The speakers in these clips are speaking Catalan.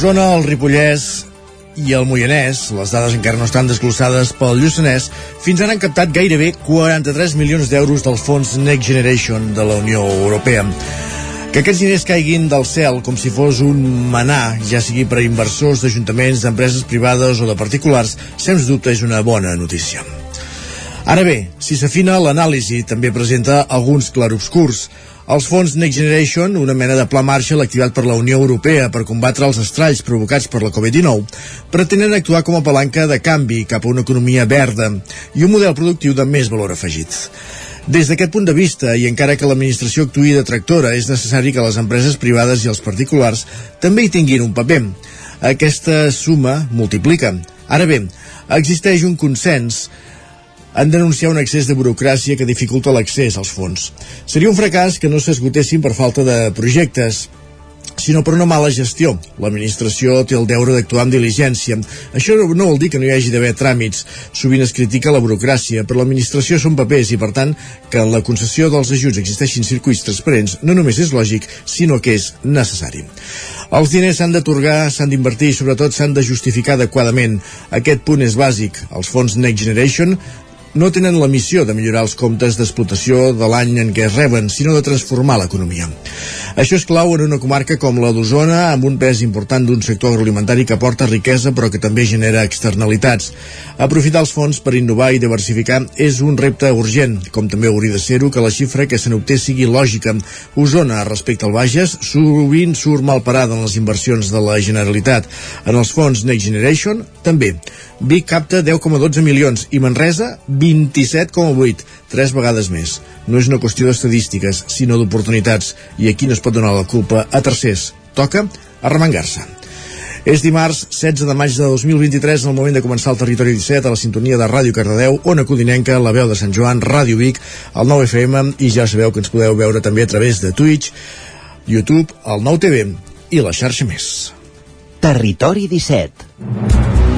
Osona, el Ripollès i el Moianès, les dades encara no estan desglossades pel Lluçanès, fins ara han captat gairebé 43 milions d'euros dels fons Next Generation de la Unió Europea. Que aquests diners caiguin del cel com si fos un manà, ja sigui per a inversors d'ajuntaments, d'empreses privades o de particulars, sens dubte és una bona notícia. Ara bé, si s'afina, l'anàlisi també presenta alguns clarobscurs. Els fons Next Generation, una mena de pla Marshall activat per la Unió Europea per combatre els estralls provocats per la Covid-19, pretenen actuar com a palanca de canvi cap a una economia verda i un model productiu de més valor afegit. Des d'aquest punt de vista, i encara que l'administració actuï de tractora, és necessari que les empreses privades i els particulars també hi tinguin un paper. Aquesta suma multiplica. Ara bé, existeix un consens en denunciar un excés de burocràcia que dificulta l'accés als fons. Seria un fracàs que no s'esgotessin per falta de projectes, sinó per una mala gestió. L'administració té el deure d'actuar amb diligència. Això no vol dir que no hi hagi d'haver tràmits. Sovint es critica la burocràcia, però l'administració són papers i, per tant, que en la concessió dels ajuts existeixin circuits transparents no només és lògic, sinó que és necessari. Els diners s'han d'atorgar, s'han d'invertir i sobretot s'han de justificar adequadament. Aquest punt és bàsic. Els fons Next Generation no tenen la missió de millorar els comptes d'explotació de l'any en què es reben, sinó de transformar l'economia. Això és clau en una comarca com la d'Osona, amb un pes important d'un sector agroalimentari que aporta riquesa però que també genera externalitats. Aprofitar els fons per innovar i diversificar és un repte urgent, com també hauria de ser-ho que la xifra que se n'obté sigui lògica. Osona, respecte al Bages, sovint surt mal parada en les inversions de la Generalitat. En els fons Next Generation, també. Vic capta 10,12 milions i Manresa 27,8, tres vegades més. No és una qüestió d'estadístiques, sinó d'oportunitats, i aquí no es pot donar la culpa a tercers. Toca arremangar-se. És dimarts 16 de maig de 2023, en el moment de començar el Territori 17, a la sintonia de Ràdio Cardedeu, Ona Codinenca, la veu de Sant Joan, Ràdio Vic, el 9 FM, i ja sabeu que ens podeu veure també a través de Twitch, YouTube, el 9 TV i la xarxa més. Territori 17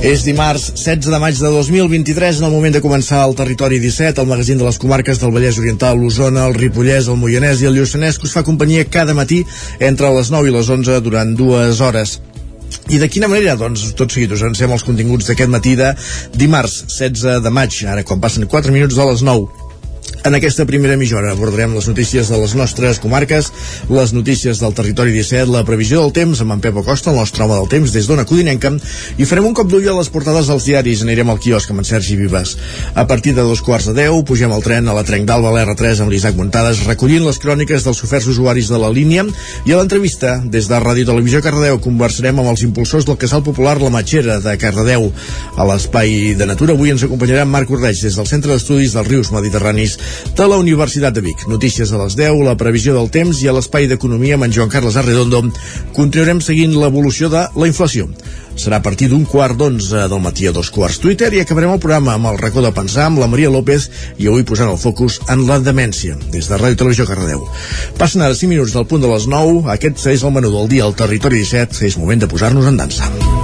És dimarts 16 de maig de 2023, en el moment de començar el Territori 17, el magazín de les comarques del Vallès Oriental, l'Osona, el Ripollès, el Moianès i el Lluçanès, que us fa companyia cada matí entre les 9 i les 11 durant dues hores. I de quina manera? Doncs tot seguit us avancem els continguts d'aquest matí de dimarts 16 de maig, ara quan passen 4 minuts de les 9. En aquesta primera mitja hora abordarem les notícies de les nostres comarques, les notícies del territori 17, la previsió del temps amb en Pep Acosta, el nostre home del temps, des d'Ona Codinenca, i farem un cop d'ull a les portades dels diaris, anirem al quiosc amb en Sergi Vives. A partir de dos quarts de deu, pugem al tren a la Trenc d'Alba, l'R3 amb l'Isaac Montades, recollint les cròniques dels oferts usuaris de la línia, i a l'entrevista, des de Ràdio Televisió Cardedeu, conversarem amb els impulsors del casal popular La Matxera de Cardedeu. A l'espai de natura avui ens acompanyarà Marc Ordeig des del Centre d'Estudis dels Rius Mediterranis de la Universitat de Vic. Notícies a les 10, la previsió del temps i a l'espai d'economia amb en Joan Carles Arredondo continuarem seguint l'evolució de la inflació. Serà a partir d'un quart d'onze del matí a dos quarts Twitter i acabarem el programa amb el racó de pensar amb la Maria López i avui posant el focus en la demència des de Ràdio Televisió Cardedeu. Passen ara 5 minuts del punt de les 9, aquest és el menú del dia al Territori 17, és moment de posar-nos en dansa.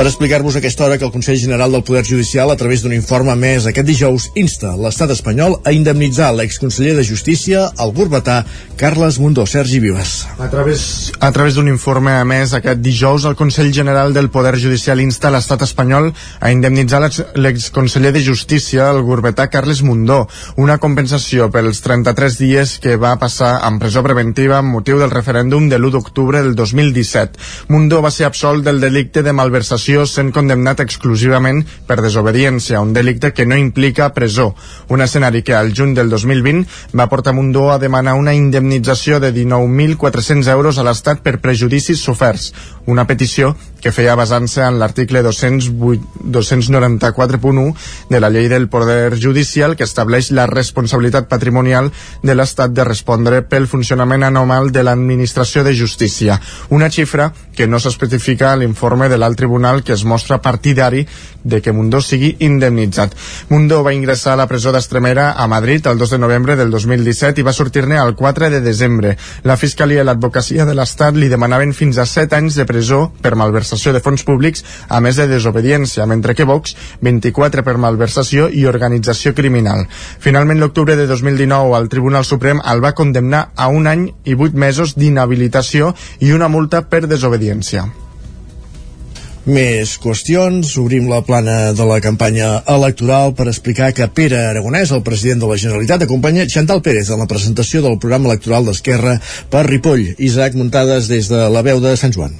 Per explicar-vos aquesta hora que el Consell General del Poder Judicial, a través d'un informe més aquest dijous, insta l'estat espanyol a indemnitzar l'exconseller de Justícia, el burbetà Carles Mundó. Sergi Vives. A través, a través d'un informe a més aquest dijous, el Consell General del Poder Judicial insta l'estat espanyol a indemnitzar l'exconseller de Justícia, el burbetà Carles Mundó, una compensació pels 33 dies que va passar en presó preventiva amb motiu del referèndum de l'1 d'octubre del 2017. Mundó va ser absolt del delicte de malversació sent condemnat exclusivament per desobediència, un delicte que no implica presó. Un escenari que al juny del 2020 va portar Mundó a demanar una indemnització de 19.400 euros a l'Estat per prejudicis soferts, una petició que feia basant-se en l'article 294.1 de la llei del Poder Judicial que estableix la responsabilitat patrimonial de l'Estat de respondre pel funcionament anormal de l'administració de justícia, una xifra que no s'especifica l'informe de l'alt tribunal que es mostra partidari de que Mundó sigui indemnitzat. Mundó va ingressar a la presó d'Estremera a Madrid el 2 de novembre del 2017 i va sortir-ne el 4 de desembre. La Fiscalia i l'Advocacia de l'Estat li demanaven fins a 7 anys de presó per malversació de fons públics, a més de desobediència, mentre que Vox 24 per malversació i organització criminal. Finalment, l'octubre de 2019, el Tribunal Suprem el va condemnar a un any i 8 mesos d'inhabilitació i una multa per desobediència. Més qüestions. Obrim la plana de la campanya electoral per explicar que Pere Aragonès, el president de la Generalitat, acompanya Xantal Pérez en la presentació del programa electoral d'Esquerra per Ripoll. Isaac Muntades des de la veu de Sant Joan.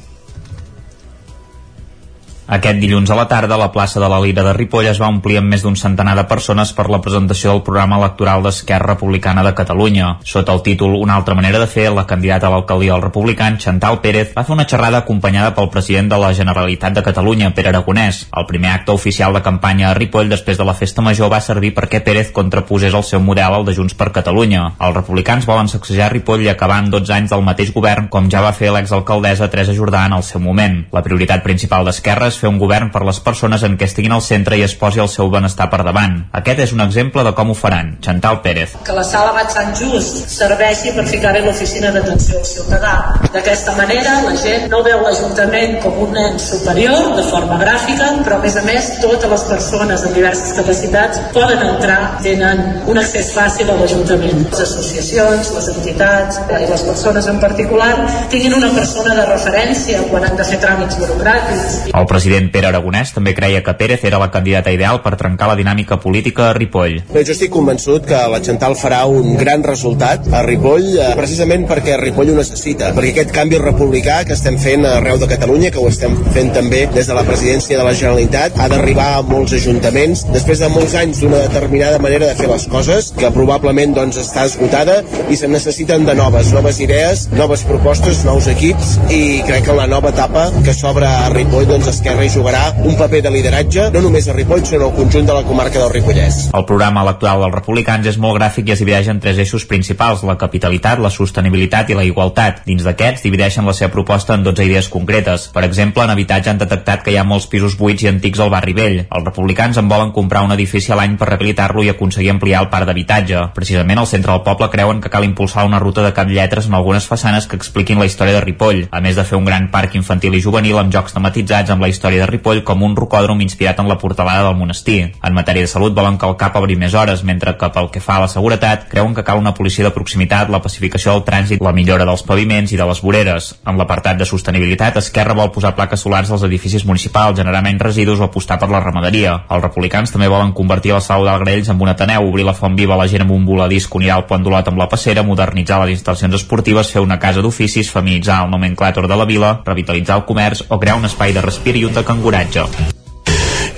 Aquest dilluns a la tarda, la plaça de la Lira de Ripoll es va omplir amb més d'un centenar de persones per la presentació del programa electoral d'Esquerra Republicana de Catalunya. Sota el títol Una altra manera de fer, la candidata a l'alcaldia del republicans, Chantal Pérez, va fer una xerrada acompanyada pel president de la Generalitat de Catalunya, Pere Aragonès. El primer acte oficial de campanya a Ripoll després de la festa major va servir perquè Pérez contraposés el seu model al de Junts per Catalunya. Els republicans volen sacsejar Ripoll i acabar amb 12 anys del mateix govern, com ja va fer l'exalcaldessa Teresa Jordà en el seu moment. La prioritat principal d'Esquerra és fer un govern per les persones en què estiguin al centre i es posi el seu benestar per davant. Aquest és un exemple de com ho faran. Chantal Pérez. Que la sala Bat Sant Just serveixi per ficar bé l'oficina d'atenció al ciutadà. D'aquesta manera la gent no veu l'Ajuntament com un nen superior de forma gràfica, però a més a més totes les persones amb diverses capacitats poden entrar, tenen un accés fàcil a l'Ajuntament. Les associacions, les entitats i les persones en particular tinguin una persona de referència quan han de fer tràmits burocràtics. El president Pere Aragonès també creia que Pérez era la candidata ideal per trencar la dinàmica política a Ripoll. Bé, jo estic convençut que la Chantal farà un gran resultat a Ripoll, eh, precisament perquè Ripoll ho necessita, perquè aquest canvi republicà que estem fent arreu de Catalunya, que ho estem fent també des de la presidència de la Generalitat, ha d'arribar a molts ajuntaments, després de molts anys d'una determinada manera de fer les coses, que probablement doncs, està esgotada i se necessiten de noves, noves idees, noves propostes, nous equips i crec que la nova etapa que s'obre a Ripoll doncs Esquerra hi jugarà un paper de lideratge no només a Ripoll sinó al conjunt de la comarca del Ripollès. El programa electoral dels republicans és molt gràfic i es divideix en tres eixos principals, la capitalitat, la sostenibilitat i la igualtat. Dins d'aquests divideixen la seva proposta en 12 idees concretes. Per exemple, en habitatge han detectat que hi ha molts pisos buits i antics al barri vell. Els republicans en volen comprar un edifici a l'any per rehabilitar-lo i aconseguir ampliar el parc d'habitatge. Precisament al centre del poble creuen que cal impulsar una ruta de lletres en algunes façanes que expliquin la història de Ripoll, a més de fer un gran parc infantil i juvenil amb jocs tematitzats amb la història de Ripoll com un rocòdrom inspirat en la portalada del monestir. En matèria de salut volen que el CAP obri més hores, mentre que pel que fa a la seguretat creuen que cal una policia de proximitat, la pacificació del trànsit, la millora dels paviments i de les voreres. En l'apartat de sostenibilitat, Esquerra vol posar plaques solars als edificis municipals, generar menys residus o apostar per la ramaderia. Els republicans també volen convertir la sala d'Algrells en un ateneu, obrir la font viva a la gent amb un voladís que unirà el pont d'Olot amb la passera, modernitzar les instal·lacions esportives, fer una casa d'oficis, feminitzar el nomenclàtor de la vila, revitalitzar el comerç o crear un espai de respir i de canguratge.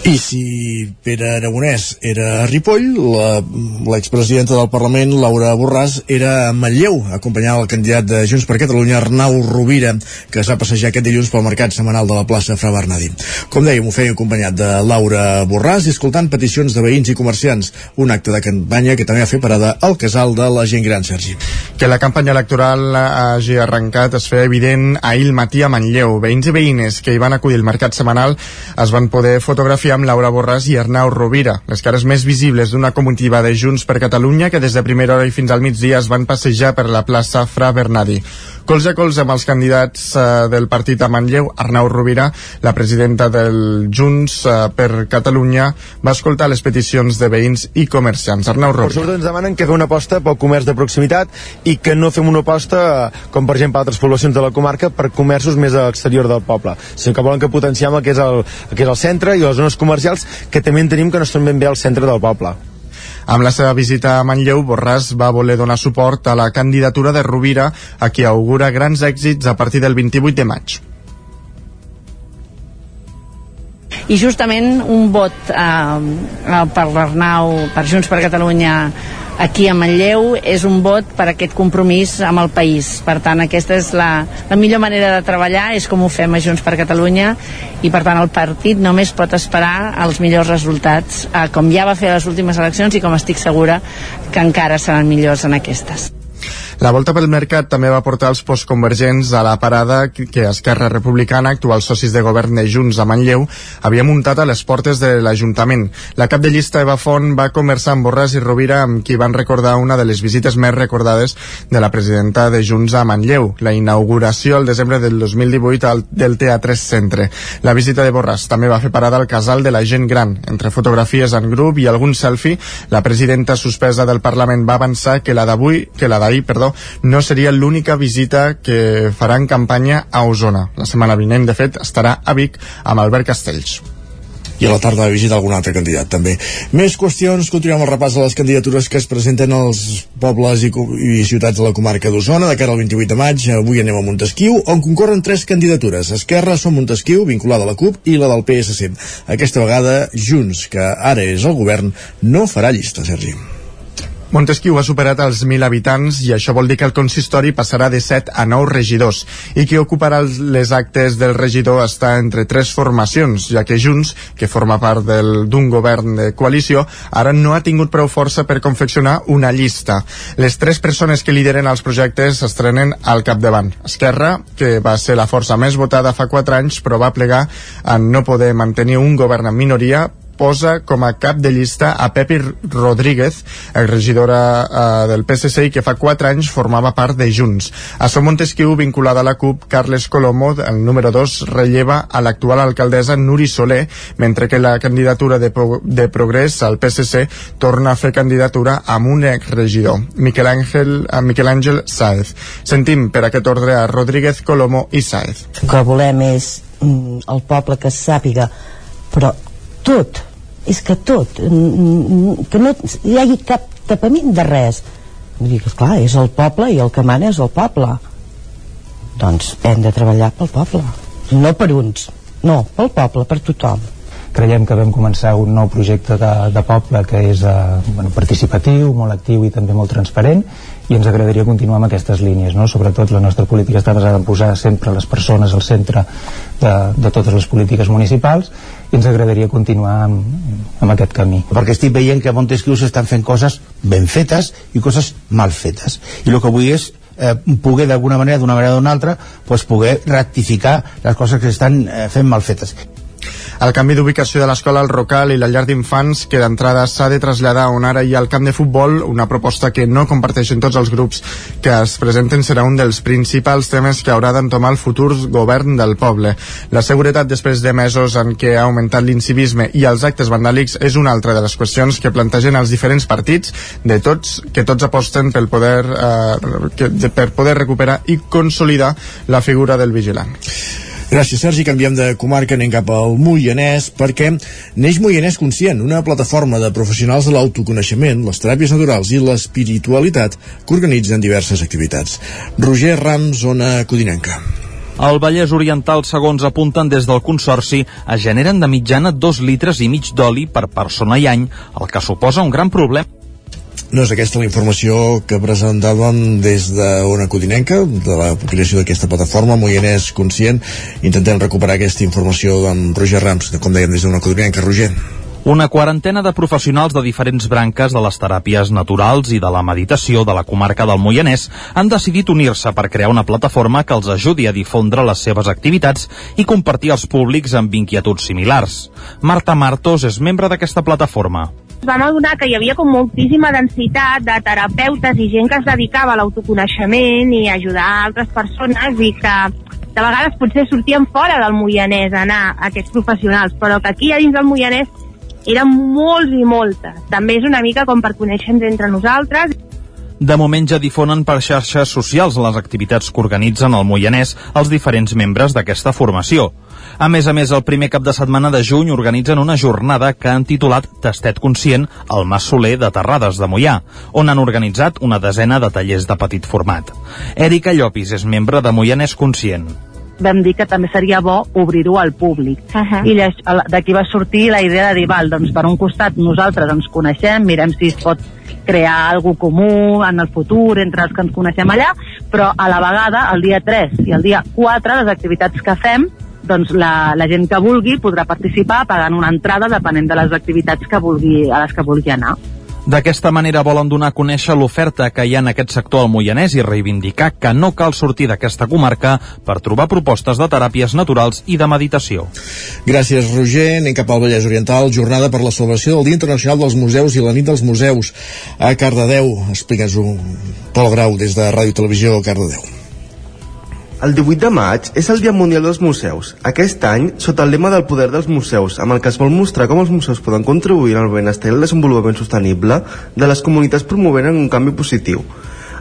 I si Pere Aragonès era a Ripoll, l'expresidenta del Parlament, Laura Borràs, era a Manlleu, acompanyant el candidat de Junts per Catalunya, Arnau Rovira, que es va passejar aquest dilluns pel mercat setmanal de la plaça Fra Bernadí. Com dèiem, ho feia acompanyat de Laura Borràs i escoltant peticions de veïns i comerciants, un acte de campanya que també va fer parada al casal de la gent gran, Sergi. Que la campanya electoral hagi arrencat es feia evident ahir matí a Manlleu. Veïns i veïnes que hi van acudir al mercat setmanal es van poder fotografiar amb Laura Borràs i Arnau Rovira, les cares més visibles d'una comitiva de Junts per Catalunya que des de primera hora i fins al migdia es van passejar per la plaça Fra Bernadi. Cols a cols amb els candidats eh, del partit a Manlleu, Arnau Rovira, la presidenta del Junts eh, per Catalunya, va escoltar les peticions de veïns i comerciants. Arnau Rovira. Sobretot ens demanen que fem una aposta pel comerç de proximitat i que no fem una aposta, eh, com per exemple altres poblacions de la comarca, per comerços més a l'exterior del poble, sinó que volen que potenciem el que és el, el que és el centre i les zones comercials que també en tenim que no estan ben bé al centre del poble. Amb la seva visita a Manlleu, Borràs va voler donar suport a la candidatura de Rovira, a qui augura grans èxits a partir del 28 de maig. i justament un vot eh, per l'Arnau, per Junts per Catalunya aquí a Manlleu és un vot per aquest compromís amb el país. Per tant, aquesta és la, la millor manera de treballar, és com ho fem a Junts per Catalunya i per tant el partit només pot esperar els millors resultats, eh, com ja va fer a les últimes eleccions i com estic segura que encara seran millors en aquestes. La volta pel mercat també va portar els postconvergents a la parada que Esquerra Republicana, actuals socis de govern de Junts a Manlleu, havia muntat a les portes de l'Ajuntament. La cap de llista Eva Font va conversar amb Borràs i Rovira amb qui van recordar una de les visites més recordades de la presidenta de Junts a Manlleu, la inauguració al desembre del 2018 al, del Teatre Centre. La visita de Borràs també va fer parada al casal de la gent gran. Entre fotografies en grup i algun selfie, la presidenta suspesa del Parlament va avançar que la d'avui, que la d'ahir, perdó, no seria l'única visita que farà en campanya a Osona. La setmana vinent, de fet, estarà a Vic amb Albert Castells i a la tarda visita algun altre candidat també. Més qüestions, continuem el repàs de les candidatures que es presenten als pobles i, i ciutats de la comarca d'Osona de cara al 28 de maig. Avui anem a Montesquieu, on concorren tres candidatures. Esquerra, Som Montesquieu, vinculada a la CUP, i la del PSC. Aquesta vegada, Junts, que ara és el govern, no farà llista, Sergi. Montesquieu ha superat els 1.000 habitants i això vol dir que el consistori passarà de 7 a 9 regidors i qui ocuparà les actes del regidor està entre tres formacions, ja que Junts, que forma part d'un govern de coalició, ara no ha tingut prou força per confeccionar una llista. Les tres persones que lideren els projectes estrenen al capdavant. Esquerra, que va ser la força més votada fa 4 anys, però va plegar en no poder mantenir un govern en minoria posa com a cap de llista a Pepi Rodríguez, regidora eh, del PSC i que fa 4 anys formava part de Junts. A Som Montesquieu, vinculada a la CUP, Carles Colomo, el número 2, relleva a l'actual alcaldessa Nuri Soler, mentre que la candidatura de, de Progrés al PSC torna a fer candidatura amb un exregidor, Miquel Àngel, a Miquel Àngel Sáez. Sentim per aquest ordre a Rodríguez, Colomo i Sáez. El que volem és mm, el poble que sàpiga però tot. És que tot. Que no hi hagi cap tapament de res. Vull dir que clar, és el poble i el que mana és el poble. Doncs hem de treballar pel poble. No per uns, no, pel poble, per tothom. Creiem que vam començar un nou projecte de, de poble que és eh, bueno, participatiu, molt actiu i també molt transparent i ens agradaria continuar amb aquestes línies no? sobretot la nostra política està basada en posar sempre les persones al centre de, de totes les polítiques municipals i ens agradaria continuar amb, amb aquest camí. Perquè estic veient que a Montesquieu s'estan fent coses ben fetes i coses mal fetes. I el que vull és eh, poder d'alguna manera, d'una manera o d'una altra pues, poder rectificar les coses que s'estan eh, fent mal fetes el canvi d'ubicació de l'escola al Rocal i la llar d'infants que d'entrada s'ha de traslladar on ara hi ha el camp de futbol, una proposta que no comparteixen tots els grups que es presenten serà un dels principals temes que haurà d'entomar el futur govern del poble. La seguretat després de mesos en què ha augmentat l'incivisme i els actes vandàlics és una altra de les qüestions que plantegen els diferents partits de tots que tots aposten pel poder, eh, que, per poder recuperar i consolidar la figura del vigilant. Gràcies, Sergi. Canviem de comarca, anem cap al Moianès, perquè neix Moianès Conscient, una plataforma de professionals de l'autoconeixement, les teràpies naturals i l'espiritualitat que organitzen diverses activitats. Roger Ram, zona Codinenca. Al Vallès Oriental, segons apunten des del Consorci, es generen de mitjana dos litres i mig d'oli per persona i any, el que suposa un gran problema no és aquesta la informació que presentàvem des d'una codinenca, de la creació d'aquesta plataforma, Moianès Conscient. Intentem recuperar aquesta informació amb Roger Rams, com dèiem, des d'una codinenca. Roger. Una quarantena de professionals de diferents branques de les teràpies naturals i de la meditació de la comarca del Moianès han decidit unir-se per crear una plataforma que els ajudi a difondre les seves activitats i compartir els públics amb inquietuds similars. Marta Martos és membre d'aquesta plataforma vam adonar que hi havia com moltíssima densitat de terapeutes i gent que es dedicava a l'autoconeixement i a ajudar a altres persones i que de vegades potser sortien fora del Moianès a anar aquests professionals, però que aquí a dins del Moianès eren molts i moltes. També és una mica com per conèixer-nos entre nosaltres. De moment ja difonen per xarxes socials les activitats que organitzen el Moianès els diferents membres d'aquesta formació. A més a més, el primer cap de setmana de juny organitzen una jornada que han titulat Tastet Conscient al Mas Soler de Terrades de Mollà, on han organitzat una desena de tallers de petit format. Èrica Llopis és membre de Moianès Conscient vam dir que també seria bo obrir-ho al públic. Uh -huh. I d'aquí va sortir la idea de dir, val, doncs per un costat nosaltres ens coneixem, mirem si es pot crear algú comú en el futur entre els que ens coneixem allà, però a la vegada, el dia 3 i el dia 4, les activitats que fem doncs la, la gent que vulgui podrà participar pagant una entrada depenent de les activitats que vulgui, a les que vulgui anar. D'aquesta manera volen donar a conèixer l'oferta que hi ha en aquest sector al Moianès i reivindicar que no cal sortir d'aquesta comarca per trobar propostes de teràpies naturals i de meditació. Gràcies, Roger. Anem cap al Vallès Oriental. Jornada per la celebració del Dia Internacional dels Museus i la nit dels museus a Cardedeu. Explica'ns-ho, Pol Grau, des de Ràdio Televisió Cardedeu. El 18 de maig és el Dia Mundial dels Museus. Aquest any, sota el lema del poder dels museus, amb el que es vol mostrar com els museus poden contribuir al benestar i al desenvolupament sostenible de les comunitats promovent un canvi positiu.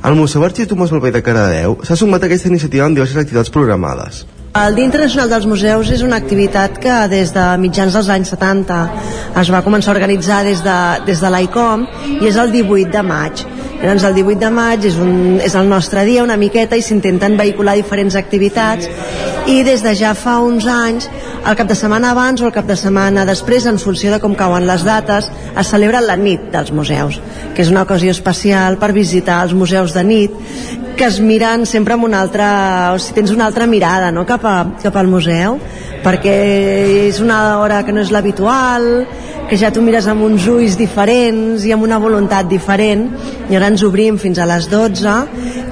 El Museu Arxiu Tomàs Balvei de Caradeu s'ha sumat a aquesta iniciativa amb diverses activitats programades. El Dia Internacional dels Museus és una activitat que des de mitjans dels anys 70 es va començar a organitzar des de, des de l'ICOM i és el 18 de maig. Llavors el 18 de maig és, un, és el nostre dia una miqueta i s'intenten vehicular diferents activitats i des de ja fa uns anys el cap de setmana abans o el cap de setmana després en funció de com cauen les dates es celebra la nit dels museus que és una ocasió especial per visitar els museus de nit que es miren sempre amb una altra o si tens una altra mirada no? cap, a, cap al museu perquè és una hora que no és l'habitual que ja tu mires amb uns ulls diferents i amb una voluntat diferent i ara ens obrim fins a les 12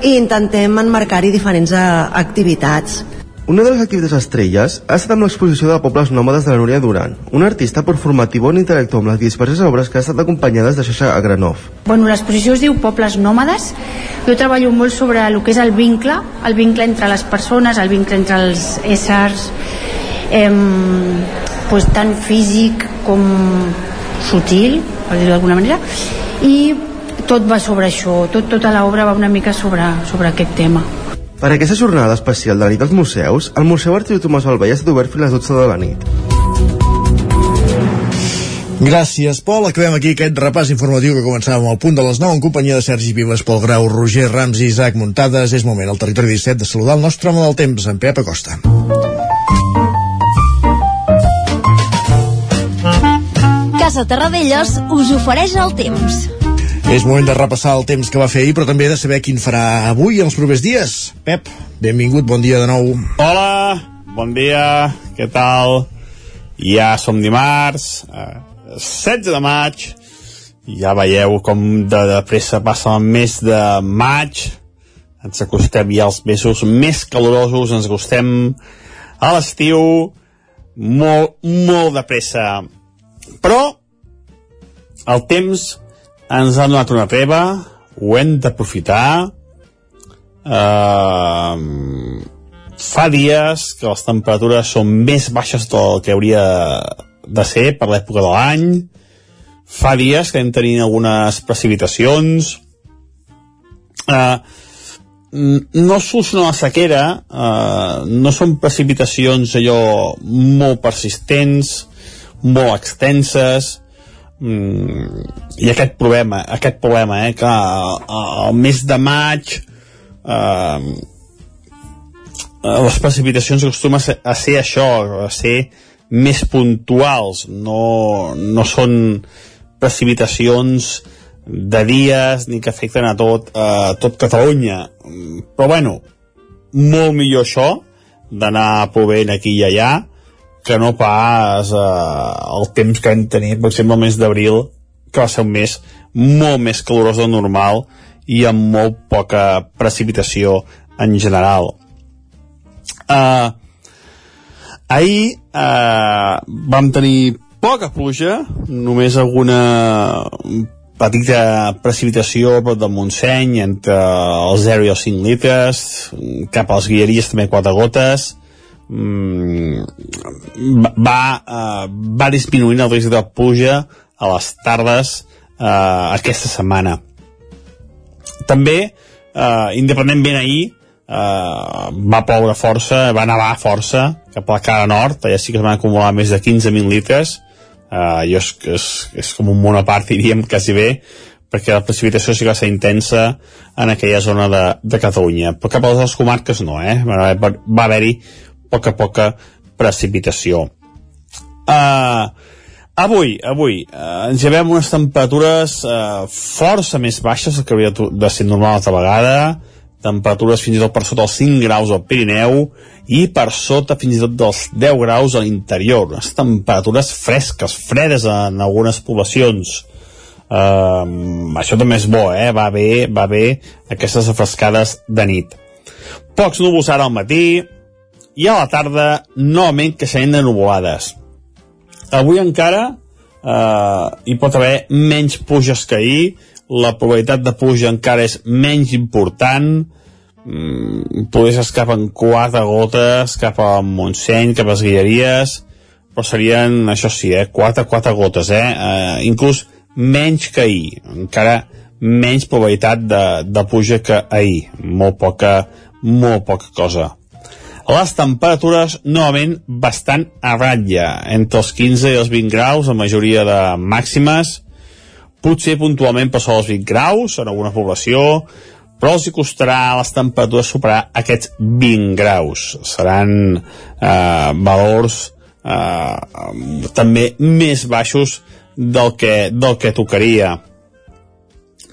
i intentem enmarcar-hi diferents eh, activitats una de les activitats estrelles ha estat amb l'exposició de Pobles Nòmades de la Núria Duran, una artista performativa on interactua amb les diverses obres que han estat acompanyades de Xaixa Agranov. Bueno, l'exposició es diu Pobles Nòmades. Jo treballo molt sobre el que és el vincle, el vincle entre les persones, el vincle entre els éssers, eh, pues, tant físic com sutil, per dir-ho d'alguna manera, i tot va sobre això, tot, tota l'obra va una mica sobre, sobre aquest tema. Per aquesta jornada especial de la nit dels museus, el Museu Arxiu Tomàs Balvei ha estat obert fins a les 12 de la nit. Gràcies, Pol. Acabem aquí aquest repàs informatiu que començàvem al punt de les 9 en companyia de Sergi Vives, Pol Grau, Roger Rams i Isaac Muntades. És moment al territori 17 de saludar el nostre home del temps, en Pep Acosta. Casa Terradellos us ofereix el temps. És moment de repassar el temps que va fer ahir, però també de saber quin farà avui i els propers dies. Pep, benvingut, bon dia de nou. Hola, bon dia, què tal? Ja som dimarts, eh, 16 de maig, ja veieu com de, de pressa passa el mes de maig, ens acostem ja als mesos més calorosos, ens acostem a l'estiu, molt, molt de pressa. Però el temps ens ha donat una treva, ho hem d'aprofitar. Uh, fa dies que les temperatures són més baixes del que hauria de ser per l'època de l'any. Fa dies que hem tenint algunes precipitacions. Uh, no soluciona la sequera, uh, no són precipitacions allò molt persistents, molt extenses, mm, i aquest problema, aquest problema eh, que al mes de maig eh, les precipitacions acostumen a ser, això, a ser més puntuals, no, no són precipitacions de dies ni que afecten a tot, a tot Catalunya. Però bueno, molt millor això d'anar plovent aquí i allà que no pas eh, el temps que hem tenit, per exemple, el mes d'abril, que va ser un mes molt més calorós del normal i amb molt poca precipitació en general. Uh, ahir uh, vam tenir poca pluja, només alguna petita precipitació prop del Montseny entre els 0 i els 5 litres cap als Guilleries també 4 gotes va, uh, va disminuint el risc de pluja a les tardes uh, aquesta setmana. També uh, independentment ahir uh, va ploure força, va nevar força cap a la cara nord, allà sí que es van acumular més de 15.000 litres. Uh, jo és, és, és com un món a part diríem quasi bé perquè la precipitació sí que va ser intensa en aquella zona de, de Catalunya. Però cap a les comarques no eh? va haver-hi poca poca precipitació uh, avui, avui uh, ens llevem unes temperatures uh, força més baixes del que hauria de ser normal altra vegada temperatures fins i tot per sota els 5 graus al Pirineu i per sota fins i tot dels 10 graus a l'interior. Unes temperatures fresques, fredes en algunes poblacions. Um, això també és bo, eh? Va bé, va bé aquestes afrescades de nit. Pocs núvols ara al matí i a la tarda novament que seran de nuvolades. Avui encara uh, hi pot haver menys puges que ahir, la probabilitat de pluja encara és menys important, mm, poder s'escapen quatre gotes cap a Montseny, cap a les Guilleries, però serien, això sí, eh, quatre, quatre gotes, eh, eh inclús menys que ahir, encara menys probabilitat de, de pluja que ahir, molt poca, molt poca cosa. Les temperatures novament bastant a ratlla, entre els 15 i els 20 graus, la majoria de màximes, potser puntualment per sobre els 20 graus en alguna població, però els costarà les temperatures superar aquests 20 graus. Seran eh, valors eh, també més baixos del que, del que tocaria.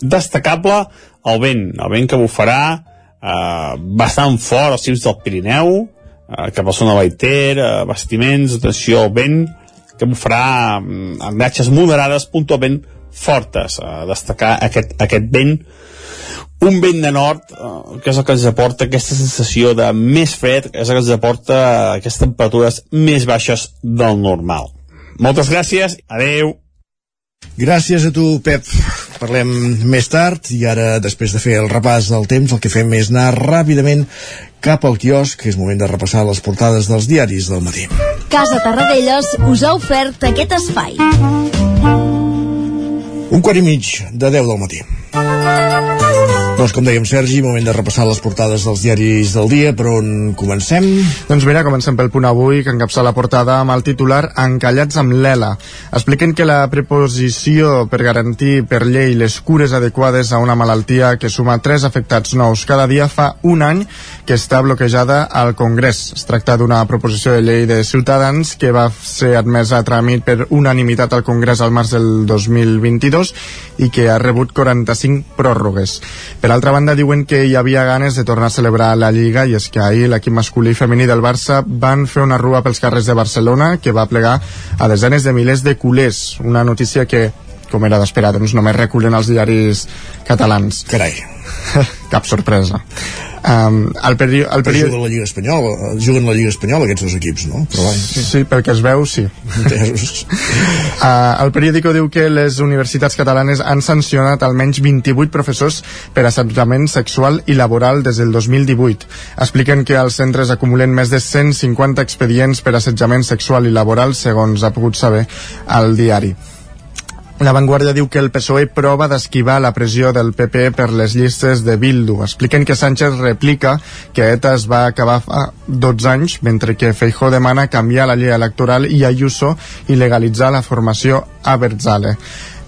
Destacable el vent, el vent que bufarà eh, bastant fort als cims del Pirineu, eh, cap a zona Baiter, eh, bastiments, atenció al vent, que bufarà mm, amb ratxes moderades, puntualment fortes. A destacar aquest, aquest vent un vent de nord eh, que és el que ens aporta aquesta sensació de més fred, és el que ens aporta aquestes temperatures més baixes del normal. Moltes gràcies, adeu. Gràcies a tu, Pep. Parlem més tard i ara, després de fer el repàs del temps, el que fem és anar ràpidament cap al quiosc, que és moment de repassar les portades dels diaris del matí. Casa Tarradellas us ha ofert aquest espai. Un quart i mig de 10 del matí. Doncs com dèiem, Sergi, moment de repassar les portades dels diaris del dia, per on comencem? Doncs mira, comencem pel punt avui, que encapça la portada amb el titular Encallats amb l'ELA. Expliquen que la preposició per garantir per llei les cures adequades a una malaltia que suma tres afectats nous cada dia fa un any que està bloquejada al Congrés. Es tracta d'una proposició de llei de Ciutadans que va ser admesa a tràmit per unanimitat al Congrés al març del 2022 i que ha rebut 45 pròrrogues. Altra banda, diuen que hi havia ganes de tornar a celebrar la Lliga i és que ahir l'equip masculí i femení del Barça van fer una rua pels carrers de Barcelona que va plegar a desenes de milers de culers. Una notícia que com era d'esperar, doncs només recullen els diaris catalans. Carai. Cap sorpresa. Um, el peri el peri... juguen la Lliga Espanyola, juguen la Lliga Espanyola aquests dos equips, no? Però vai. Sí, sí, perquè es veu, sí. uh, el periòdico diu que les universitats catalanes han sancionat almenys 28 professors per assetjament sexual i laboral des del 2018. Expliquen que els centres acumulen més de 150 expedients per assetjament sexual i laboral, segons ha pogut saber al diari. La Vanguardia diu que el PSOE prova d'esquivar la pressió del PP per les llistes de Bildu. Expliquen que Sánchez replica que ETA es va acabar fa 12 anys, mentre que Feijó demana canviar la llei electoral i Ayuso i legalitzar la formació a Berzale.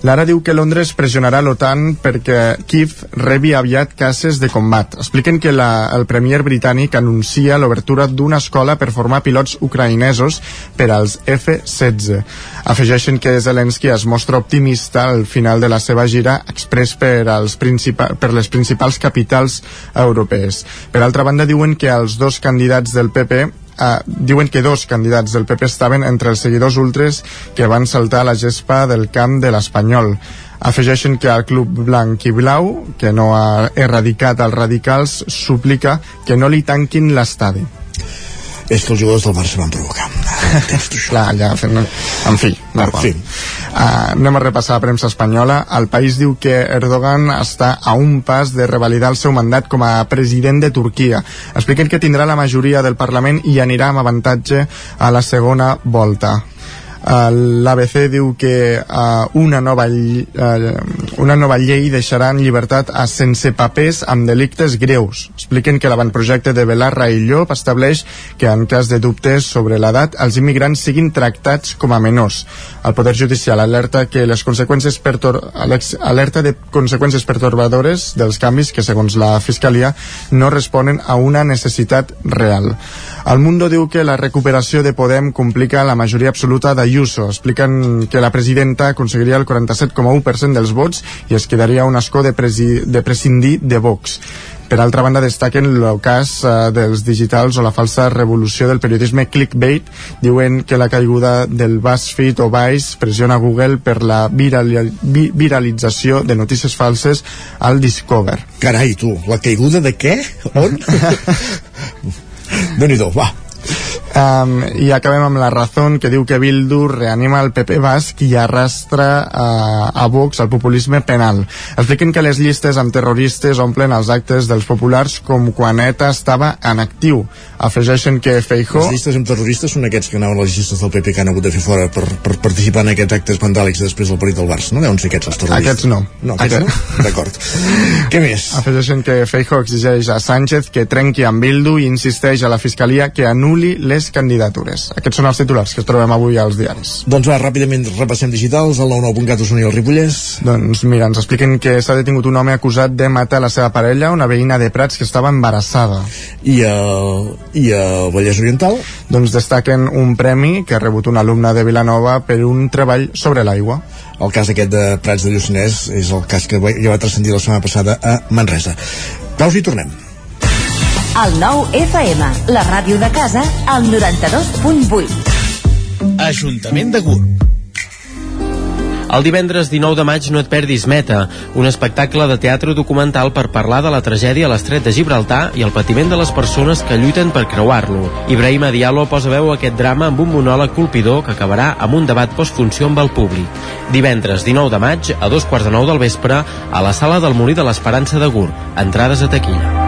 L'Ara diu que Londres pressionarà l'OTAN perquè Kiev rebi aviat cases de combat. Expliquen que la, el premier britànic anuncia l'obertura d'una escola per formar pilots ucraïnesos per als F-16. Afegeixen que Zelensky es mostra optimista al final de la seva gira express per, als per les principals capitals europees. Per altra banda, diuen que els dos candidats del PP Uh, diuen que dos candidats del PP estaven entre els seguidors ultres que van saltar la gespa del camp de l'Espanyol. Afegeixen que el club blanc i blau, que no ha erradicat els radicals, suplica que no li tanquin l'estadi és que els jugadors del Barça van provocar. Clar, ja fent... En fi, normal. fi. Uh, anem a repassar la premsa espanyola. El país diu que Erdogan està a un pas de revalidar el seu mandat com a president de Turquia. Expliquen que tindrà la majoria del Parlament i anirà amb avantatge a la segona volta. Uh, L'ABC diu que uh, una, nova, uh, una nova llei deixarà en llibertat a sense papers amb delictes greus. Expliquen que l'avantprojecte de Belarra i Llop estableix que en cas de dubtes sobre l'edat els immigrants siguin tractats com a menors. El Poder Judicial alerta que les conseqüències pertor alerta de conseqüències pertorbadores dels canvis que, segons la Fiscalia, no responen a una necessitat real. El Mundo diu que la recuperació de Podem complica la majoria absoluta d'Ayuso. Expliquen que la presidenta aconseguiria el 47,1% dels vots i es quedaria un escó de, presi de prescindir de Vox. Per altra banda, destaquen el cas uh, dels digitals o la falsa revolució del periodisme clickbait. Diuen que la caiguda del BuzzFeed o Vice pressiona Google per la virali vi viralització de notícies falses al Discover. Carai, tu, la caiguda de què? On? déu nhi va. Um, I acabem amb la Razón, que diu que Bildu reanima el PP basc i arrastra uh, a Vox al populisme penal. Expliquen que les llistes amb terroristes omplen els actes dels populars com quan ETA estava en actiu. Afegeixen que Feijó... Les llistes amb terroristes són aquests que anaven a les llistes del PP que han hagut de fer fora per, per participar en aquests actes vandàlics després del parit del Barça. No deuen ser aquests els terroristes. Aquests no. No, aquests Aquest... no? D'acord. Què més? Afegeixen que Feijó exigeix a Sánchez que trenqui amb Bildu i insisteix a la Fiscalia que anuli les candidatures. Aquests són els titulars que trobem avui als diaris. Doncs va, ràpidament repassem digitals, el 99.cat us al Ripollès. Doncs mira, ens expliquen que s'ha detingut un home acusat de matar la seva parella, una veïna de Prats que estava embarassada. I a, i a Vallès Oriental? Doncs destaquen un premi que ha rebut un alumne de Vilanova per un treball sobre l'aigua. El cas aquest de Prats de Lluçanès és el cas que ja va transcendir la setmana passada a Manresa. Pausa i tornem. El nou FM, la ràdio de casa, al 92.8. Ajuntament de Gurb. El divendres 19 de maig no et perdis Meta, un espectacle de teatre documental per parlar de la tragèdia a l'estret de Gibraltar i el patiment de les persones que lluiten per creuar-lo. Ibrahim Diallo posa veu a aquest drama amb un monòleg colpidor que acabarà amb un debat postfunció amb el públic. Divendres 19 de maig, a dos quarts de nou del vespre, a la sala del Molí de l'Esperança de Gur. Entrades a taquilla.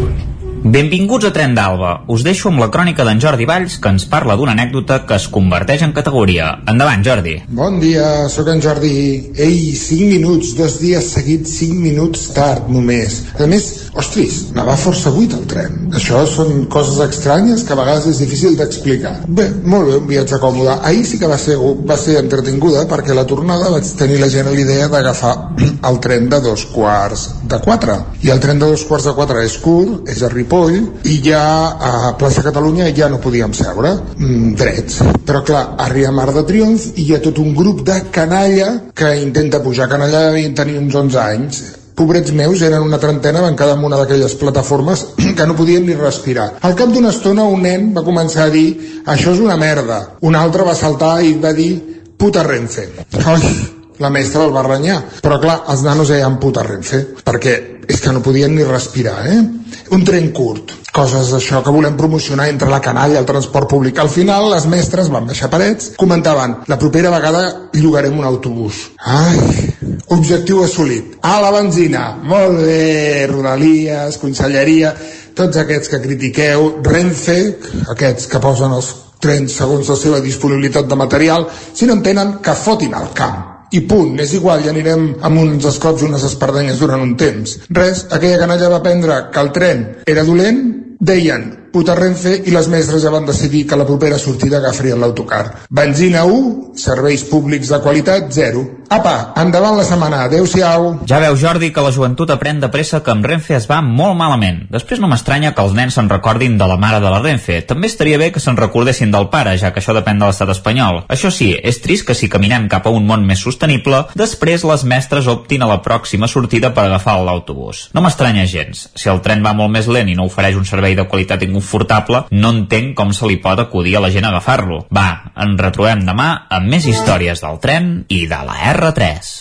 Benvinguts a Tren d'Alba. Us deixo amb la crònica d'en Jordi Valls, que ens parla d'una anècdota que es converteix en categoria. Endavant, Jordi. Bon dia, sóc en Jordi. Ei, 5 minuts, dos dies seguits, 5 minuts tard només. A més, ostris, anava força buit el tren. Això són coses estranyes que a vegades és difícil d'explicar. Bé, molt bé, un viatge còmode. Ahir sí que va ser, va ser entretinguda perquè a la tornada vaig tenir la gent l'idea d'agafar el tren de dos quarts de quatre. I el tren de dos quarts de quatre és curt, és a Ripoll, i ja a plaça Catalunya ja no podíem seure mm, drets. Però clar, arriba Mar de Triomf i hi ha tot un grup de canalla que intenta pujar. Canalla devien tenir uns 11 anys pobrets meus, eren una trentena, van quedar en una d'aquelles plataformes que no podien ni respirar. Al cap d'una estona un nen va començar a dir això és una merda. Un altre va saltar i va dir puta Renfe. Ai, la mestra el va renyar. Però clar, els nanos deien puta Renfe, perquè és que no podien ni respirar, eh? Un tren curt, coses d'això que volem promocionar entre la canalla el transport públic. Al final, les mestres van baixar parets, comentaven, la propera vegada llogarem un autobús. Ai, objectiu assolit. A la benzina, molt bé, Rodalies, Conselleria, tots aquests que critiqueu, Renfe, aquests que posen els trens segons la seva disponibilitat de material, si no en tenen, que fotin al camp i punt, és igual, ja anirem amb uns escops i unes espardenyes durant un temps. Res, aquella canalla va aprendre que el tren era dolent, deien puta Renfe i les mestres ja van decidir que la propera sortida agafarien l'autocar. Benzina 1, serveis públics de qualitat 0. Apa, endavant la setmana, adeu-siau. Ja veu, Jordi, que la joventut aprèn de pressa que amb Renfe es va molt malament. Després no m'estranya que els nens se'n recordin de la mare de la Renfe. També estaria bé que se'n recordessin del pare, ja que això depèn de l'estat espanyol. Això sí, és trist que si caminem cap a un món més sostenible, després les mestres optin a la pròxima sortida per agafar l'autobús. No m'estranya gens. Si el tren va molt més lent i no ofereix un servei de qualitat inconfortable, no entenc com se li pot acudir a la gent a agafar-lo. Va, ens retrobem demà amb més històries del tren i de la R3.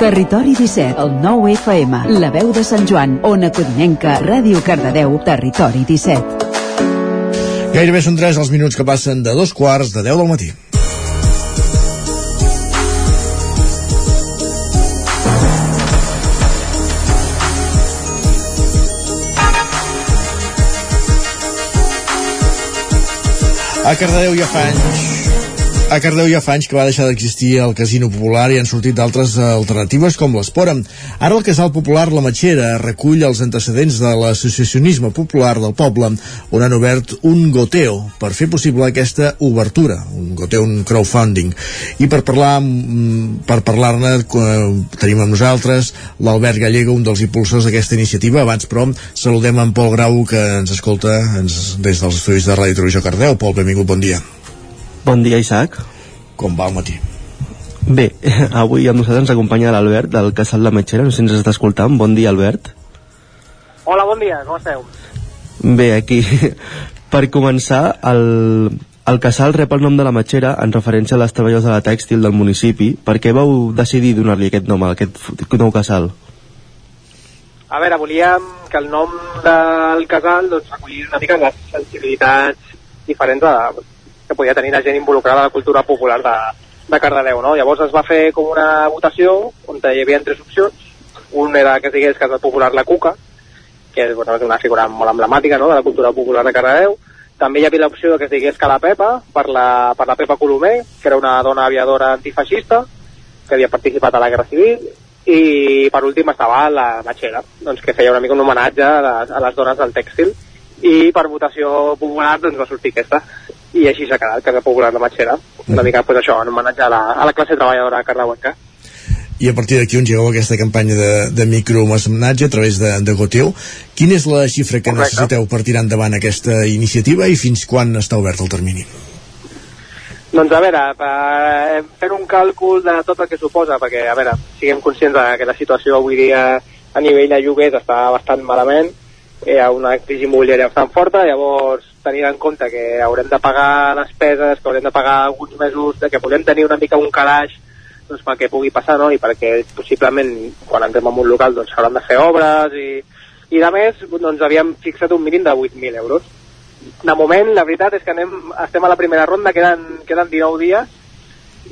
Territori 17, el 9 FM, la veu de Sant Joan, Ona Codinenca, Ràdio Cardedeu, Territori 17. Gairebé són 3 els minuts que passen de dos quarts de 10 del matí. A Cardedeu ja fa anys a Cardeu ja fa anys que va deixar d'existir el Casino Popular i han sortit d'altres alternatives com l'Espòrem. Ara el Casal Popular La Matxera recull els antecedents de l'associacionisme popular del poble on han obert un goteo per fer possible aquesta obertura, un goteo, un crowdfunding. I per parlar mm, per parlar-ne eh, tenim amb nosaltres l'Albert Gallego, un dels impulsors d'aquesta iniciativa. Abans, però, saludem en Pol Grau que ens escolta ens, des dels estudis de Ràdio Televisió Cardeu. Pol, benvingut, bon dia. Bon dia, Isaac. Com va el matí? Bé, avui amb nosaltres ens acompanya l'Albert del Casal La Metxera, no sé si ens està escoltant. Bon dia, Albert. Hola, bon dia, com esteu? Bé, aquí, per començar, el, el casal rep el nom de la Metxera en referència a les treballadors de la tèxtil del municipi. Per què vau decidir donar-li aquest nom a aquest nou casal? A veure, volíem que el nom del casal doncs, recollís una mica les sensibilitats diferents de, que podia tenir la gent involucrada a la cultura popular de, de Cardedeu, no? Llavors es va fer com una votació on hi havia tres opcions. Un era que es digués Casa Popular La Cuca, que és bueno, una figura molt emblemàtica no? de la cultura popular de Cardedeu. També hi havia l'opció que es digués Cala Pepa, per la, per la Pepa Colomer, que era una dona aviadora antifeixista, que havia participat a la Guerra Civil, i per últim estava la Matxera, doncs, que feia una mica un homenatge a les, a les dones del tèxtil, i per votació popular doncs, va sortir aquesta i així s'ha quedat, Casa Popular de Matxera una mica pues, això, en homenatge a la, a la classe treballadora cardauenca i a partir d'aquí on llegueu aquesta campanya de, de micromecenatge a través de, de Goteu. Quina és la xifra que Correcte. necessiteu per tirar endavant aquesta iniciativa i fins quan està obert el termini? Doncs a veure, per, fent un càlcul de tot el que suposa, perquè a veure, siguem conscients de que la situació avui dia a nivell de lloguers està bastant malament, hi ha una crisi immobiliària bastant forta, llavors tenint en compte que haurem de pagar despeses, que haurem de pagar alguns mesos, que podem tenir una mica un calaix doncs, pel que pugui passar, no? i perquè possiblement quan entrem en un local doncs s'hauran de fer obres i, i de més doncs havíem fixat un mínim de 8.000 euros. De moment, la veritat és que anem, estem a la primera ronda, queden, queden 19 dies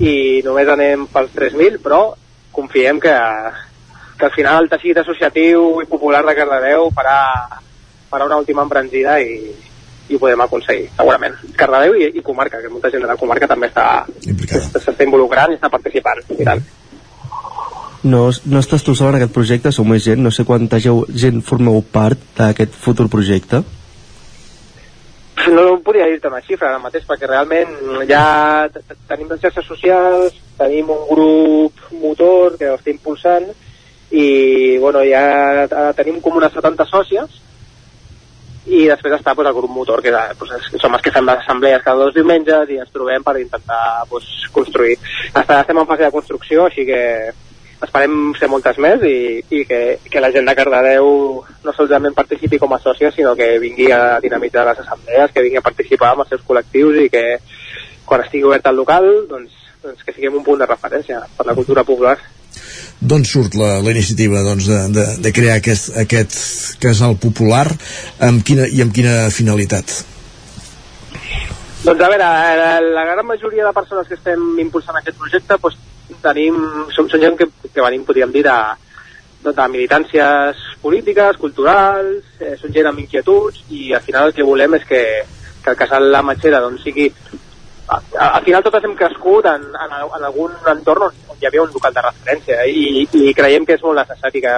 i només anem pels 3.000, però confiem que, que al final el teixit associatiu i popular de Cardedeu farà, farà una última embranzida i, i ho podem aconseguir, segurament. Cardedeu i, i comarca, que molta gent de la comarca també està s'està involucrant i està participant. I tant. No, no estàs tu sol en aquest projecte, sou més gent, no sé quanta gent formeu part d'aquest futur projecte. No podria dir-te una xifra ara mateix, perquè realment ja tenim les xarxes socials, tenim un grup motor que ho està impulsant, i bueno, ja tenim com unes 70 sòcies, i després està pues, el grup motor, que pues, som els que fem les assemblees cada dos diumenges i ens trobem per intentar pues, construir. Està, estem en fase de construcció, així que esperem ser moltes més i, i que, que la gent de Cardedeu no solament participi com a sòcia, sinó que vingui a dinamitzar les assemblees, que vingui a participar amb els seus col·lectius i que quan estigui obert el local doncs, doncs que siguem un punt de referència per la cultura popular d'on surt la, la iniciativa doncs, de, de, de crear aquest, aquest casal popular amb quina, i amb quina finalitat? Doncs a veure, la, la gran majoria de persones que estem impulsant aquest projecte doncs, tenim, som, som gent que, que venim, podríem dir, de, de, de militàncies polítiques, culturals, eh, són gent amb inquietuds i al final el que volem és que, que el casal La Matxera doncs, sigui al final totes hem crescut en, en, en algun entorn on hi havia un local de referència i, i creiem que és molt necessari que,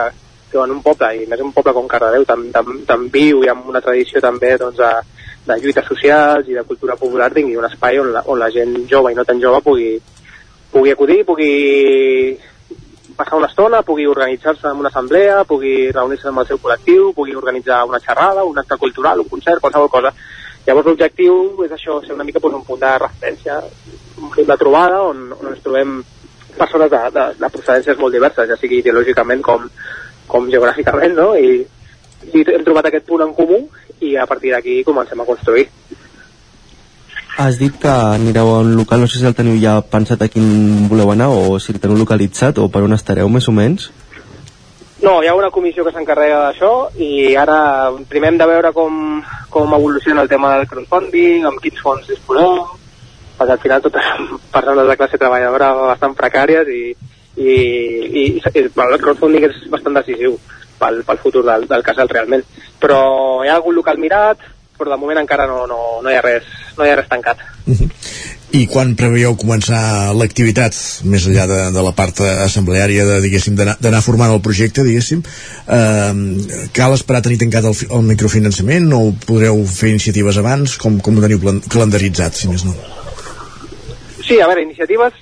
que en un poble, i més un poble com Cardedeu, tan, tan, tan viu i amb una tradició també doncs, de, de lluites socials i de cultura popular tingui un espai on la, on la gent jove i no tan jove pugui, pugui acudir, pugui passar una estona, pugui organitzar-se en una assemblea, pugui reunir-se amb el seu col·lectiu, pugui organitzar una xerrada, un acte cultural, un concert, qualsevol cosa. Llavors l'objectiu és això, ser una mica pues, un punt de referència, un punt de trobada on, on ens trobem persones de, de, de procedències molt diverses, ja sigui ideològicament com, com geogràficament, no? I, i hem trobat aquest punt en comú i a partir d'aquí comencem a construir. Has dit que anireu a un local, no sé si el teniu ja pensat a quin voleu anar o si el teniu localitzat o per on estareu més o menys? No, hi ha una comissió que s'encarrega d'això i ara primer hem de veure com, com evoluciona el tema del crowdfunding, amb quins fons disposem, perquè al final totes persones de classe treballadora bastant precàries i, i, i, i el crowdfunding és bastant decisiu pel, pel futur del, del casal realment. Però hi ha algun local mirat, però de moment encara no, no, no, hi, ha res, no hi ha res tancat. Uh -huh. I quan preveieu començar l'activitat, més enllà de, de la part assembleària de, diguéssim, d'anar formant el projecte, diguéssim, eh, cal esperar tenir tancat el, el microfinançament o podreu fer iniciatives abans? Com, com ho teniu calendaritzat, si més no? Sí, a veure, iniciatives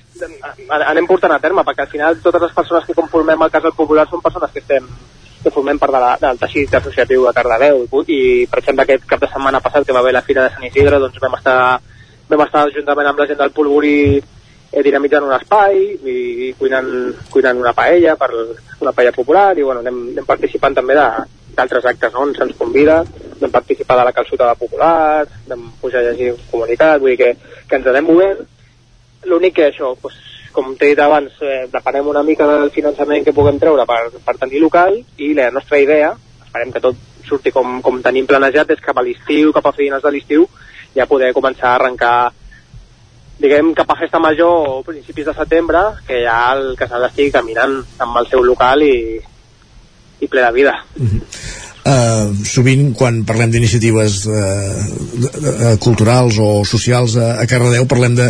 anem portant a terme, perquè al final totes les persones que conformem el Casal Popular són persones que estem que formem part de la, del teixit associatiu de Cardedeu i, i per exemple aquest cap de setmana passat que va haver la Fira de Sant Isidre doncs vam estar vam estar juntament amb la gent del Polvorí eh, dinamitzant un espai i, i cuinant, cuinant una paella per una paella popular i bueno, anem, anem participant també d'altres actes no? on se'ns convida vam participar de la calçotada popular vam pujar a llegir comunitat vull dir que, que ens anem movent l'únic que això doncs, com t'he dit abans eh, depenem una mica del finançament que puguem treure per, per tenir local i la nostra idea esperem que tot surti com, com tenim planejat és cap a l'estiu, cap a finals de l'estiu ja poder començar a arrencar diguem cap a festa major o principis de setembre que ja el casal estigui caminant amb el seu local i, i ple de vida mm -hmm. Uh, sovint quan parlem d'iniciatives uh, culturals o socials a, a Cardedeu parlem de,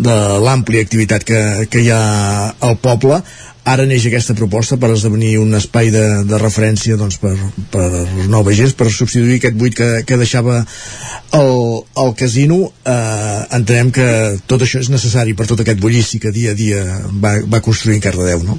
de l'àmplia activitat que, que hi ha al poble ara neix aquesta proposta per esdevenir un espai de, de referència doncs, per, per nova gent, per substituir aquest buit que, que deixava el, el casino eh, entenem que tot això és necessari per tot aquest bullici que dia a dia va, va construir Cardedeu, no?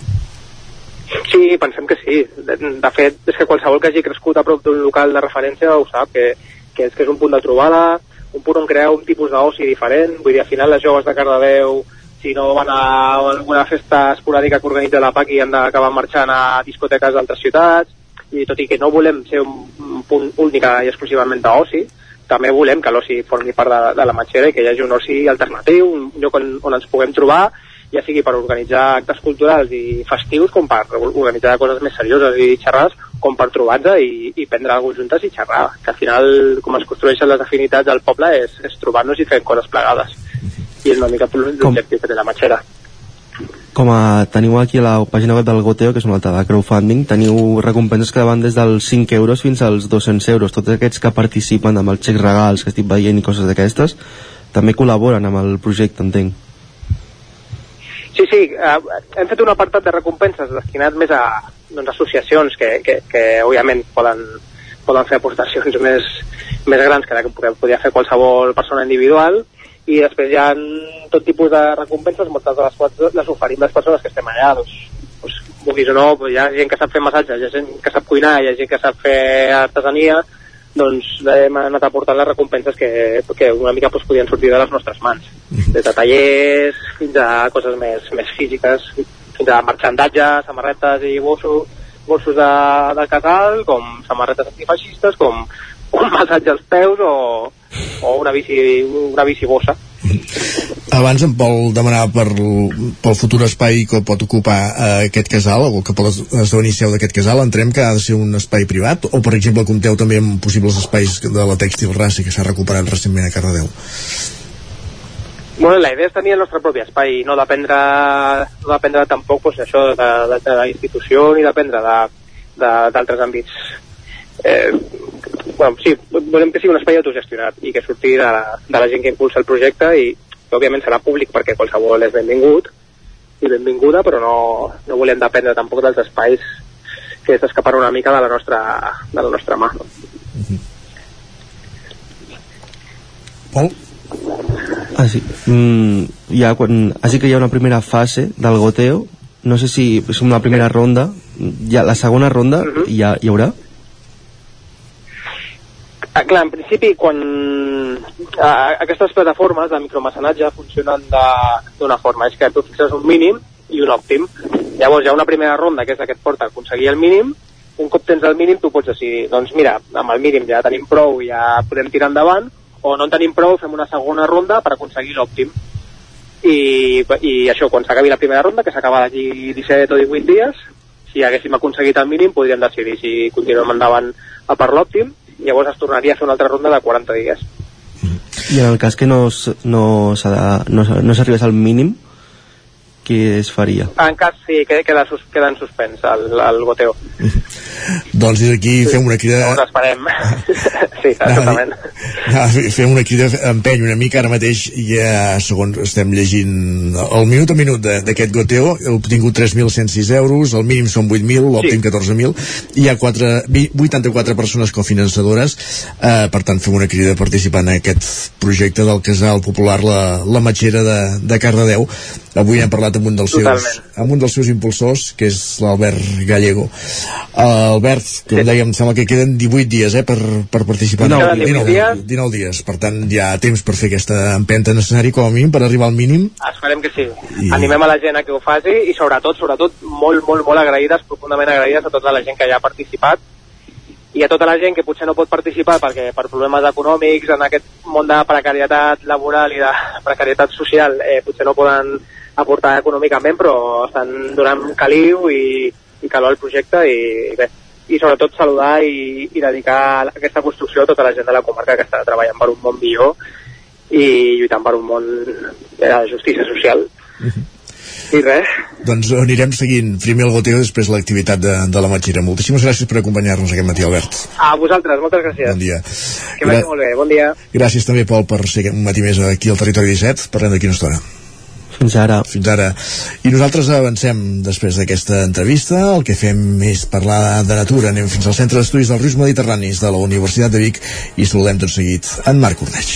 Sí, pensem que sí. De, de fet, és que qualsevol que hagi crescut a prop d'un local de referència ho sap, que, que, és, que és un punt de trobada, un punt on crear un tipus d'oci diferent, vull dir, al final les joves de Cardedeu si no van a alguna festa esporàdica que organitza la PAC i han d'acabar marxant a discoteques d'altres ciutats. I tot i que no volem ser un, un punt únic i exclusivament d'oci també volem que l'oci formi part de, de la matxera i que hi hagi un oci alternatiu, un lloc on, on ens puguem trobar ja sigui per organitzar actes culturals i festius com per organitzar coses més serioses i xerrades com per trobar-nos i, i prendre alguna juntes i xerrar que al final com es construeixen les afinitats del poble és, és trobar-nos i fer coses plegades i és una mica l'objectiu que té la matxera com a, teniu aquí a la pàgina web del Goteo, que és una altra de crowdfunding, teniu recompenses que van des dels 5 euros fins als 200 euros. Tots aquests que participen amb els xecs regals que estic veient i coses d'aquestes, també col·laboren amb el projecte, entenc. Sí, sí, eh, hem fet un apartat de recompenses destinat més a doncs, associacions que, que, que òbviament poden, poden fer aportacions més, més grans que la que podria fer qualsevol persona individual i després hi ha tot tipus de recompenses, moltes de les quals les oferim les persones que estem allà, doncs, doncs vulguis o no, hi ha gent que sap fer massatges, hi ha gent que sap cuinar, hi ha gent que sap fer artesania, doncs hem anat aportant les recompenses que, que una mica doncs, podien sortir de les nostres mans. Des de tallers fins a coses més, més físiques, fins a marxandatge, samarretes i bolsos, bolsos de, de casal, com samarretes antifeixistes, com un massatge als peus o, o una bici, una bici bossa. Abans en Pol demanava per, pel futur espai que pot ocupar eh, aquest casal o que pot esdevenir seu d'aquest casal entrem que ha de ser un espai privat o per exemple compteu també amb possibles espais de la tèxtil raça que s'ha recuperat recentment a Cardedeu? Bueno, la idea és tenir el nostre propi espai no dependre, no dependre tampoc pues, això de, de, de la institució ni dependre d'altres de, àmbits. Eh, bueno, sí, volem que sigui un espai autogestionat i que surti de la, de la gent que impulsa el projecte i que òbviament serà públic perquè qualsevol és benvingut i benvinguda, però no, no volem dependre tampoc dels espais que s'escapar una mica de la nostra, de la nostra mà. No? Pol? Ah, sí. Mm, ja, quan, així que hi ha una primera fase del goteo, no sé si és una primera ronda, ja, la segona ronda uh -huh. ja hi haurà? Ah, clar, en principi, quan ah, aquestes plataformes de micromecenatge funcionen d'una forma, és que tu fixes un mínim i un òptim. Llavors hi ha una primera ronda, que és la que et porta a aconseguir el mínim, un cop tens el mínim tu pots decidir, doncs mira, amb el mínim ja tenim prou, ja podem tirar endavant, o no en tenim prou, fem una segona ronda per aconseguir l'òptim. I, I això, quan s'acabi la primera ronda, que s'acaba d'aquí 17 o 18 dies, si haguéssim aconseguit el mínim, podríem decidir si continuem endavant a per l'òptim, llavors es tornaria a fer una altra ronda de 40 dies. I en el cas que no, no, no, no s'arribés al mínim, què es faria? En cas, sí, que queda, sus, queda en suspens el, el goteo. doncs des d'aquí sí. fem una crida... Llavors esperem. sí, exactament. No, fem una crida, empeny una mica, ara mateix ja, segons estem llegint el minut a minut d'aquest goteo, he obtingut 3.106 euros, el mínim són 8.000, l'òptim sí. 14.000, hi ha 4, 84 persones cofinançadores, eh, per tant fem una crida a participar en aquest projecte del casal popular La, la Matxera de, de Cardedeu. Avui hem parlat amb un dels seus, amb un dels seus impulsors, que és l'Albert Gallego. Uh, Albert, que sí. dèiem, sembla que queden 18 dies eh, per, per participar. 19, 19, 19, 19 dies, per tant hi ha temps per fer aquesta empenta necessària com a mínim per arribar al mínim. Esperem que sí. I... Animem a la gent a que ho faci i sobretot, sobretot, molt, molt, molt agraïdes, profundament agraïdes a tota la gent que ja ha participat i a tota la gent que potser no pot participar perquè per problemes econòmics en aquest món de precarietat laboral i de precarietat social eh, potser no poden aportar econòmicament, però estan donant caliu i, i calor al projecte i bé, i sobretot saludar i, i dedicar aquesta construcció a tota la gent de la comarca que està treballant per un món millor i lluitant per un món de justícia social. Uh -huh. I res. Doncs anirem seguint primer el goteo, després l'activitat de, de la Matxira. Moltíssimes gràcies per acompanyar-nos aquest matí, Albert. A vosaltres, moltes gràcies. Bon dia. Que vagi molt bé, bon dia. Gràcies també, Pol, per ser un matí més aquí al Territori 17. Parlem d'aquí una estona. Fins ara. Fins ara. I nosaltres avancem després d'aquesta entrevista. El que fem és parlar de natura. Anem fins al Centre d'Estudis dels Rius Mediterranis de la Universitat de Vic i saludem tot seguit en Marc Ordeig.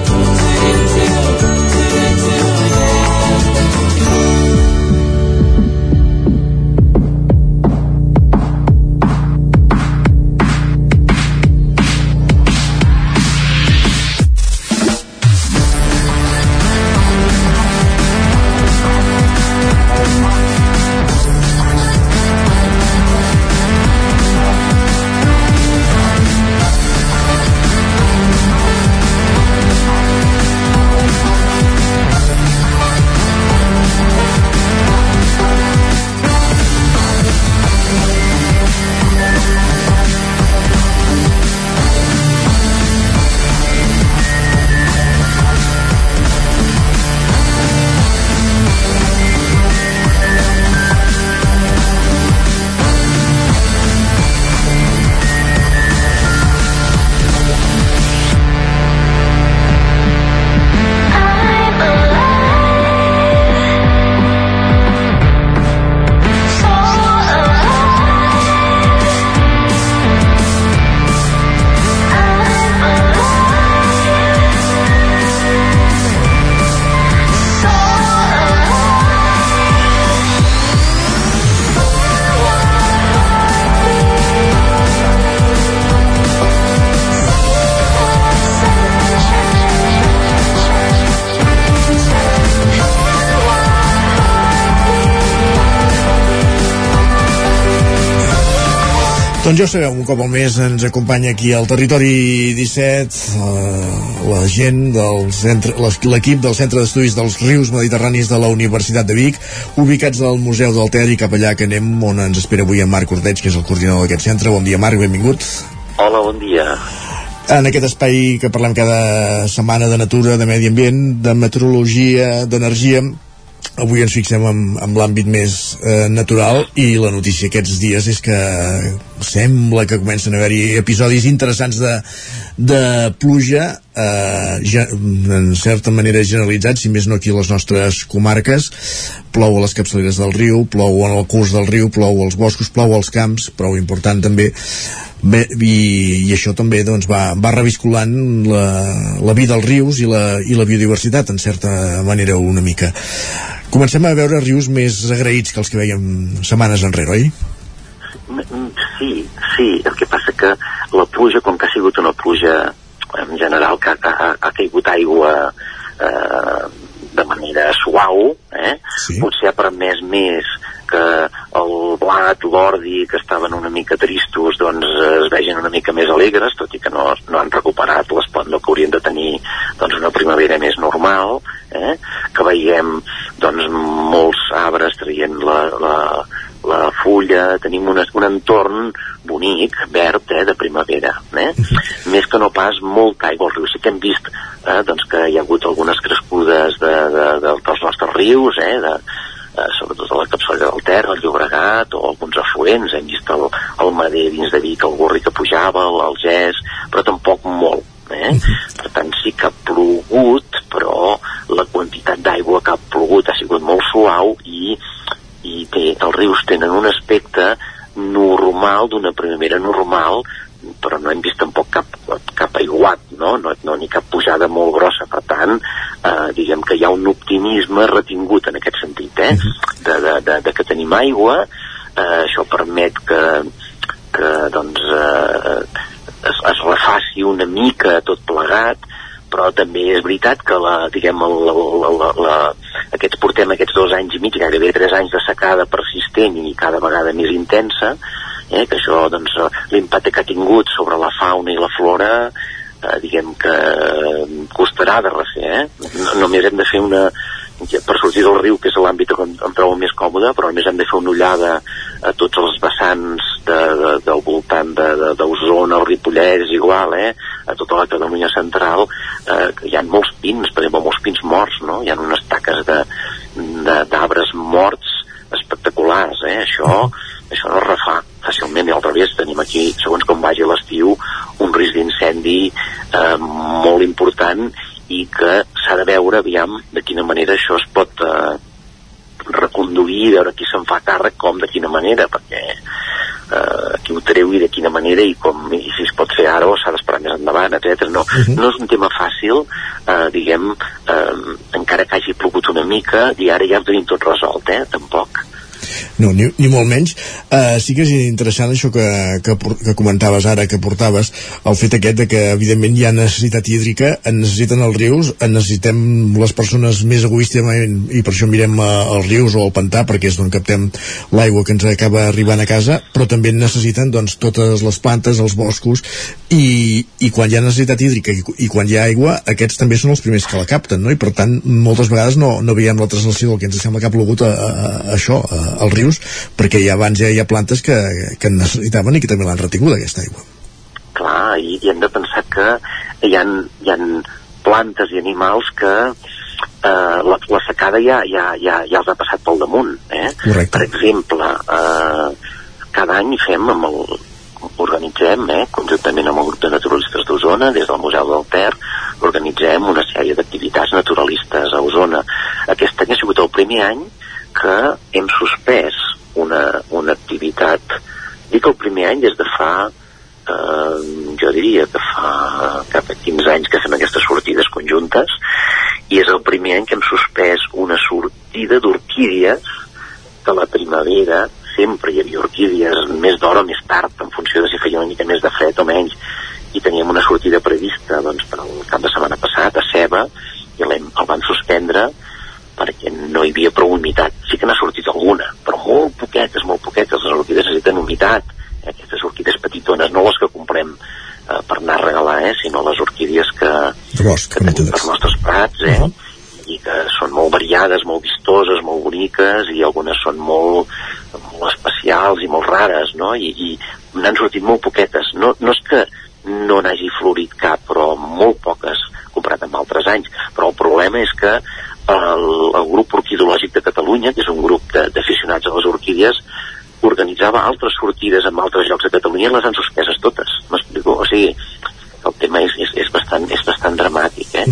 Sabeu, un cop al mes ens acompanya aquí al Territori 17 eh, la gent del centre, l'equip del Centre d'Estudis dels Rius Mediterranis de la Universitat de Vic, ubicats al Museu del Ter i cap allà que anem on ens espera avui en Marc Ordeig, que és el coordinador d'aquest centre. Bon dia, Marc, benvingut. Hola, bon dia. En aquest espai que parlem cada setmana de natura, de medi ambient, de meteorologia, d'energia, avui ens fixem en, en l'àmbit més eh, natural i la notícia aquests dies és que sembla que comencen a haver-hi episodis interessants de, de pluja eh, ja, en certa manera generalitzats, si més no aquí a les nostres comarques. Plou a les capçaleres del riu, plou en el curs del riu plou als boscos, plou als camps prou important també. Bé, i, i això també doncs, va, va revisculant la, la vida als rius i la, i la biodiversitat en certa manera una mica. Comencem a veure rius més agraïts que els que veiem setmanes enrere, oi? Sí, sí, el que passa que la pluja, com que ha sigut una pluja en general que ha, ha, ha caigut aigua eh, de manera suau, eh? sí. potser ha permès més que el blat, l'ordi, que estaven una mica tristos, doncs es vegin una mica més alegres, tot i que no, no han recuperat l'esplendor que haurien de tenir doncs, una primavera més normal, eh? que veiem doncs, molts arbres traient la, la, la fulla, tenim un, un entorn bonic, verd, eh, de primavera. Eh? Més que no pas molta aigua al riu. Sí que hem vist eh, doncs, que hi ha hagut algunes crescudes de, de, de, dels nostres rius, eh, de, eh, sobretot a la capçalera del Ter, el Llobregat o alguns afluents, hem vist el, el Mader dins de Vic, el Gorri que pujava, el, el Gès, però tampoc molt. Eh? Per tant, sí que ha plogut, però la quantitat d'aigua que ha plogut ha sigut molt suau i, i té, els rius tenen un aspecte normal, d'una primavera normal, però no hem vist tampoc cap, cap aiguat, no? No, no ni cap pujada molt grossa. Per tant, eh, diguem que hi ha un optimisme retingut en aquest sentit, eh? De, de, de, de que tenim aigua, eh, això permet que, que doncs, eh, es, es refaci una mica tot plegat, però també és veritat que la, diguem, el, la, la, la, aquests portem aquests dos anys i mig, gairebé tres anys de secada persistent i cada vegada més intensa, eh, que això, doncs, l'impacte que ha tingut sobre la fauna i la flora, eh, diguem que costarà de refer, eh? No, només hem de fer una, per sortir del riu, que és l'àmbit on em trobo més còmode, però només hem de fer una ullada a tots els vessants de, de, del voltant d'Osona, el Ripollès, igual, eh? a tota la Catalunya central, eh, hi ha molts pins, per exemple, molts pins morts, no? Hi ha unes taques de, d'arbres arbres morts espectaculars, eh? Això, això no es refà fàcilment i al revés tenim aquí, segons com vagi l'estiu, un risc d'incendi eh, molt important i que s'ha de veure, aviam, de quina manera això es pot eh, reconduir, veure qui se'n fa càrrec, com, de quina manera, perquè eh, qui ho treu i de quina manera i, com, i si es pot fer ara o s'ha d'esperar més endavant, etc. No, uh -huh. no és un tema fàcil, eh, diguem, eh, encara que hagi plogut una mica, i ara ja ho tenim tot resolt, eh, tampoc no, ni, ni molt menys uh, sí que és interessant això que, que, que comentaves ara, que portaves el fet aquest de que evidentment hi ha necessitat hídrica en necessiten els rius en necessitem les persones més egoísticament i per això mirem uh, els rius o el pantà perquè és d'on captem l'aigua que ens acaba arribant a casa però també necessiten doncs, totes les plantes, els boscos i, i quan hi ha necessitat hídrica i, i quan hi ha aigua, aquests també són els primers que la capten, no? i per tant moltes vegades no, no veiem la translació del que ens sembla que ha plogut a, a, a això, a, als rius perquè ja abans ja hi ha plantes que, que necessitaven i que també l'han retingut aquesta aigua clar, i, i hem de pensar que hi ha, hi ha plantes i animals que eh, la, la secada ja, ja, ja, ja els ha passat pel damunt eh? Correcte. per exemple eh, cada any fem amb el, organitzem, eh, conjuntament amb el grup de naturalistes d'Osona, des del Museu del Ter, organitzem una sèrie d'activitats naturalistes a Osona. Aquest any ha sigut el primer any que hem suspès una, una activitat, dic el primer any des de fa, eh, jo diria que fa cap a 15 anys que fem aquestes sortides conjuntes, i és el primer any que hem suspès una sortida d'orquídies de la primavera sempre hi havia orquídies més d'hora o més tard, en funció de si feia una mica més de fred o menys, i teníem una sortida prevista doncs, per al cap de setmana passat a Ceba, i el van suspendre perquè no hi havia prou humitat. Sí que n'ha sortit alguna, però molt poquetes, molt poquetes. Les orquídees necessiten humitat. Aquestes orquídees petitones, no les que comprem eh, per anar a regalar, eh? sinó les orquídees que, de bosc, que tenim pels nostres prats, eh? Uh -huh i que són molt variades, molt vistoses, molt boniques i algunes són molt, molt especials i molt rares, no? I, i n'han sortit molt poquetes. No, no és que no n'hagi florit cap, però molt poques comparat amb altres anys. Però el problema és que el, el grup orquidològic de Catalunya, que és un grup d'aficionats a les orquídies, organitzava altres sortides en altres llocs de Catalunya i les han suspeses totes. M'explico? O sigui, el tema és, és, és, bastant, és bastant dramàtic, eh?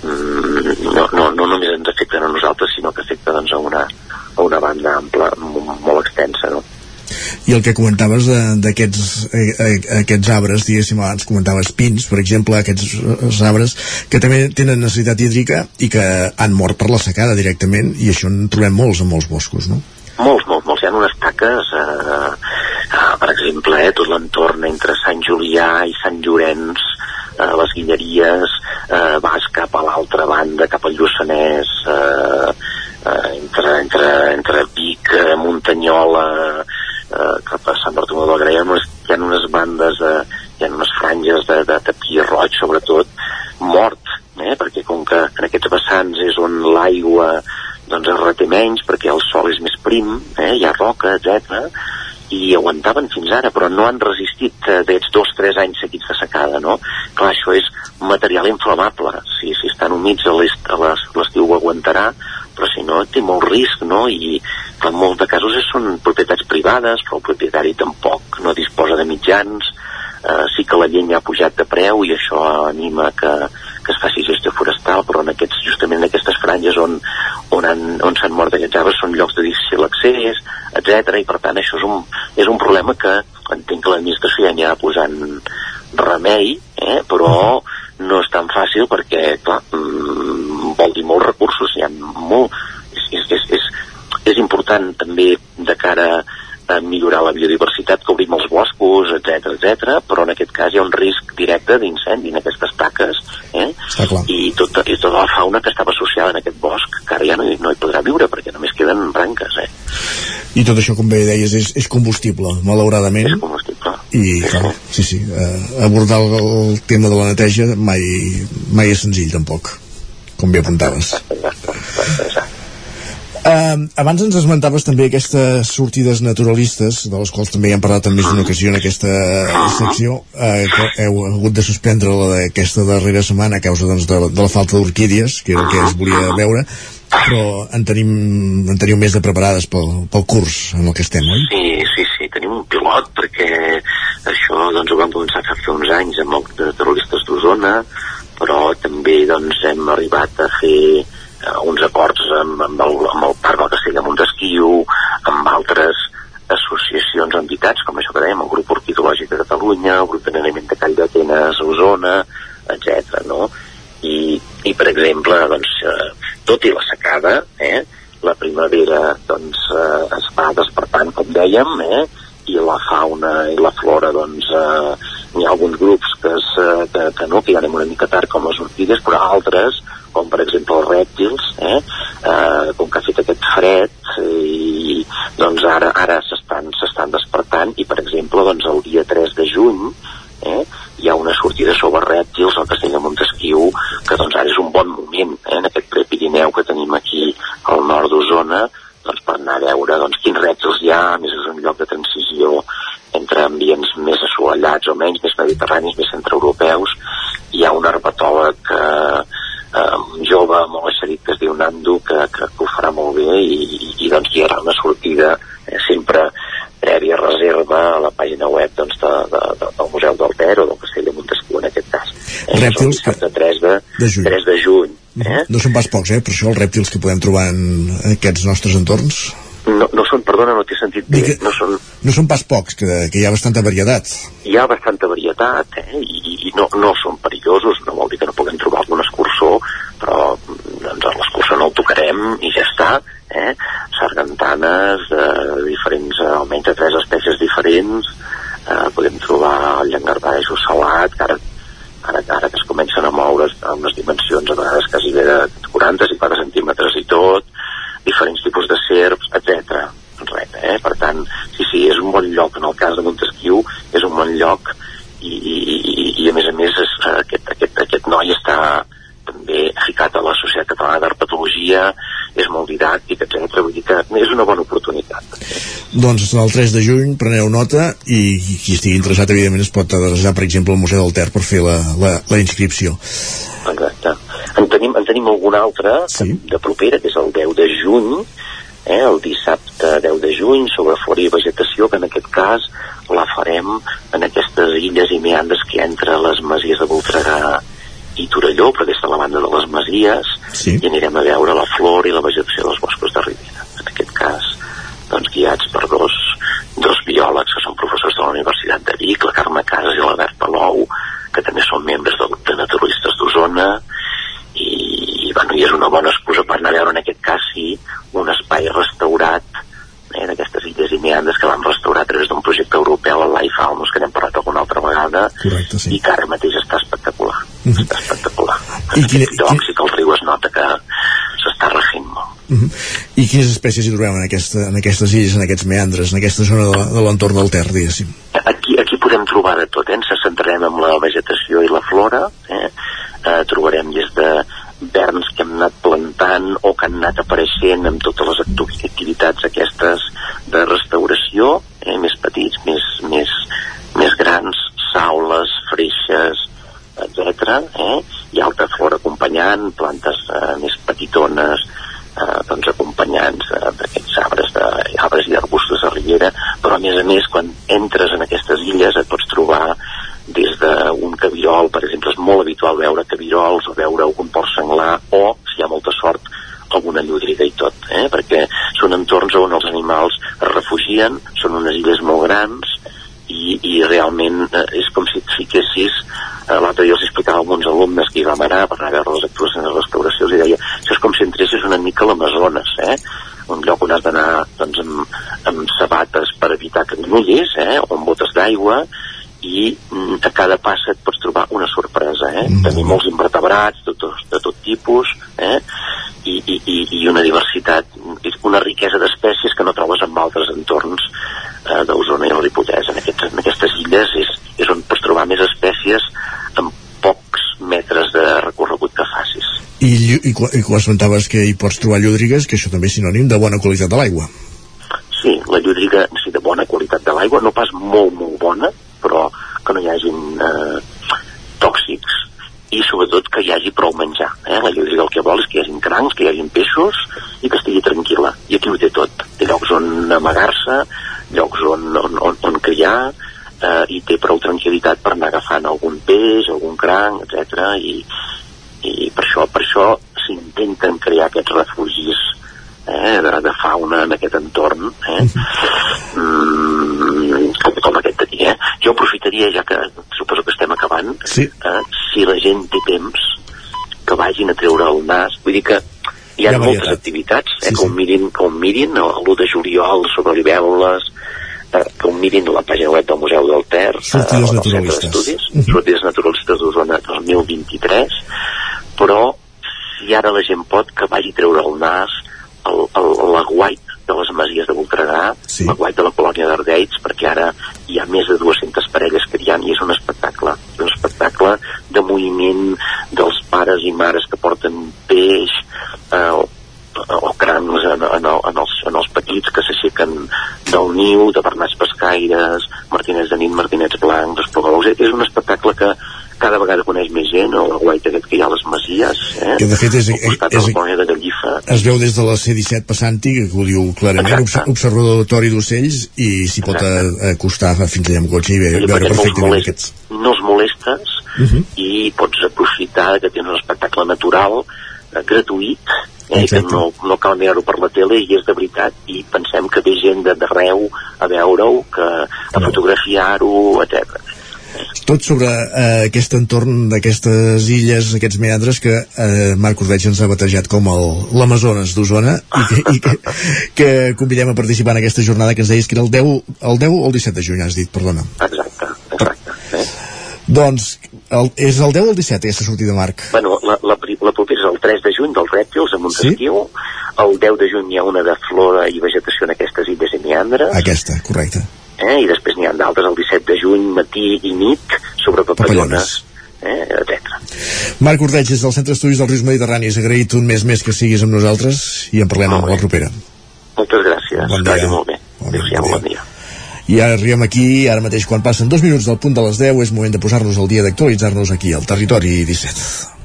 Mm, no, no, no només ens afecten a nosaltres, sinó que afecta doncs, a, una, a una banda ampla, molt, molt extensa, no? I el que comentaves d'aquests eh, eh, aquests arbres, diguéssim, abans comentaves pins, per exemple, aquests arbres que també tenen necessitat hídrica i que han mort per la secada directament i això en trobem molts en molts boscos, no? Molts, molts, molts. Hi ha unes taques, eh, eh, per exemple, eh, tot l'entorn entre Sant Julià i Sant Llorenç, eh, les Guilleries, eh, vas cap a l'altra banda, cap al Lluçanès, eh, eh, entre, entre Vic, eh, Muntanyola, eh, cap a Sant Bartomeu del Gra, hi ha unes, hi ha unes bandes, de, hi ha unes franges de, de tapí roig, sobretot, mort, eh? perquè com que en aquests vessants és on l'aigua doncs es reté menys perquè el sol és més prim, eh? hi ha roca, etc i aguantaven fins ara, però no han resistit eh, d'aquests dos, tres anys seguits de secada, no? Clar, això és material inflamable. Si, si estan humits a l'estiu ho aguantarà, però si no té molt risc, no? I en molts de casos són propietats privades, però el propietari tampoc mitjans, eh, sí que la llenya ha pujat de preu i això anima que, que es faci gestió forestal, però en aquests, justament en aquestes franges on, on, han, on s'han mort aquests arbres són llocs de difícil accés, etc i per tant això és un, és un problema que entenc que l'administració ja n'hi ha posant remei, eh, però no és tan fàcil perquè, clar, mm, vol dir molts recursos, hi ha molt... És, és, és, és, és important també de cara a millorar la biodiversitat, que obrim els boscos, etc etc, però en aquest cas hi ha un directe d'incendi en aquestes taques, eh? I, tot, i tota la fauna que estava associada en aquest bosc, que ara ja no, hi, no hi podrà viure perquè només queden branques, eh? I tot això, com bé deies, és, és combustible, malauradament. És combustible. I, clar, sí, sí, eh, abordar el, el tema de la neteja mai, mai és senzill, tampoc, com bé apuntaves. Uh, abans ens esmentaves també aquestes sortides naturalistes, de les quals també hem parlat en més d'una ocasió en aquesta secció, uh, que heu hagut de suspendre la d'aquesta darrera setmana a causa doncs, de, de la falta d'orquídies, que era el que es volia veure. però en tenim, en teniu més de preparades pel, pel curs en el que estem, oi? Sí, sí, sí, tenim un pilot perquè això doncs, ho vam començar a fer uns anys amb els de terroristes d'Osona, però també doncs, hem arribat a fer exemple, doncs, eixerit, que es diu Nando, que, que, que ho farà molt bé i, i, i doncs hi haurà una sortida eh, sempre prèvia reserva a la pàgina web doncs, de, de, de, del Museu del Ter o del Castell de Montesquieu en aquest cas. Eh, Rèptils que... 3 de, de juny. 3 de juny eh? No són pas pocs, eh? Per això els rèptils que podem trobar en aquests nostres entorns no, no són, perdona, no t'he sentit bé, que no són, no són pas pocs, que, que hi ha bastanta varietat. hi ha bastanta varietat eh? I, i no, no són perillosos, no vol dir que no puguem trobar algun escurçó, però doncs, l'escurçó no el tocarem i ja està, eh? sargantanes de diferents, eh, almenys de tres espècies diferents, eh, podem trobar el llangardaix ocelat, que ara, ara, ara que es comencen a moure a unes dimensions a vegades quasi bé de 40 i 4 centímetres i tot, diferents tipus de serps, etc. Res, eh? Per tant, sí, sí, és un bon lloc. En el cas de Montesquieu és un bon lloc i, i, i, i a més a més és, eh, aquest, aquest, aquest noi està també ficat a la Societat Catalana d'Herpetologia, és molt didàctic, etc. Vull dir que és una bona oportunitat. Doncs el 3 de juny preneu nota i qui estigui interessat evidentment es pot adreçar per exemple al Museu del Ter per fer la, la, la inscripció. Exacte. En tenim, en tenim algun altre sí. de propera, que és el 10 de juny, eh, el dissabte 10 de juny, sobre flora i vegetació, que en aquest cas la farem en aquestes illes i meandres que hi entre les masies de Voltregà i Torelló, però des de la banda de les Masies, sí. i anirem a veure la flora i la vegetació dels boscos de Ribera. En aquest cas, doncs, guiats per dos, dos biòlegs que són professors de la Universitat de Vic, la Carme Casas i l'Albert Palou, que també són membres del grup de naturalistes d'Osona, i, i, bueno, i és una bona excusa per anar a veure en aquest cas sí, un espai restaurat eh, d'aquestes illes i meandres que vam restaurar a través d'un projecte europeu, el Life Almos, que n'hem parlat alguna altra vegada, Correcte, sí. i que ara mateix està espectacular. Uh -huh. Està espectacular. I quina, Doncs sí que el riu es nota que s'està regint molt. Uh -huh. I quines espècies hi trobem en, aquesta, en aquestes illes, en aquests meandres, en aquesta zona de, de l'entorn del Ter, diguéssim? Aquí, aquí podem trobar de tot, eh? ens centrarem en la vegetació i la flora, eh? Eh, trobarem des de verns que hem anat plantant o que han anat apareixent amb totes les actu- activitats aquestes de restauració, eh? més petits, més, més, més grans, saules, freixes, etc. Eh? Hi ha altra flora acompanyant, plantes eh, més petitones, eh, doncs acompanyants eh, d'aquests arbres, de, arbres i arbustos de ribera, però a més a més quan entres en aquestes illes et pots trobar des d'un cabirol, per exemple, és molt habitual veure cabirols o veure algun porc senglar o, si hi ha molta sort, alguna llúdriga i tot, eh? perquè són entorns on els animals es refugien, són unes illes molt grans i, i realment eh, és com si et fiquessis eh, l'altre dia els explicava a alguns alumnes que hi vam anar per anar a veure les actuacions de restauració i deia, això és com si entressis una mica a l'Amazones eh? un lloc on has d'anar doncs, amb, amb sabates per evitar que et mullis d'aigua i mm, a cada passa et pots trobar una sorpresa, eh? Mm. Tenim molts invertebrats de tot, de tot tipus, eh? I, i, i, una diversitat, una riquesa d'espècies que no trobes en altres entorns eh, d'Osona i el Ripollès. En, aquests, en aquestes illes és, és on pots trobar més espècies amb pocs metres de recorregut que facis. I, i, i quan esmentaves que hi pots trobar llúdrigues, que això també és sinònim de bona qualitat de l'aigua. Sí, la llúdriga sí, de bona qualitat de l'aigua, no pas molt, molt bona, però que no hi hagin eh, tòxics i sobretot que hi hagi prou menjar. Eh? La llúdriga el que vol és que hi hagin crancs, que hi hagin peixos i que estigui tranquil·la. I aquí ho té tot. Té llocs on amagar-se, llocs on, on, on, on criar, eh, i té prou tranquil·litat per anar agafant algun peix, algun cranc, etc. I, i per això, per això s'intenten crear aquests refugis eh, de, de fauna en aquest entorn eh? mm, com, com aquest d'aquí eh? jo aprofitaria ja que suposo que estem acabant sí. eh, temps que vagin a treure el nas vull dir que hi ha Hi ha moltes varietat. activitats eh, Sí, que, ho mirin, que ho mirin l'1 de juliol sobre libèl·lules eh, que ho mirin a la pàgina web del Museu del Ter eh, Sortides Centre naturalistes. d'Estudis Sortides Naturalistes d'Osona 2023 però si ara la gent pot que vagi a treure el nas el, el, l'aguait de les masies de Voltregà, sí. l'aguait de la colònia d'Ardeits, perquè ara hi ha més de 200 parelles criant i és un espectacle, és un espectacle de moviment dels pares i mares que porten peix eh, o, o crancs en, en, el, en, els, en els petits que s'aixequen del niu, de bernats pescaires, martinets de nit, martinets blancs, esplugalous. És un espectacle que cada vegada coneix més gent, el guait aquest que hi ha a les masies, eh? Que de fet és- és- de Gallifa. es veu des de la C-17 passant-hi, que ho diu clarament, obs observatori d'ocells, i s'hi pot acostar fins allà amb cotxe i ve, I veure perquè no perfectament molest- aquests. no els molestes Uh -huh. i pots aprofitar que tens un espectacle natural eh, gratuït eh, que Exacte. no, no cal mirar-ho per la tele i és de veritat i pensem que ve gent de- d'arreu a veure-ho que a fotografiar-ho, etc. Tot sobre eh, aquest entorn d'aquestes illes, aquests meandres que eh, Marc Ordeig ens ha batejat com l'Amazones d'Osona i, que, i que, que convidem a participar en aquesta jornada que ens deies que era el 10, el 10 o el 17 de juny, has dit, perdona. Exacte, exacte. Eh? Doncs el, és el 10 o el 17 aquesta sortida, Marc? Bueno, la, la, la propera és el 3 de juny dels rèptils a Montesquieu, el 10 de juny hi ha una de flora i vegetació en aquestes illes i meandres, Aquesta, correcte. eh? i després n'hi ha d'altres el 17 de juny, matí i nit, sobre papallones, eh? etc. Marc Ordeig, des del Centre d'Estudis dels Rius Mediterranis, agraït un mes més que siguis amb nosaltres i en parlem a la propera. Moltes gràcies, Bon dia. vagi molt bé. Adéu-siau, bon dia. I ara arribem aquí, ara mateix quan passen dos minuts del punt de les 10, és moment de posar-nos al dia d'actualitzar-nos aquí al Territori 17.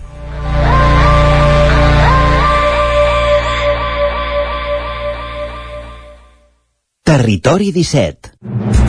Territori 17.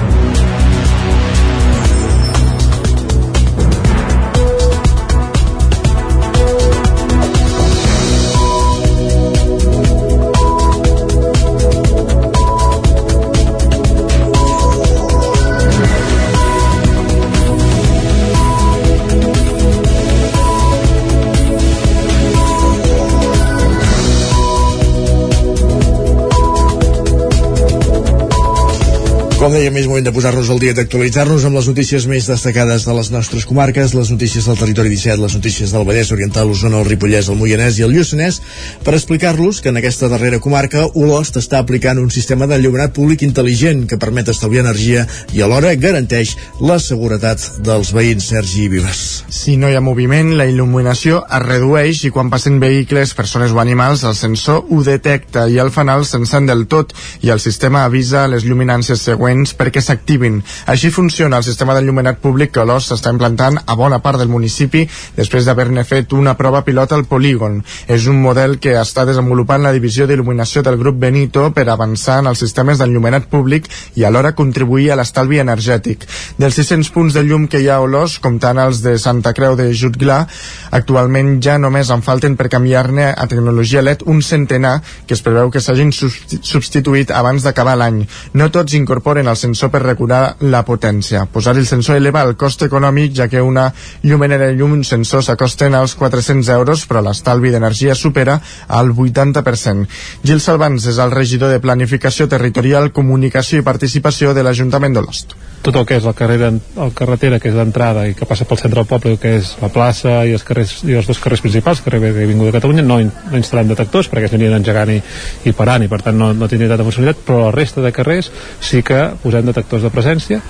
Com dèiem, és moment de posar-nos al dia d'actualitzar-nos amb les notícies més destacades de les nostres comarques, les notícies del territori 17, les notícies del Vallès Oriental, l'Osona, el Ripollès, el Moianès i el Lluçanès, per explicar-los que en aquesta darrera comarca Olost està aplicant un sistema d'enllumenat públic intel·ligent que permet estalviar energia i alhora garanteix la seguretat dels veïns. Sergi Vives. Si no hi ha moviment, la il·luminació es redueix i quan passen vehicles, persones o animals, el sensor ho detecta i al fanal s'encén del tot i el sistema avisa les lluminàncies següents perquè s'activin. Així funciona el sistema d'enllumenat públic que l'OS s'està implantant a bona part del municipi després d'haver-ne fet una prova pilot al polígon. És un model que està desenvolupant la divisió d'il·luminació del grup Benito per avançar en els sistemes d'enllumenat públic i alhora contribuir a l'estalvi energètic. Dels 600 punts de llum que hi ha a Olós, comptant els de Santa Creu de Jutglà, actualment ja només en falten per canviar-ne a tecnologia LED un centenar que es preveu que s'hagin substi- substituït abans d'acabar l'any. No tots incorporen el sensor per regular la potència. Posar el sensor eleva el cost econòmic, ja que una llumenera i un sensor s'acosten als 400 euros, però l'estalvi d'energia supera el 80%. Gil Salvans és el regidor de Planificació Territorial, Comunicació i Participació de l'Ajuntament d'Olost. tot el que és la carrera, el carretera que és d'entrada i que passa pel centre del poble que és la plaça i els, carrers, i els dos carrers principals carrer Vega i Avinguda de Catalunya no, no instal·lem detectors perquè es anirien engegant i, i parant i per tant no, no tindria tanta funcionalitat però la resta de carrers sí que posem detectors de presència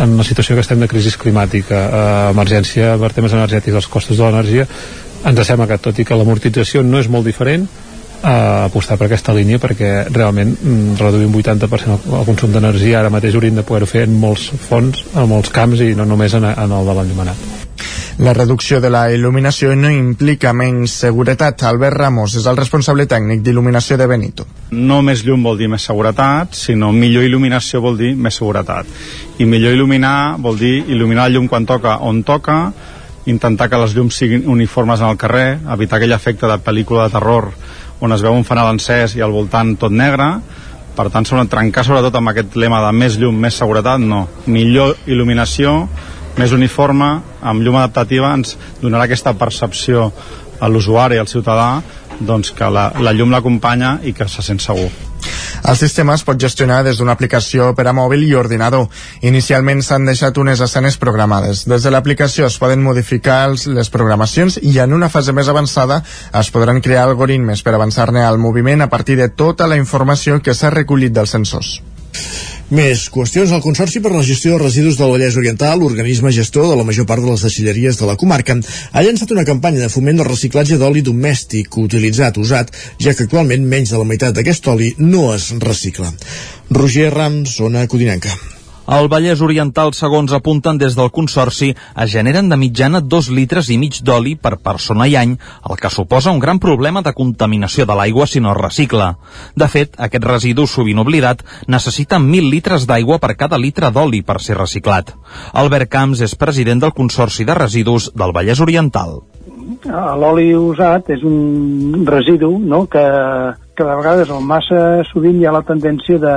en la situació que estem de crisi climàtica. Eh, emergència per temes energètics els costos de l'energia. Ens sembla que tot i que l'amortització no és molt diferent a apostar per aquesta línia perquè realment mm, reduir un 80% el, el consum d'energia. Ara mateix hauríem de poder-ho fer en molts fons, en molts camps i no només en, en el de l'enllumenat. La reducció de la il·luminació no implica menys seguretat. Albert Ramos és el responsable tècnic d'il·luminació de Benito. No més llum vol dir més seguretat, sinó millor il·luminació vol dir més seguretat. I millor il·luminar vol dir il·luminar la llum quan toca on toca, intentar que les llums siguin uniformes en el carrer, evitar aquell efecte de pel·lícula de terror on es veu un fanal encès i al voltant tot negre, per tant, sobre, trencar sobretot amb aquest lema de més llum, més seguretat, no. Millor il·luminació, més uniforme, amb llum adaptativa, ens donarà aquesta percepció a l'usuari, al ciutadà, doncs que la, la llum l'acompanya i que se sent segur. El sistema es pot gestionar des d'una aplicació per a mòbil i ordinador. Inicialment s'han deixat unes escenes programades. Des de l'aplicació es poden modificar els, les programacions i en una fase més avançada es podran crear algoritmes per avançar-ne al moviment a partir de tota la informació que s'ha recollit dels sensors. Més qüestions. El Consorci per la Gestió de Residus del Vallès Oriental, organisme gestor de la major part de les deixalleries de la comarca, ha llançat una campanya de foment del reciclatge d'oli domèstic utilitzat, usat, ja que actualment menys de la meitat d'aquest oli no es recicla. Roger Rams, zona Codinenca. Al Vallès Oriental, segons apunten des del Consorci, es generen de mitjana dos litres i mig d'oli per persona i any, el que suposa un gran problema de contaminació de l'aigua si no es recicla. De fet, aquest residu sovint oblidat necessita 1.000 litres d'aigua per cada litre d'oli per ser reciclat. Albert Camps és president del Consorci de Residus del Vallès Oriental. L'oli usat és un residu no? que, que de vegades el massa sovint hi ha la tendència de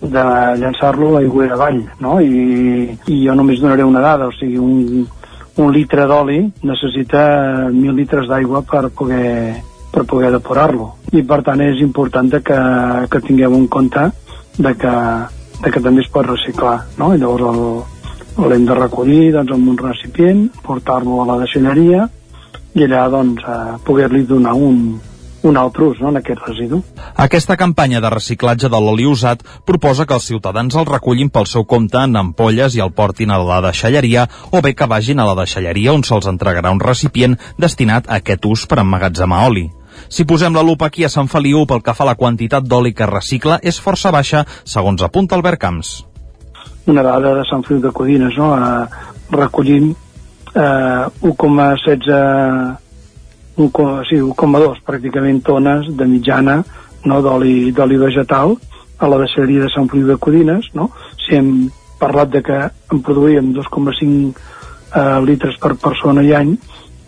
de llançar-lo a l'aigüera avall, no? I, I jo només donaré una dada, o sigui, un, un litre d'oli necessita mil litres d'aigua per poder per poder depurar-lo. I per tant és important que, que tingueu en compte de que, de que també es pot reciclar, no? I llavors l'hem de recollir doncs, amb un recipient, portar-lo a la deixalleria i allà doncs, eh, poder-li donar un, un altre ús no, en aquest residu. Aquesta campanya de reciclatge de l'oli usat proposa que els ciutadans el recullin pel seu compte en ampolles i el portin a la deixalleria o bé que vagin a la deixalleria on se'ls entregarà un recipient destinat a aquest ús per emmagatzemar oli. Si posem la lupa aquí a Sant Feliu pel que fa a la quantitat d'oli que recicla és força baixa, segons apunta Albert Camps. Una dada de Sant Feliu de Codines, no? Eh, recollim eh, 1,16 1,2 sí, pràcticament tones de mitjana no, d'oli vegetal a la deixeria de Sant Feliu de Codines, no? si hem parlat de que en produïem 2,5 eh, litres per persona i any,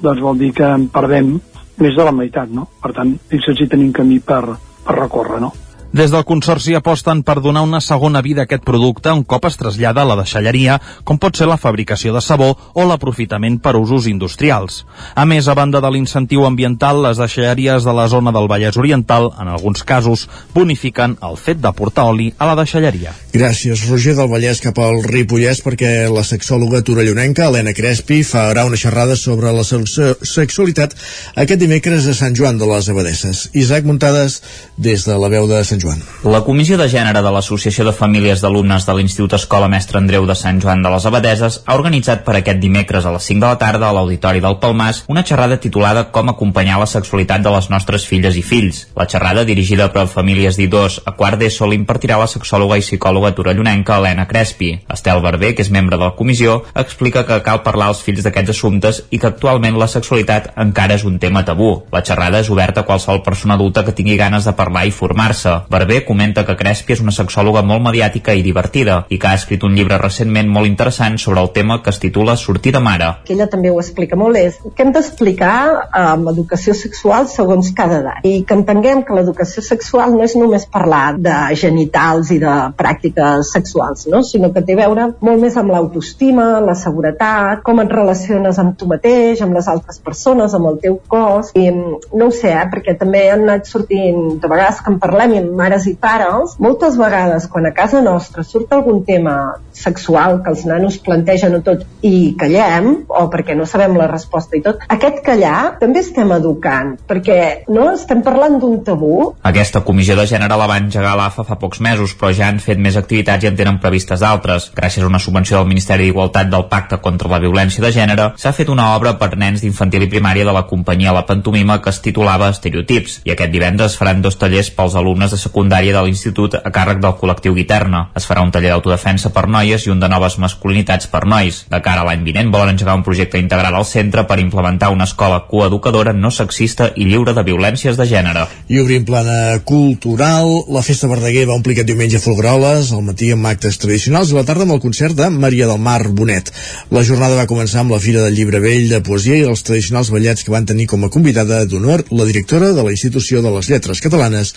doncs vol dir que en perdem més de la meitat, no? Per tant, fixa't si tenim camí per, per recórrer, no? Des del Consorci aposten per donar una segona vida a aquest producte un cop es trasllada a la deixalleria, com pot ser la fabricació de sabó o l'aprofitament per usos industrials. A més, a banda de l'incentiu ambiental, les deixalleries de la zona del Vallès Oriental, en alguns casos, bonifiquen el fet de portar oli a la deixalleria. Gràcies, Roger del Vallès cap al Ripollès, perquè la sexòloga torellonenca, Helena Crespi, farà una xerrada sobre la sexualitat aquest dimecres a Sant Joan de les Abadesses. Isaac Muntades, des de la veu de Sant Joan. La Comissió de Gènere de l'Associació de Famílies d'Alumnes de l'Institut Escola Mestre Andreu de Sant Joan de les Abadeses ha organitzat per aquest dimecres a les 5 de la tarda a l'Auditori del Palmàs una xerrada titulada Com acompanyar la sexualitat de les nostres filles i fills. La xerrada, dirigida per famílies d'I2 a quart d'ESO, l'impartirà la sexòloga i psicòloga torellonenca Helena Crespi. Estel Barber, que és membre de la comissió, explica que cal parlar als fills d'aquests assumptes i que actualment la sexualitat encara és un tema tabú. La xerrada és oberta a qualsevol persona adulta que tingui ganes de parlar i formar-se. Barber comenta que Crespi és una sexòloga molt mediàtica i divertida i que ha escrit un llibre recentment molt interessant sobre el tema que es titula Sortir de mare. Que ella també ho explica molt és que hem d'explicar amb um, educació sexual segons cada edat i que entenguem que l'educació sexual no és només parlar de genitals i de pràctiques sexuals, no? sinó que té a veure molt més amb l'autoestima, la seguretat, com et relaciones amb tu mateix, amb les altres persones, amb el teu cos i no ho sé, eh, perquè també han anat sortint de vegades que en parlem i mares i pares, moltes vegades quan a casa nostra surt algun tema sexual que els nanos plantegen o tot i callem, o perquè no sabem la resposta i tot, aquest callar també estem educant, perquè no estem parlant d'un tabú. Aquesta comissió de gènere la va engegar l'AFA fa pocs mesos, però ja han fet més activitats i en tenen previstes d'altres. Gràcies a una subvenció del Ministeri d'Igualtat del Pacte contra la Violència de Gènere, s'ha fet una obra per nens d'infantil i primària de la companyia La Pantomima que es titulava Estereotips, i aquest divendres faran dos tallers pels alumnes de secundària de l'institut a càrrec del col·lectiu Guiterna. Es farà un taller d'autodefensa per noies i un de noves masculinitats per nois. De cara a l'any vinent volen engegar un projecte integral al centre per implementar una escola coeducadora no sexista i lliure de violències de gènere. I obrim plana cultural. La Festa Verdaguer va omplir aquest diumenge Folgueroles, al matí amb actes tradicionals i la tarda amb el concert de Maria del Mar Bonet. La jornada va començar amb la Fira del Llibre Vell de Poesia i els tradicionals ballets que van tenir com a convidada d'honor la directora de la Institució de les Lletres Catalanes,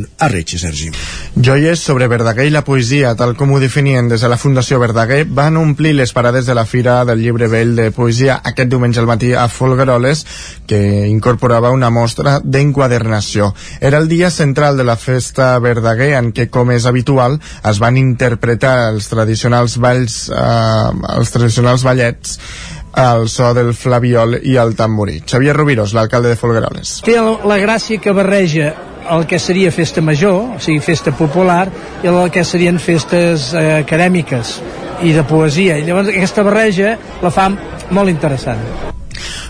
Isaskun Arretxe Sergi. Joies sobre Verdaguer i la poesia, tal com ho definien des de la Fundació Verdaguer, van omplir les parades de la Fira del Llibre Vell de Poesia aquest diumenge al matí a Folgueroles, que incorporava una mostra d'enquadernació. Era el dia central de la festa Verdaguer en què, com és habitual, es van interpretar els tradicionals balls, eh, els tradicionals ballets al so del flaviol i el tamborí. Xavier Rubiros, l'alcalde de Folgueroles. Té la gràcia que barreja el que seria festa major, o sigui, festa popular, i el que serien festes eh, acadèmiques i de poesia. I llavors aquesta barreja la fa molt interessant.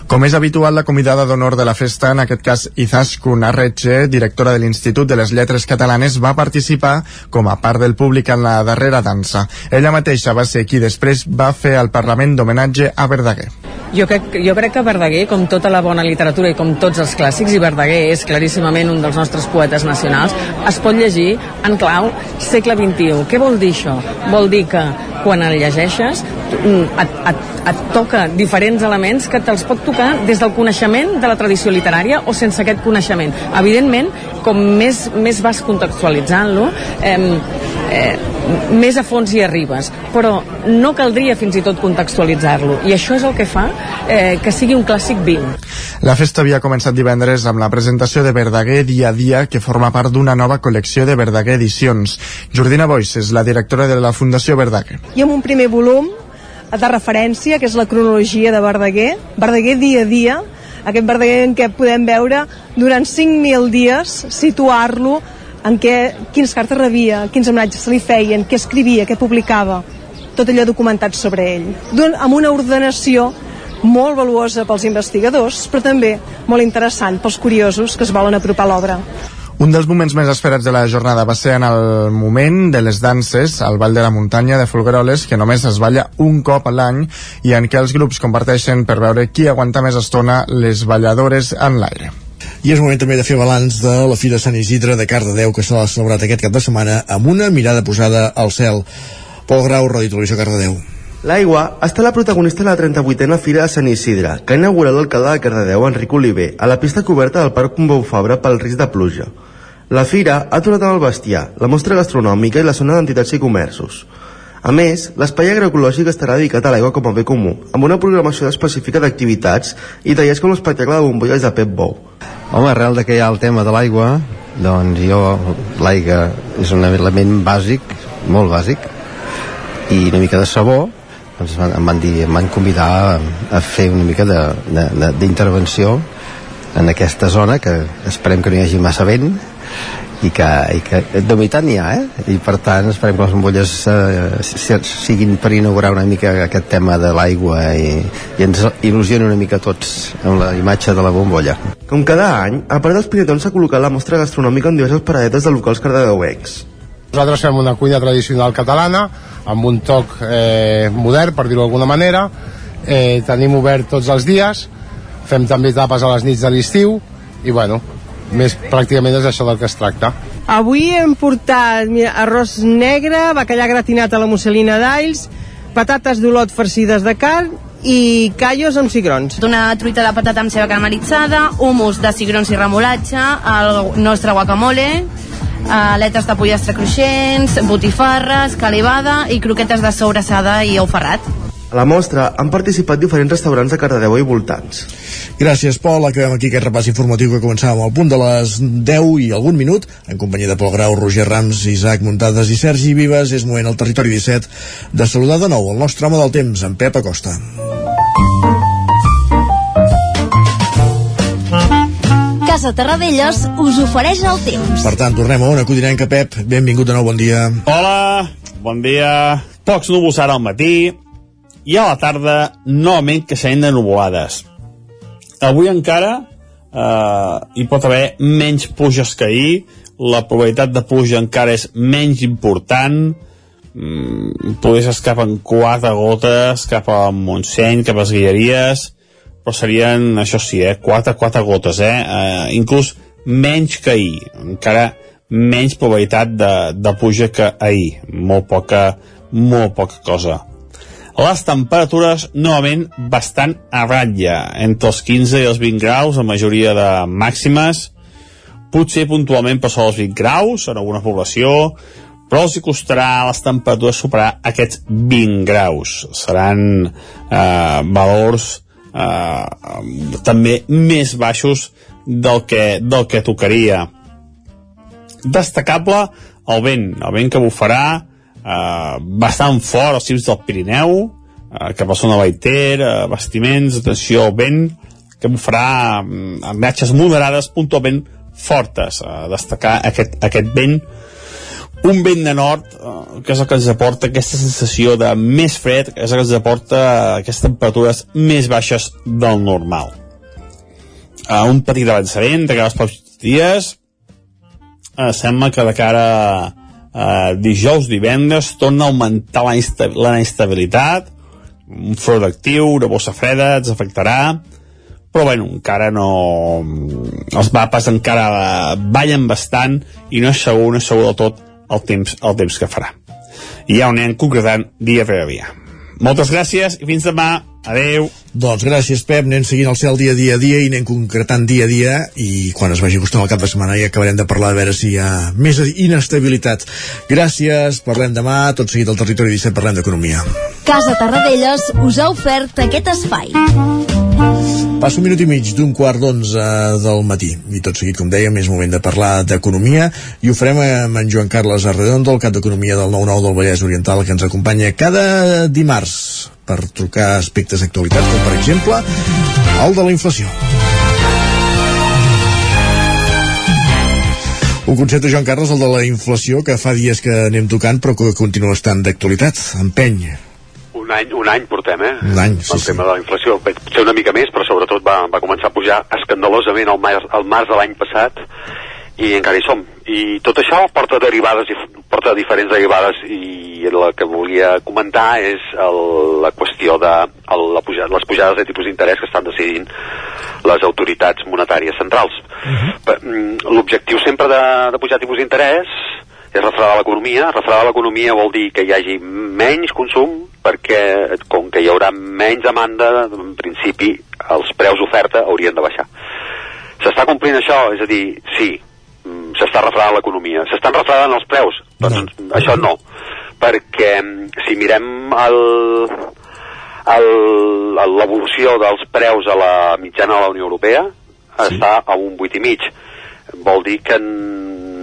Com és habitual, la convidada d'honor de la festa, en aquest cas Izaskun Arretxe, directora de l'Institut de les Lletres Catalanes, va participar com a part del públic en la darrera dansa. Ella mateixa va ser qui després va fer el Parlament d'homenatge a Verdaguer. Jo crec, jo crec que Verdaguer, com tota la bona literatura i com tots els clàssics, i Verdaguer és claríssimament un dels nostres poetes nacionals, es pot llegir en clau segle XXI. Què vol dir això? Vol dir que quan el llegeixes et, et, et toca diferents elements que te'ls pot tocar des del coneixement de la tradició literària o sense aquest coneixement. Evidentment, com més, més vas contextualitzant-lo, eh, eh, més a fons hi arribes, però no caldria fins i tot contextualitzar-lo, i això és el que fa eh, que sigui un clàssic viu. La festa havia començat divendres amb la presentació de Verdaguer dia a dia, que forma part d'una nova col·lecció de Verdaguer Edicions. Jordina Boix és la directora de la Fundació Verdaguer. I amb un primer volum de referència, que és la cronologia de Verdaguer, Verdaguer dia a dia, aquest Verdaguer en què podem veure durant 5.000 dies, situar-lo en què, quines cartes rebia, quins homenatges se li feien, què escrivia, què publicava, tot allò documentat sobre ell, amb una ordenació molt valuosa pels investigadors, però també molt interessant pels curiosos que es volen apropar l'obra. Un dels moments més esperats de la jornada va ser en el moment de les danses al Vall de la Muntanya de Folgueroles, que només es balla un cop a l'any i en què els grups comparteixen per veure qui aguanta més estona les balladores en l'aire. I és moment també de fer balanç de la Fira Sant Isidre de Cardedeu que s'ha celebrat aquest cap de setmana amb una mirada posada al cel. Pol Grau, Ràdio Televisió Cardedeu. L'aigua ha estat la protagonista de la 38a Fira de Sant Isidre, que ha inaugurat l'alcalde de Cardedeu, Enric Oliver, a la pista coberta del Parc Pompeu Fabra pel risc de pluja. La fira ha tornat amb el bestiar, la mostra gastronòmica i la zona d'entitats i comerços. A més, l'espai agroecològic estarà dedicat a l'aigua com a bé comú, amb una programació específica d'activitats i tallers com l'espectacle de bombolles de Pep Bou. Home, arrel de que hi ha el tema de l'aigua, doncs jo, l'aigua és un element bàsic, molt bàsic, i una mica de sabó, doncs em van, dir, em van convidar a, a fer una mica d'intervenció en aquesta zona que esperem que no hi hagi massa vent i que, i que de veritat n'hi ha eh? i per tant esperem que les bombolles eh, siguin per inaugurar una mica aquest tema de l'aigua i, i ens il·lusioni una mica tots amb la imatge de la bombolla Com cada any, a part dels pinetons s'ha col·locat la mostra gastronòmica en diverses paradetes de locals cardedeuencs nosaltres fem una cuina tradicional catalana amb un toc eh, modern, per dir-ho d'alguna manera. Eh, tenim obert tots els dies, fem també tapes a les nits de l'estiu i bueno, més pràcticament és això del que es tracta. Avui hem portat mira, arròs negre, bacallà gratinat a la musselina d'alls, patates d'olot farcides de carn i callos amb cigrons. Una truita de patata amb ceba caramelitzada, humus de cigrons i remolatge, el nostre guacamole, aletes de pollastre cruixents, botifarres, calivada i croquetes de sobrassada i ou ferrat. A la mostra han participat diferents restaurants de Cardedeu i voltants. Gràcies, Pol. Acabem aquí aquest repàs informatiu que començàvem al punt de les 10 i algun minut, en companyia de Pol Grau, Roger Rams, Isaac Muntades i Sergi Vives. És moment al territori 17 de saludar de nou el nostre home del temps, en Pep Acosta. Casa Terradellos us ofereix el temps. Per tant, tornem a una codinenca, Pep. Benvingut de nou, bon dia. Hola, bon dia. Pocs núvols ara al matí i a la tarda novament que seient de nuvolades. Avui encara eh, hi pot haver menys pluges que ahir, la probabilitat de pluja encara és menys important, mm, potser s'escapen quatre gotes cap a Montseny, cap a les Guilleries, però serien, això sí, eh, quatre, quatre gotes, eh, eh inclús menys que ahir, encara menys probabilitat de, de pluja que ahir, molt poca, molt poca cosa. Les temperatures novament bastant a ratlla, entre els 15 i els 20 graus, la majoria de màximes, potser puntualment per sobre els 20 graus en alguna població, però els costarà les temperatures superar aquests 20 graus. Seran eh, valors eh, també més baixos del que, del que tocaria. Destacable el vent, el vent que bufarà eh, bastant fort als cims del Pirineu, eh, cap a zona Baiter, eh, bastiments, atenció al vent, que bufarà mm, amb viatges moderades, puntualment fortes. A destacar aquest, aquest vent un vent de nord eh, que és el que ens aporta aquesta sensació de més fred, que és el que ens aporta aquestes temperatures més baixes del normal. Uh, un petit avançament de cada pocs dies uh, sembla que de cara a uh, dijous, divendres torna a augmentar la, insta la inestabilitat un front actiu, una bossa freda ens afectarà però bueno, encara no els mapes encara ballen bastant i no és segur, no és segur del tot el temps, el temps que farà. I ja ho anem concretant dia rere dia. Moltes gràcies i fins demà. Adeu. Doncs gràcies, Pep. Anem seguint el cel dia a dia a dia i anem concretant dia a dia i quan es vagi acostant el cap de setmana ja acabarem de parlar a veure si hi ha més inestabilitat. Gràcies, parlem demà, tot seguit al Territori 17 parlem d'economia. Casa Tarradellas us ha ofert aquest espai. Passa un minut i mig d'un quart d'onze del matí i tot seguit, com dèiem, és moment de parlar d'economia i ho farem amb en Joan Carles Arredondo, el cap d'Economia del 9-9 del Vallès Oriental, que ens acompanya cada dimarts per trucar aspectes d'actualitat, com per exemple el de la inflació. Un concepte, Joan Carles, el de la inflació, que fa dies que anem tocant, però que continua estant d'actualitat. Empeny un any, un any portem, eh? Un any, sí, el tema de la inflació. Potser una mica més, però sobretot va, va començar a pujar escandalosament al març, al març de l'any passat i encara hi som. I tot això porta derivades i porta diferents derivades i el que volia comentar és el, la qüestió de el, la pujada, les pujades de tipus d'interès que estan decidint les autoritats monetàries centrals. Uh -huh. L'objectiu sempre de, de pujar tipus d'interès és refredar l'economia. Refredar l'economia vol dir que hi hagi menys consum, perquè com que hi haurà menys demanda, en principi els preus d'oferta haurien de baixar. S'està complint això? És a dir, sí, mm, s'està refredant l'economia. S'estan refredant els preus? Doncs no. això no, perquè mm, si mirem el l'evolució dels preus a la mitjana de la Unió Europea sí. està a un 8,5 vol dir que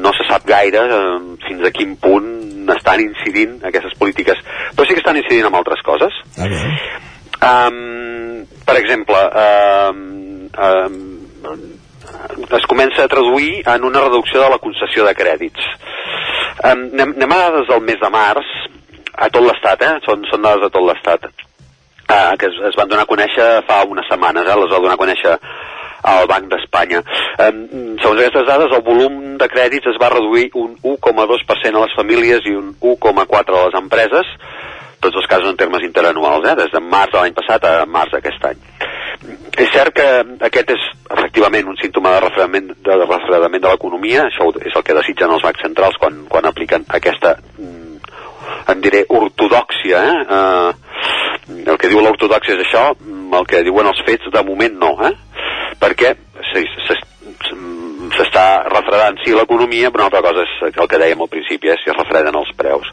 no se sap gaire eh, fins a quin punt estan incidint aquestes polítiques però sí que estan incidint en altres coses okay. um, per exemple um, um, es comença a traduir en una reducció de la concessió de crèdits um, anem, anem a dades del mes de març a tot l'estat, eh? són, són dades de tot l'estat uh, que es, es van donar a conèixer fa unes setmanes, eh? les va donar a conèixer al Banc d'Espanya. Eh, segons aquestes dades, el volum de crèdits es va reduir un 1,2% a les famílies i un 1,4% a les empreses, tots els casos en termes interanuals, eh, des de març de l'any passat a març d'aquest any. És cert que aquest és efectivament un símptoma de refredament de, de, refredament de l'economia, això és el que desitgen els bancs centrals quan, quan apliquen aquesta, mm, en diré, ortodoxia. Eh? Eh, el que diu l'ortodoxia és això, el que diuen els fets de moment no. Eh? perquè s'està refredant sí l'economia, però una altra cosa és el que dèiem al principi, és si es refreden els preus.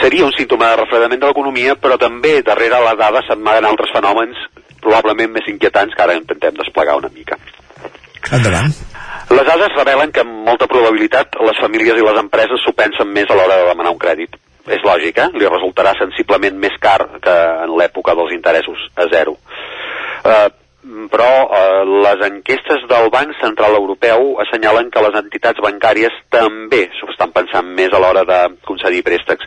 Seria un símptoma de refredament de l'economia, però també darrere la dada s'amaguen altres fenòmens probablement més inquietants que ara intentem desplegar una mica. Endavant. Les dades revelen que amb molta probabilitat les famílies i les empreses s'ho pensen més a l'hora de demanar un crèdit. És lògic, eh? Li resultarà sensiblement més car que en l'època dels interessos a zero. Eh, però eh, les enquestes del Banc Central Europeu assenyalen que les entitats bancàries també s'ho estan pensant més a l'hora de concedir préstecs.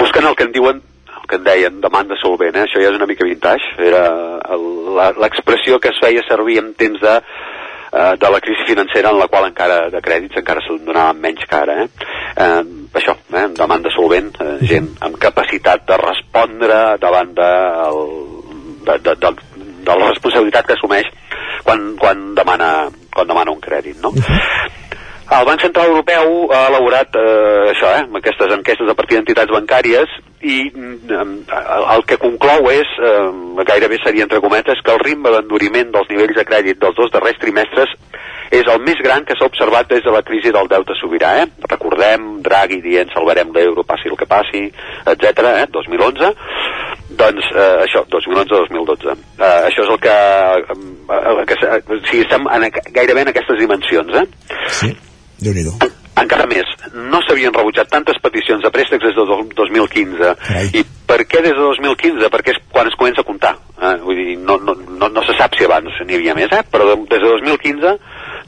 Busquen el que en diuen el que en deien demanda solvent, eh? això ja és una mica vintage, era l'expressió que es feia servir en temps de eh, de la crisi financera en la qual encara de crèdits encara se'n donaven menys cara eh? Eh, això, eh, amb demanda solvent eh, gent amb capacitat de respondre davant de, el, de, de, de, de la responsabilitat que assumeix quan, quan, demana, quan demana un crèdit no? El Banc Central Europeu ha elaborat eh, això, eh, aquestes enquestes a partir d'entitats bancàries i mm, el, el que conclou és, eh, gairebé seria entre cometes, que el ritme d'enduriment dels nivells de crèdit dels dos darrers trimestres és el més gran que s'ha observat des de la crisi del deute sobirà. Eh? Recordem Draghi dient salvarem l'euro, passi el que passi, etc. Eh? 2011. Doncs eh, això, 2011-2012. Eh, això és el que... Eh, que o sigui, estem en, gairebé en aquestes dimensions. Eh? Sí, déu nhi encara més, no s'havien rebutjat tantes peticions de préstecs des de 2015. Carai. I per què des de 2015? Perquè és quan es comença a comptar. Eh? Vull dir, no, no, no, no se sap si abans n'hi havia més, eh? però de, des de 2015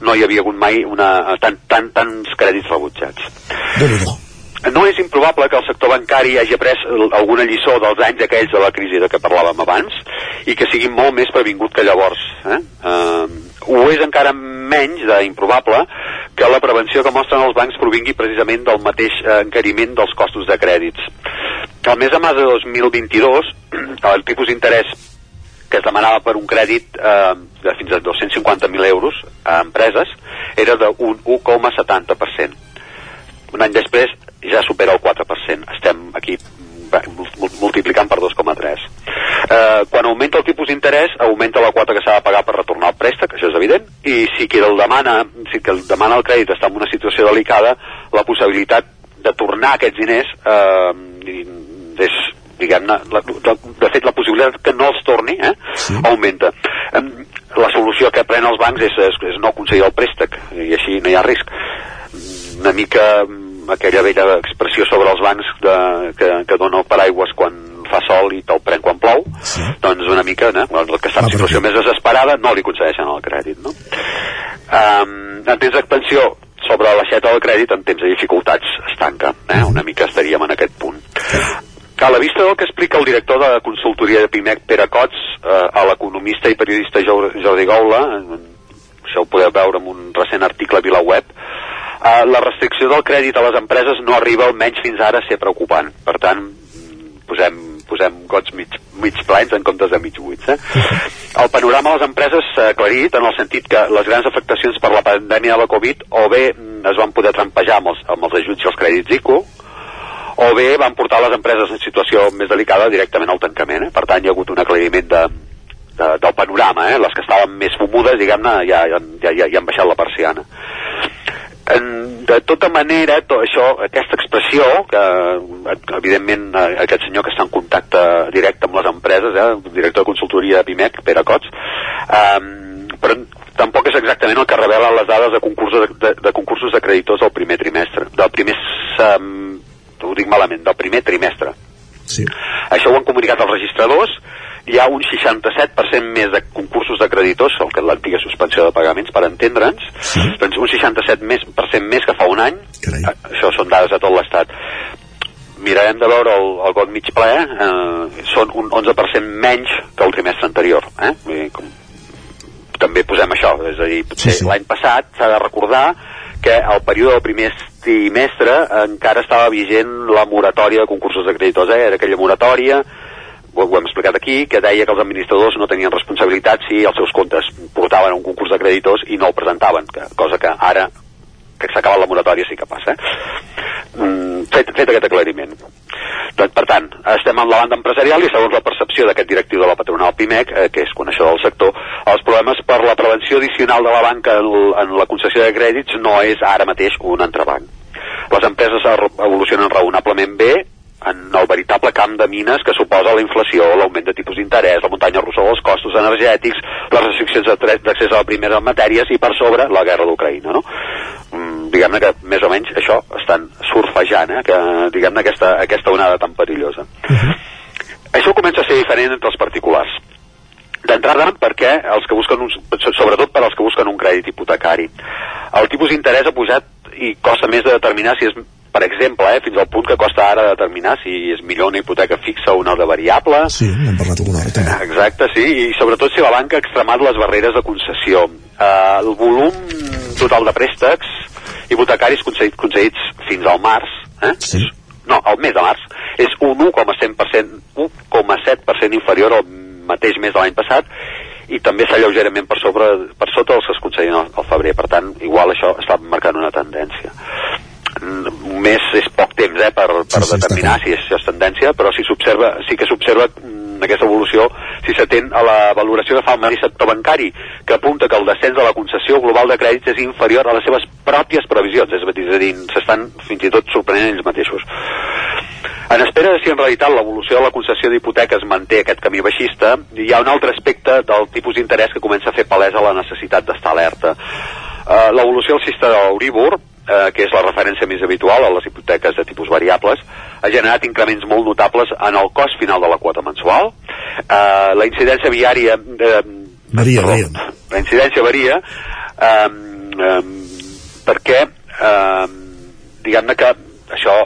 no hi havia hagut mai una, tan, tan, tants crèdits rebutjats. No és improbable que el sector bancari hagi après alguna lliçó dels anys aquells de la crisi de què parlàvem abans i que sigui molt més previngut que llavors. Eh? Uh, ho és encara menys d'improbable que la prevenció que mostren els bancs provingui precisament del mateix eh, encariment dels costos de crèdits. El mes de març de 2022, el tipus d'interès que es demanava per un crèdit eh, de fins a 250.000 euros a empreses era d'un 1,70%. Un any després ja supera el 4%. Estem aquí multiplicant per 2,3. Eh, quan augmenta el tipus d'interès, augmenta la quota que s'ha de pagar per retornar el préstec, això és evident, i si qui el demana, si qui el demana el crèdit està en una situació delicada, la possibilitat de tornar aquests diners eh, és diguem-ne, de, de fet la possibilitat que no els torni eh, sí. augmenta. Eh, la solució que prenen els bancs és, és, és no aconseguir el préstec i així no hi ha risc. Una mica aquella vella expressió sobre els bancs de, que, que dona el paraigües quan fa sol i te'l pren quan plou, sí. doncs una mica, no? el que està en situació més desesperada no li concedeixen el crèdit. No? Um, en temps d'expansió, sobre l'aixeta del crèdit, en temps de dificultats es tanca. Eh? Una mica estaríem en aquest punt. A la vista del que explica el director de consultoria de PIMEC, Pere Cots, eh, a l'economista i periodista Jordi Goula, això ho podeu veure en un recent article a VilaWeb, eh, la restricció del crèdit a les empreses no arriba almenys fins ara a ser preocupant. Per tant, posem, posem gots mig, mig plens en comptes de mig buits. Eh? El panorama de les empreses s'ha aclarit en el sentit que les grans afectacions per la pandèmia de la Covid o bé es van poder trampejar amb els, amb els ajuts i els crèdits ICO, o bé van portar les empreses en situació més delicada directament al tancament. Eh? Per tant, hi ha hagut un aclariment de, de, del panorama. Eh? Les que estaven més fumudes, diguem-ne, ja, ja, ja, ja han baixat la persiana. En, de tota manera, tot això, aquesta expressió, que evidentment aquest senyor que està en contacte directe amb les empreses, eh, el director de consultoria de PIMEC, Pere Cots, eh, però tampoc és exactament el que revelen les dades de concursos de, de, de concursos de creditors del primer trimestre, del primer um, ho dic malament, del primer trimestre. Sí. Això ho han comunicat els registradors, hi ha un 67% més de concursos de creditors, el que l'antiga suspensió de pagaments, per entendre'ns, sí. doncs un 67% més, més que fa un any, Carai. això són dades de tot l'estat. Mirarem de veure el, el got mig ple, eh, són un 11% menys que el trimestre anterior. Eh? Com, també posem això, és a dir, sí, sí. l'any passat s'ha de recordar que el període del primer trimestre encara estava vigent la moratòria de concursos de creditors, eh? era aquella moratòria ho, ho hem explicat aquí, que deia que els administradors no tenien responsabilitat si els seus comptes portaven un concurs de creditors i no el presentaven, que, cosa que ara que s'ha acabat la moratòria sí que passa. Eh? Mm, fet, fet aquest aclariment. Doncs, per tant, estem en la banda empresarial i segons la percepció d'aquest directiu de la patronal PIMEC, eh, que és coneixedor del sector, els problemes per la prevenció addicional de la banca en, en la concessió de crèdits no és ara mateix un entrebanc. Les empreses evolucionen raonablement bé, en el veritable camp de mines que suposa la inflació, l'augment de tipus d'interès, la muntanya russa dels costos energètics, les restriccions d'accés a la primera matèries i per sobre la guerra d'Ucraïna, no? Mm, diguem-ne que més o menys això estan surfejant, eh? que, diguem-ne aquesta, aquesta onada tan perillosa. Uh -huh. Això comença a ser diferent entre els particulars. D'entrada, perquè els que busquen un, sobretot per als que busquen un crèdit hipotecari. El tipus d'interès ha pujat i costa més de determinar si és per exemple, eh, fins al punt que costa ara determinar si és millor una hipoteca fixa o una de variable. Sí, n'hem parlat alguna hora també. Exacte, sí, i sobretot si la banca ha extremat les barreres de concessió. Eh, el volum total de préstecs hipotecaris concedits, concedits fins al març, eh? Sí. no, al mes de març, és un 1,7% 1,7% inferior al mateix mes de l'any passat i també està lleugerament per, sobre, per sota dels que es concedien al, al febrer. Per tant, igual això està marcant una tendència. Un mes és poc temps eh, per, per sí, determinar si és, si és tendència, però si s'observa, sí que s'observa mm, aquesta evolució si s'atén a la valoració que fa el mateix sector bancari, que apunta que el descens de la concessió global de crèdits és inferior a les seves pròpies previsions, és a dir, és a dir s'estan fins i tot sorprenent ells mateixos. En espera de si en realitat l'evolució de la concessió d'hipoteques manté aquest camí baixista, hi ha un altre aspecte del tipus d'interès que comença a fer palesa la necessitat d'estar alerta. Uh, l'evolució del sistema d'Euribor, uh, que és la referència més habitual a les hipoteques de tipus variables, ha generat increments molt notables en el cost final de la quota mensual. Uh, la incidència viària... Uh, Varia, varia. La incidència varia um, um, perquè um, diguem-ne que això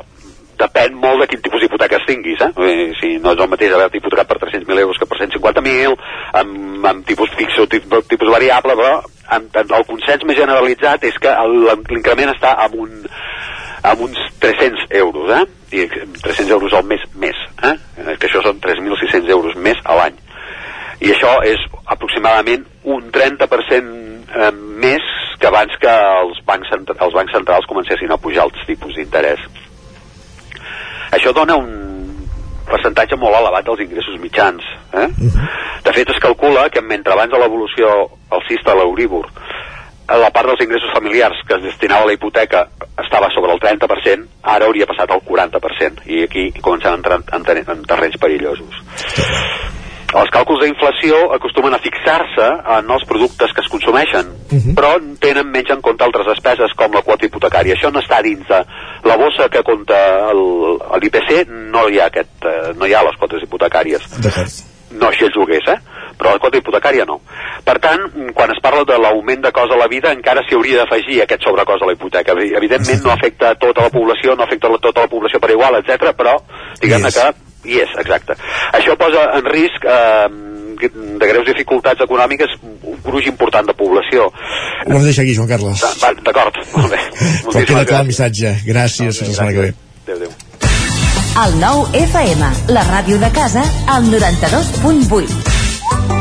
depèn molt de quin tipus d'hipoteques tinguis, eh? Dir, Si no és el mateix haver-te hipotecat per 300.000 euros que per 150.000, amb, amb tipus fix o tipus, tipus variable, però en, en, el consens més generalitzat és que l'increment està amb un amb uns 300 euros, eh? I 300 euros al mes més, eh? Eh, Que això són 3.600 euros més a l'any. I això és aproximadament un 30% eh, més que abans que els bancs, els bancs centrals comencessin a pujar els tipus d'interès. Això dona un percentatge molt elevat dels ingressos mitjans. Eh? De fet, es calcula que mentre abans de l'evolució alcista de l'Euríbor, la part dels ingressos familiars que es destinava a la hipoteca estava sobre el 30%, ara hauria passat al 40%, i aquí comencem a entrar en, ter- en terrenys perillosos. Els càlculs d'inflació acostumen a fixar-se en els productes que es consumeixen, però tenen menys en compte altres despeses com la quota hipotecària. Això no està dins de la bossa que compta l'IPC, no hi ha aquest, eh, no hi ha les quotes hipotecàries. No així els lloguers, eh? Però la quota hipotecària no. Per tant, quan es parla de l'augment de cost a la vida, encara s'hi hauria d'afegir aquest sobrecost a la hipoteca. Evi- Evidentment no afecta tota la població, no afecta tota la població per igual, etc. però diguem-ne és. que hi és, exacte. Això posa en risc eh, de greus dificultats econòmiques un gruix important de població. Ho hem de deixar aquí, Joan Carles. D'acord, molt bé. Però queda clar el missatge. Gràcies, fins la setmana que ve. Adéu, adéu. El nou FM, la ràdio de casa, al 92.8.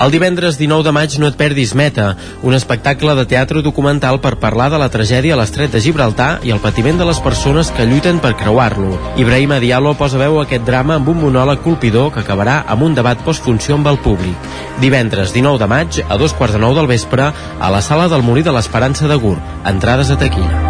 El divendres 19 de maig no et perdis Meta, un espectacle de teatre documental per parlar de la tragèdia a l'estret de Gibraltar i el patiment de les persones que lluiten per creuar-lo. Ibrahim Diallo posa veu a aquest drama amb un monòleg colpidor que acabarà amb un debat postfunció amb el públic. Divendres 19 de maig, a dos quarts de nou del vespre, a la sala del Molí de l'Esperança de Gur. Entrades a taquilla.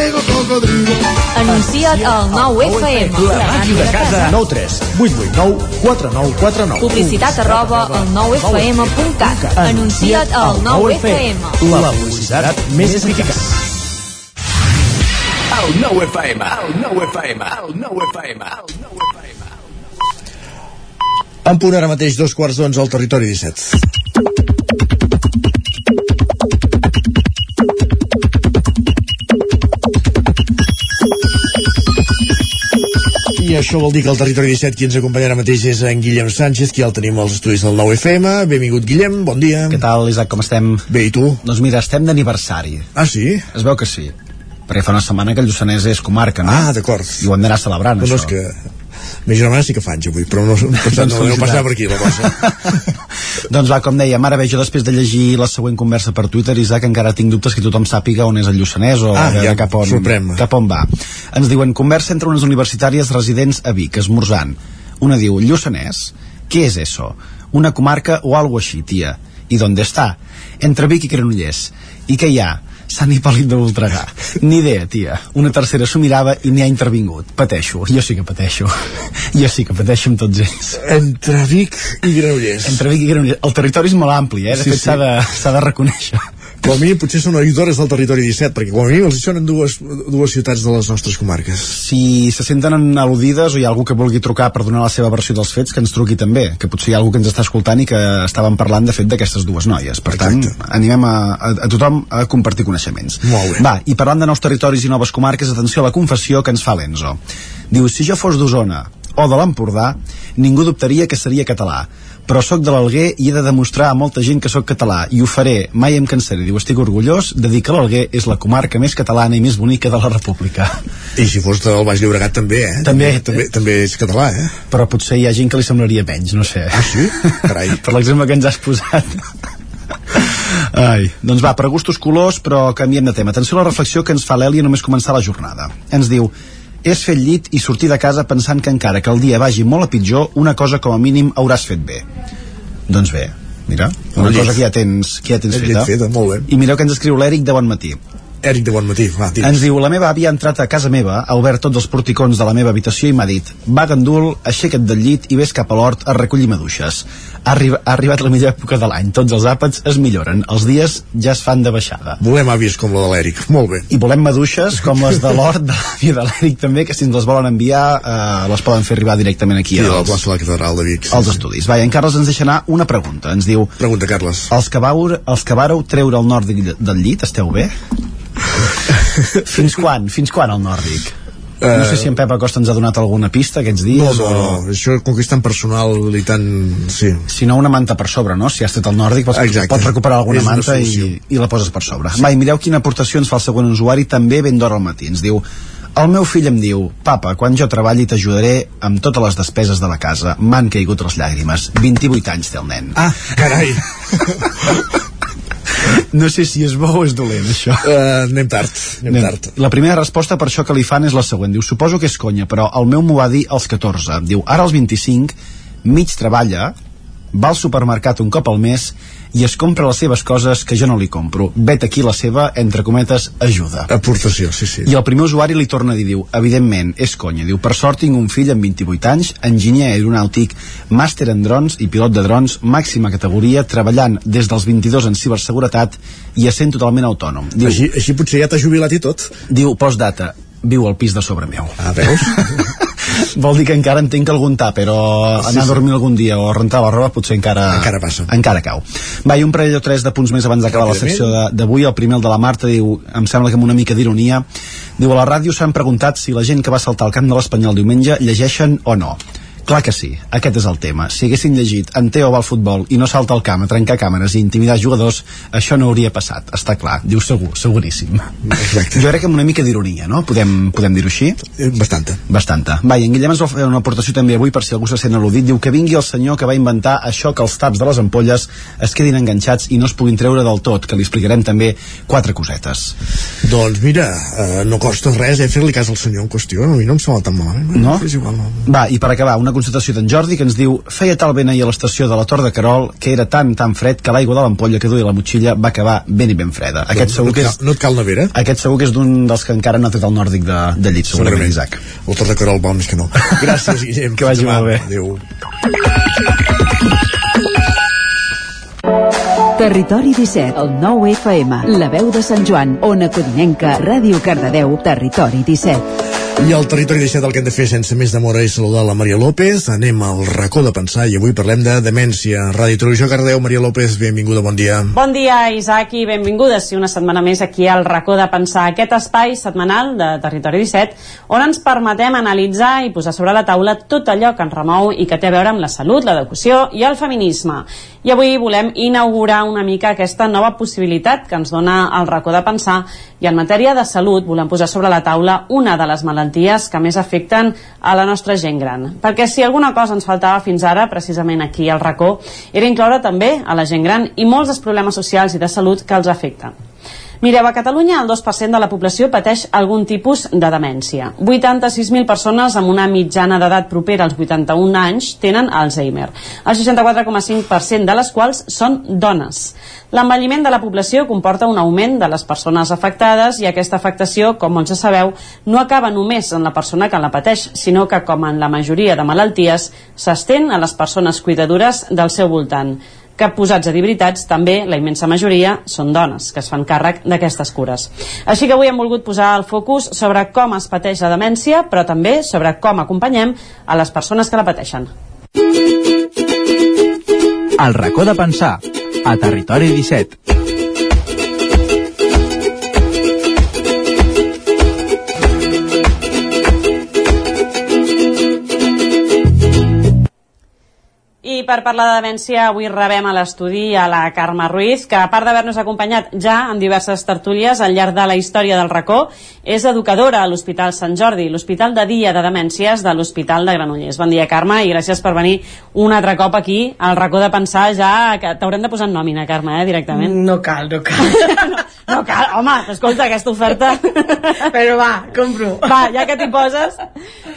cocodrilo. Anuncia't al 9 FM. La màquina de casa. 9 3 8 8 9 4 9 4 9. Publicitat arroba al 9fm.cat. Anuncia't al 9FM. La publicitat més eficaç. El 9 FM, el 9 FM, el 9 FM, el 9 FM. En punt ara mateix dos quarts d'onze al territori 17. I això vol dir que al territori 17 qui ens acompanya ara mateix és en Guillem Sánchez, qui el tenim als estudis del 9FM. Benvingut, Guillem, bon dia. Què tal, Isaac, com estem? Bé, i tu? Doncs mira, estem d'aniversari. Ah, sí? Es veu que sí. Perquè fa una setmana que el Lluçanès és comarca, no? Ah, d'acord. I ho hem d'anar celebrant, No, no, és això. que... Més germana sí que fa anys avui, però no, no, no, no, no passava per aquí la cosa. Doncs va, com dèiem, ara bé, jo després de llegir la següent conversa per Twitter, Isaac, encara tinc dubtes que tothom sàpiga on és el Lluçanès o Ah, ja, cap, on, sorprèn-me. cap on va. Ens diuen, conversa entre unes universitàries residents a Vic, esmorzant. Una diu, Lluçanès, què és eso? Una comarca o algo així, tia? I d'on està? Entre Vic i Granollers. I què hi ha? Sant Hipòlit de Voltregà. Ni idea, tia. Una tercera s'ho mirava i n'hi ha intervingut. Pateixo. Jo sí que pateixo. Jo sí que pateixo amb tots ells. Entre Vic i Granollers. Entre Vic i Granollers. El territori és molt ampli, eh? De Sí, fet, sí. s'ha de, s'ha de reconèixer. Com a mínim potser són oïdores del territori 17, perquè com a mínim els sonen dues, dues ciutats de les nostres comarques. Si se senten al·ludides o hi ha algú que vulgui trucar per donar la seva versió dels fets, que ens truqui també, que potser hi ha algú que ens està escoltant i que estàvem parlant, de fet, d'aquestes dues noies. Per tant, animem a, a, a tothom a compartir coneixements. Molt bé. Va, i parlant de nous territoris i noves comarques, atenció a la confessió que ens fa l'Enzo. Diu, si jo fos d'Osona o de l'Empordà, ningú dubtaria que seria català però sóc de l'Alguer i he de demostrar a molta gent que sóc català i ho faré, mai em cansaré diu, estic orgullós de dir que l'Alguer és la comarca més catalana i més bonica de la república I si fos del Baix Llobregat també, eh? També. també, també és català, eh? però potser hi ha gent que li semblaria menys, no sé. Ah, sí? Carai. per l'exemple que ens has posat. Ai, doncs va, per gustos colors, però canviem de tema. Atenció a la reflexió que ens fa l'Èlia només començar la jornada. Ens diu, és fer el llit i sortir de casa pensant que encara que el dia vagi molt a pitjor, una cosa com a mínim hauràs fet bé. Doncs bé, mira, una El llit. cosa que ja tens, que ja tens feta. feta, molt bé. I mireu que ens escriu l'Eric de Bon Matí. Eric de Bon Matí, va, digues. Ens diu, la meva àvia ha entrat a casa meva, ha obert tots els porticons de la meva habitació i m'ha dit va gandul, aixeca't del llit i vés cap a l'hort a recollir maduixes. Ha, arri ha arribat la millor època de l'any, tots els àpats es milloren, els dies ja es fan de baixada. Volem àvies com la de l'Eric, molt bé. I volem maduixes com les de l'hort de l'àvia de l'Eric també, que si ens les volen enviar eh, les poden fer arribar directament aquí Sí, a la als, plaça de la Catedral de Vic. als estudis. Va, en Carles ens deixa anar una pregunta. Ens diu... Pregunta, Carles. Els que, vau, els que vareu treure el nòrdic del llit, esteu bé? fins quan? Fins quan el nòrdic? No sé si en Pep Acosta ens ha donat alguna pista aquests Eh, No, dies no, o... no, això com que és tan personal i tan... Sí. Si no, una manta per sobre, no? Si has tret el nòrdic, pots, Exacte. pots recuperar alguna És manta i, i la poses per sobre. Va, i mireu quina aportació ens fa el següent usuari també ben d'hora al matí. Ens diu, el meu fill em diu, papa, quan jo treballi t'ajudaré amb totes les despeses de la casa. M'han caigut les llàgrimes. 28 anys té el nen. Ah, carai. No sé si és bo o és dolent, això. Uh, anem tard, anem, Anem. tard. La primera resposta per això que li fan és la següent. Diu, suposo que és conya, però el meu m'ho va dir als 14. Diu, ara als 25, mig treballa, va al supermercat un cop al mes i es compra les seves coses que jo no li compro. Vet aquí la seva, entre cometes, ajuda. Aportació, sí, sí. I el primer usuari li torna a dir, diu, evidentment, és conya. Diu, per sort tinc un fill amb 28 anys, enginyer aeronàutic, màster en drons i pilot de drons, màxima categoria, treballant des dels 22 en ciberseguretat i essent totalment autònom. Diu, Així, així potser ja t'ha jubilat i tot. Diu, postdata, viu al pis de sobre meu. Ah, veus? Vol dir que encara en tinc algun tà, però Sí, anar a sí. dormir algun dia o rentar la roba potser encara... Encara passa. Encara cau. Va, i un parell o tres de punts més abans d'acabar la secció de- d'avui. El primer, el de la Marta, diu, em sembla que amb una mica d'ironia, diu, a la ràdio s'han preguntat si la gent que va saltar al camp de l'Espanyol diumenge llegeixen o no. Clar que sí, aquest és el tema. Si haguessin llegit en Teo va al futbol i no salta al camp a trencar càmeres i intimidar jugadors, això no hauria passat, està clar. Diu segur, seguríssim. Exacte. Jo crec que amb una mica d'ironia, no? Podem, podem dir-ho així? Bastanta. Bastanta. Va, i en Guillem ens va fer una aportació també avui per si algú se sent al·ludit. Diu que vingui el senyor que va inventar això que els taps de les ampolles es quedin enganxats i no es puguin treure del tot, que li explicarem també quatre cosetes. Doncs mira, eh, no costa res eh, fer-li cas al senyor en qüestió, a mi no em sembla tan malament. No? És igual, no. Va, i per acabar, una constatació d'en Jordi que ens diu feia tal vent ahir a l'estació de la Tor de Carol que era tan, tan fred que l'aigua de l'ampolla que duia la motxilla va acabar ben i ben freda. Aquest segur no, que és, no et cal nevera? aquest segur que és d'un dels que encara no ha tret el nòrdic de, de llit, segurament, Isaac. El Tor de Carol val més que no. Gràcies, Guillem. Que vagi molt bé. Adéu. Territori 17, el 9 FM, la veu de Sant Joan, Ona Codinenca, Ràdio Cardedeu, Territori 17. I al territori deixat el que hem de fer sense més demora és saludar la Maria López. Anem al racó de pensar i avui parlem de demència. Ràdio Televisió Cardeu, Maria López, benvinguda, bon dia. Bon dia, Isaac, i benvingudes sí, una setmana més aquí al racó de pensar aquest espai setmanal de Territori 17, on ens permetem analitzar i posar sobre la taula tot allò que ens remou i que té a veure amb la salut, l'educació i el feminisme. I avui volem inaugurar una mica aquesta nova possibilitat que ens dona el racó de pensar i en matèria de salut volem posar sobre la taula una de les malalties que més afecten a la nostra gent gran. Perquè si alguna cosa ens faltava fins ara, precisament aquí al racó, era incloure també a la gent gran i molts dels problemes socials i de salut que els afecten. Mireu, a Catalunya el 2% de la població pateix algun tipus de demència. 86.000 persones amb una mitjana d'edat propera als 81 anys tenen Alzheimer, el 64,5% de les quals són dones. L'envelliment de la població comporta un augment de les persones afectades i aquesta afectació, com molts ja sabeu, no acaba només en la persona que la pateix, sinó que, com en la majoria de malalties, s'estén a les persones cuidadores del seu voltant que posats a dir veritats, també la immensa majoria són dones que es fan càrrec d'aquestes cures. Així que avui hem volgut posar el focus sobre com es pateix la demència, però també sobre com acompanyem a les persones que la pateixen. El racó de pensar, a Territori 17. I per parlar de demència, avui rebem a l'estudi a la Carme Ruiz, que a part d'haver-nos acompanyat ja en diverses tertúlies al llarg de la història del racó, és educadora a l'Hospital Sant Jordi, l'Hospital de Dia de Demències de l'Hospital de Granollers. Bon dia, Carme, i gràcies per venir un altre cop aquí al racó de pensar ja que t'haurem de posar en nòmina, Carme, eh, directament. No cal, no cal. no, no cal, home, escolta, aquesta oferta... Però va, compro. Va, ja que t'hi poses,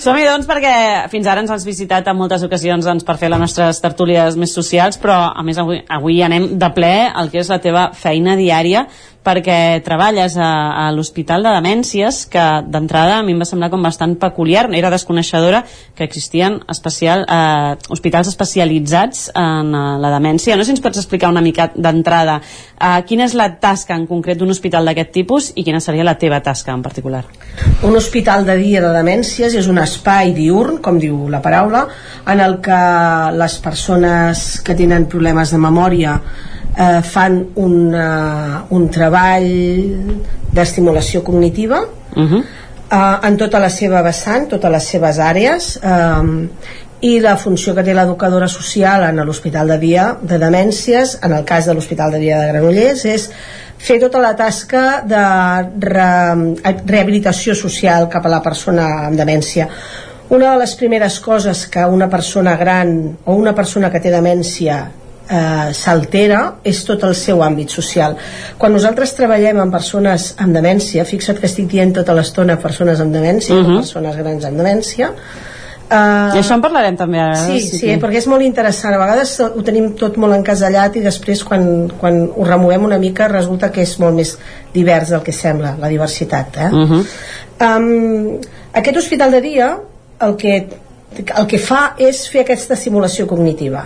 som-hi doncs perquè fins ara ens has visitat en moltes ocasions doncs, per fer les nostres tertúlies més socials, però a més avui, avui anem de ple al que és la teva feina diària perquè treballes a, a l'Hospital de Demències, que d'entrada a mi em va semblar com bastant peculiar, era desconeixedora que existien especial, eh, hospitals especialitzats en eh, la demència. No sé si ens pots explicar una mica d'entrada eh, quina és la tasca en concret d'un hospital d'aquest tipus i quina seria la teva tasca en particular. Un hospital de dia de demències és un espai diurn, com diu la paraula, en el que les persones que tenen problemes de memòria eh, fan un, uh, un treball d'estimulació cognitiva uh -huh. eh, en tota la seva vessant, totes les seves àrees eh, i la funció que té l'educadora social en l'Hospital de Dia de Demències, en el cas de l'Hospital de Dia de Granollers, és fer tota la tasca de re, rehabilitació social cap a la persona amb demència. Una de les primeres coses que una persona gran o una persona que té demència eh, s'altera és tot el seu àmbit social. Quan nosaltres treballem amb persones amb demència, fixa't que estic dient tota l'estona persones amb demència, uh Mhm. -huh. persones grans amb demència, Uh, I això en parlarem també ara. Sí, sí, sí, perquè és molt interessant. A vegades ho tenim tot molt encasellat i després quan, quan ho removem una mica resulta que és molt més divers del que sembla, la diversitat. Eh? Uh -huh. um, aquest hospital de dia el que, el que fa és fer aquesta simulació cognitiva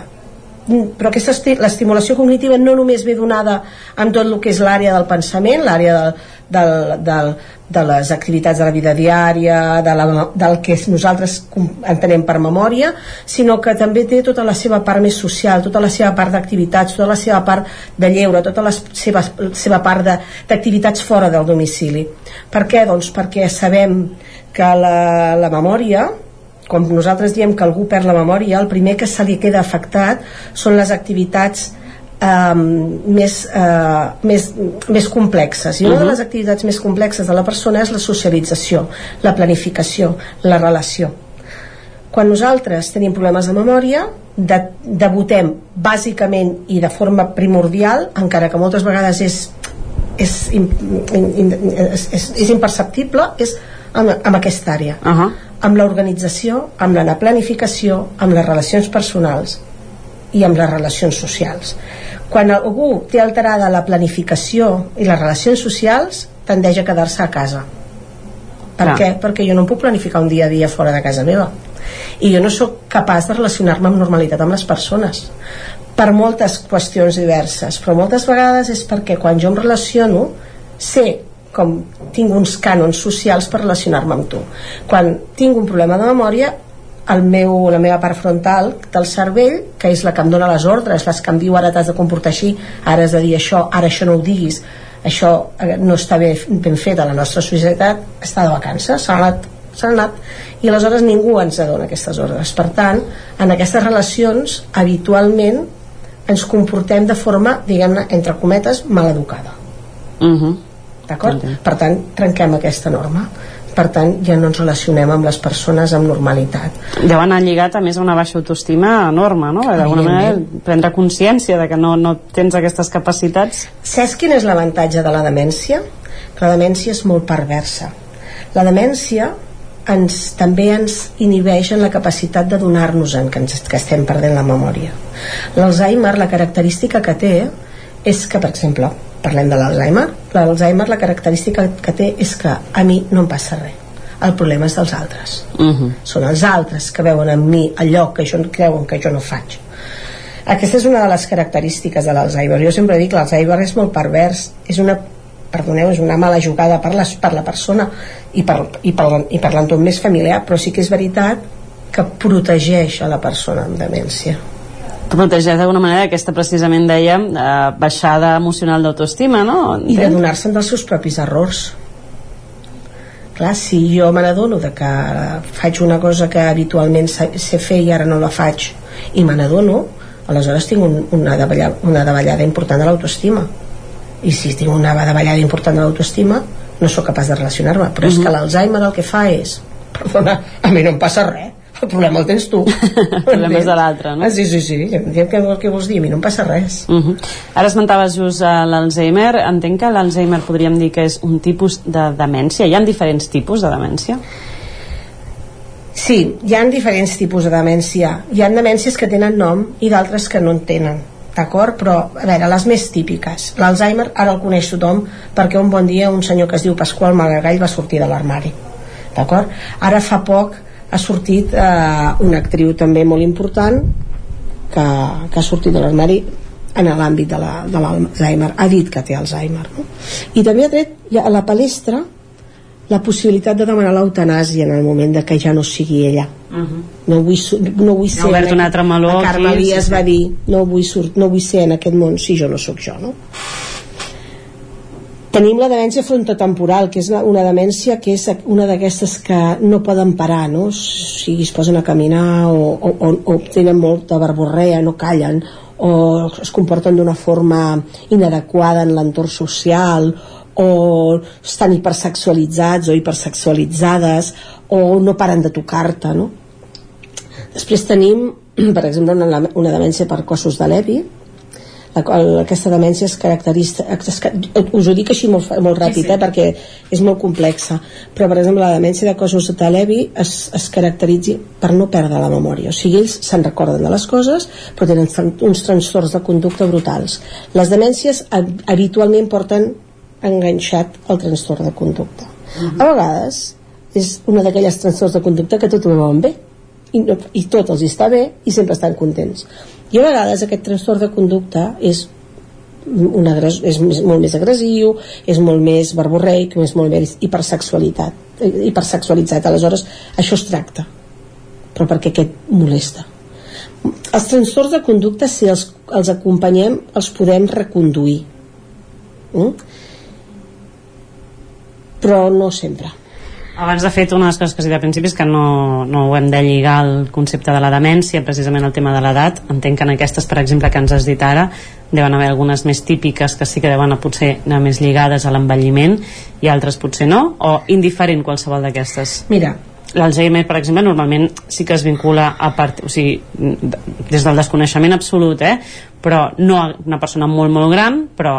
però aquesta esti l'estimulació cognitiva no només ve donada amb tot el que és l'àrea del pensament, l'àrea del, del, del, de les activitats de la vida diària, de la, del que nosaltres entenem per memòria, sinó que també té tota la seva part més social, tota la seva part d'activitats, tota la seva part de lleure, tota la seva, seva part d'activitats fora del domicili. Per què? Doncs perquè sabem que la, la memòria quan nosaltres diem que algú perd la memòria, el primer que se li queda afectat són les activitats eh, més, eh, més, més complexes. I una uh -huh. de les activitats més complexes de la persona és la socialització, la planificació, la relació. Quan nosaltres tenim problemes de memòria, de, debutem bàsicament i de forma primordial, encara que moltes vegades és, és, in, in, in, és, és, és imperceptible, és amb, amb aquesta àrea. Uh -huh. Amb l'organització, amb la planificació, amb les relacions personals i amb les relacions socials. Quan algú té alterada la planificació i les relacions socials, tendeix a quedar-se a casa. Per Clar. què? Perquè jo no em puc planificar un dia a dia fora de casa meva. I jo no sóc capaç de relacionar-me amb normalitat amb les persones per moltes qüestions diverses però moltes vegades és perquè quan jo em relaciono sé com tinc uns cànons socials per relacionar-me amb tu quan tinc un problema de memòria el meu, la meva part frontal del cervell, que és la que em dona les ordres, les que em diu ara t'has de comportar així, ara has de dir això, ara això no ho diguis, això eh, no està ben, ben fet a la nostra societat, està de vacances, s'ha anat, anat, i aleshores ningú ens dona aquestes ordres. Per tant, en aquestes relacions, habitualment, ens comportem de forma, diguem-ne, entre cometes, maleducada. Uh -huh. D'acord? Per tant, trenquem aquesta norma. Per tant, ja no ens relacionem amb les persones amb normalitat. Deu anar lligat a més a una baixa autoestima enorme, no? D'alguna manera prendre consciència de que no, no tens aquestes capacitats. Saps quin és l'avantatge de la demència? Que la demència és molt perversa. La demència ens, també ens inhibeix en la capacitat de donar-nos en que, ens, que estem perdent la memòria. L'Alzheimer, la característica que té és que, per exemple, parlem de l'Alzheimer, l'Alzheimer la característica que té és que a mi no em passa res. El problema és dels altres. Uh -huh. Són els altres que veuen en mi allò que jo creuen que jo no faig. Aquesta és una de les característiques de l'Alzheimer. Jo sempre dic que l'Alzheimer és molt pervers, és una perdoneu, és una mala jugada per, les, per la persona i per, i, per, i per l'entorn més familiar, però sí que és veritat que protegeix a la persona amb demència. Que protegeix d'alguna manera aquesta precisament dèiem eh, baixada emocional d'autoestima, no? i de donar-se'n dels seus propis errors. Clar, si jo me n'adono de que faig una cosa que habitualment sé fer i ara no la faig i me n'adono aleshores tinc un, una, davallada, una davallada important de l'autoestima. I si tinc una davallada important de l'autoestima no sóc capaç de relacionar-me. Però és Mhm. que l'Alzheimer el que fa és perdona, a mi no em passa res el problema el tens tu el problema és de l'altre, no? Ah, sí, sí, sí, què, què vols dir a mi no em passa res Uh -huh. Ara esmentaves just uh, l'Alzheimer. Entenc que l'Alzheimer podríem dir que és un tipus de demència. Hi ha diferents tipus de demència? Sí, hi ha diferents tipus de demència. Hi ha demències que tenen nom i d'altres que no en tenen. D'acord? Però, a veure, les més típiques. L'Alzheimer ara el coneix tothom perquè un bon dia un senyor que es diu Pasqual Maragall va sortir de l'armari. D'acord? Ara fa poc ha sortit eh, una actriu també molt important que, que ha sortit de l'armari en l'àmbit de la- de l'Alzheimer. Ha dit que té Alzheimer. No? I també ha tret a la palestra la possibilitat de demanar l'eutanàsia en el moment de que ja no sigui ella Uh -huh. no vull, no vull ser obert un altre meló la Carme Elias sí, sí. va dir no vull, sur no vull ser en aquest món si jo no sóc jo no? Tenim la demència frontotemporal que és una demència que és una d'aquestes que no poden parar no? sigui, es posen a caminar o, o, o, tenen molta verborrea no callen o es comporten d'una forma inadequada en l'entorn social o estan hipersexualitzats o hipersexualitzades o no paren de tocar-te no? després tenim per exemple una, una demència per cossos de Levi la aquesta demència es caracteritza es, us ho dic així molt, molt ràpid Sí, sí. Eh, perquè és molt complexa però per exemple la demència de cossos de Levi es, es caracteritzi per no perdre la memòria. O sigui ells se'n recorden de les coses però tenen uns trastorns de conducta brutals. Les demències hab- habitualment porten enganxat el trastorn de conducta. A vegades és una d'aquelles trastorns de conducta que tot ho veuen bé i, no, i tot els està bé i sempre estan contents i a vegades aquest trastorn de conducta és un agres, és molt més agressiu és molt més verborreic és molt més hipersexualitat hipersexualitzat, aleshores això es tracta. Però perquè aquest molesta? Els trastorns de conducta si els, els acompanyem els podem reconduir. Mm? però no sempre Abans, de fet, una de les coses que has dit al principi és que no, no ho hem de lligar al concepte de la demència, precisament el tema de l'edat. Entenc que en aquestes, per exemple, que ens has dit ara, deuen haver algunes més típiques que sí que deuen potser anar més lligades a l'envelliment i altres potser no, o indiferent qualsevol d'aquestes? Mira, L'Alzheimer, per exemple, normalment sí que es vincula a part, o sigui, des del desconeixement absolut, eh? però no a una persona molt, molt gran, però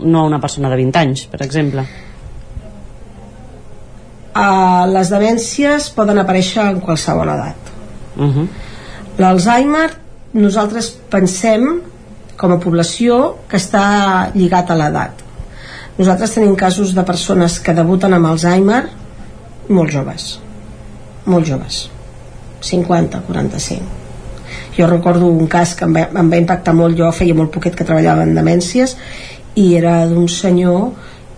no a una persona de 20 anys, per exemple. Uh, les demències poden aparèixer en qualsevol edat. Uh -huh. L'Alzheimer, nosaltres pensem, com a població, que està lligat a l'edat. Nosaltres tenim casos de persones que debuten amb Alzheimer molt joves. Molt joves. 50, 45. Jo recordo un cas que em va, em va impactar molt, jo feia molt poquet que treballava en demències, i era d'un senyor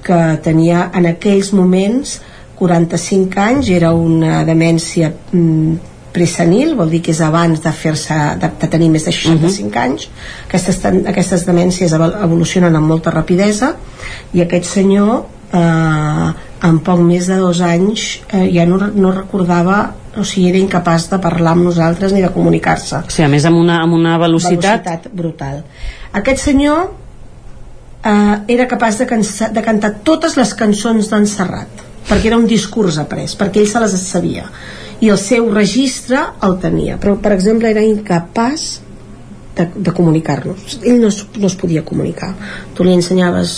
que tenia en aquells moments 45 anys, era una demència mm, presenil, vol dir que és abans de fer-se de, de tenir més de 65 uh -huh. anys aquestes, aquestes demències evolucionen amb molta rapidesa i aquest senyor eh, en poc més de dos anys eh, ja no, no recordava o sigui, era incapaç de parlar amb nosaltres ni de comunicar-se. O sigui, a més amb una, amb una velocitat... velocitat brutal. Aquest senyor eh, era capaç de, cansa, de cantar totes les cançons d'en Serrat perquè era un discurs après, perquè ell se les sabia. I el seu registre el tenia però per exemple era incapaç de, de comunicar-nos ell no es, no es podia comunicar. Tu li ensenyaves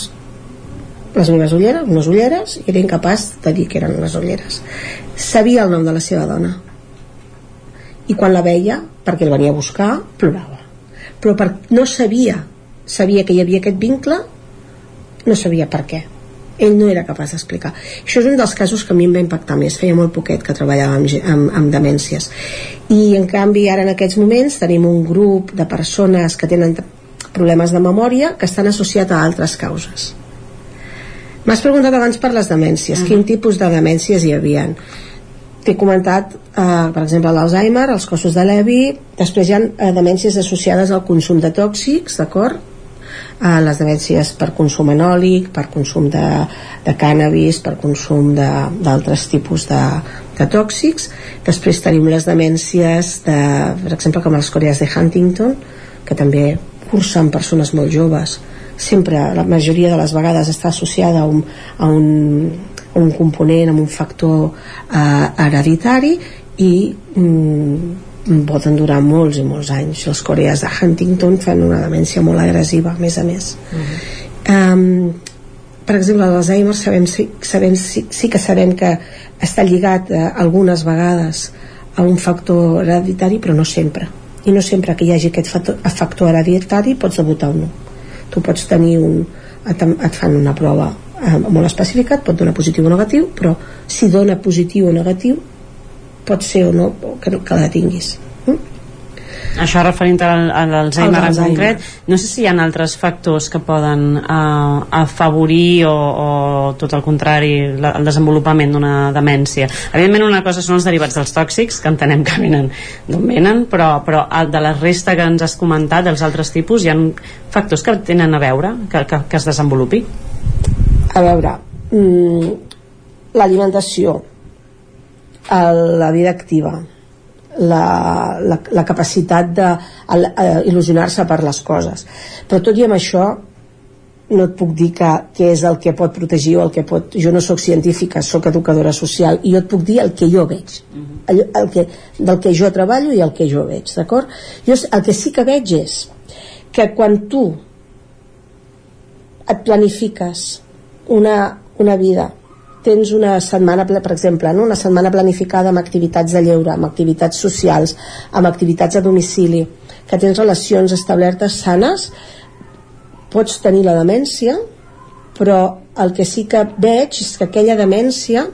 les meves ulleres, unes ulleres i era incapaç de dir que eren les ulleres. Sabia el nom de la seva dona. I quan la veia perquè el venia a buscar plorava. Però per, no sabia sabia que hi havia aquest vincle no sabia per què ell no era capaç d'explicar. Això és un dels casos que a mi em va impactar més. Feia molt poquet que treballava amb, amb, amb demències. I en canvi ara en aquests moments tenim un grup de persones que tenen problemes de memòria que estan associats a altres causes. M'has preguntat abans per les demències. Uh -huh. quin tipus de demències hi havien t'he comentat, eh, per exemple, l'Alzheimer, els cossos de Levi, després hi ha eh, demències associades al consum de tòxics, d'acord? Eh, les demències per consum enòlic, per consum de, de cànnabis, per consum d'altres tipus de, de tòxics. Després tenim les demències, de, per exemple, com les corees de Huntington, que també cursen persones molt joves. Sempre, la majoria de les vegades, està associada a un, a un, a un component, amb un factor eh, hereditari i mm, poden durar molts i molts anys. Els coreans de Huntington fan una demència molt agressiva a més a més. Uh -huh. um, per exemple l'Alzheimer sabem, sabem, sí, sí que sabem que està lligat eh, algunes vegades a un factor hereditari però no sempre. I no sempre que hi hagi aquest factor, factor hereditari pots debutar o no. Tu pots tenir un et, et fan una prova eh, molt específica, et pot donar positiu o negatiu però si dona positiu o negatiu pot ser o no que, que la tinguis. Mm? això referint a l'Alzheimer en concret no sé si hi ha altres factors que poden uh, afavorir o, o tot el contrari la, el desenvolupament d'una demència. Evidentment una cosa són els derivats dels tòxics que entenem que venen d'on venen però, però de la resta que ens has comentat dels altres tipus hi ha factors que tenen a veure que, que, que es desenvolupi? A veure mm, l'alimentació la vida activa la, la, la capacitat d'il·lusionar-se per les coses. Però tot i amb això no et puc dir que, què és el que pot protegir o el que pot... Jo no sóc científica, sóc educadora social i jo et puc dir el que jo veig. El, el que, del que jo treballo i el que jo veig, d'acord? Jo el que sí que veig és que quan tu et planifiques una, una vida tens una setmana, per exemple, no? una setmana planificada amb activitats de lleure, amb activitats socials, amb activitats a domicili, que tens relacions establertes sanes, pots tenir la demència, però el que sí que veig és que aquella demència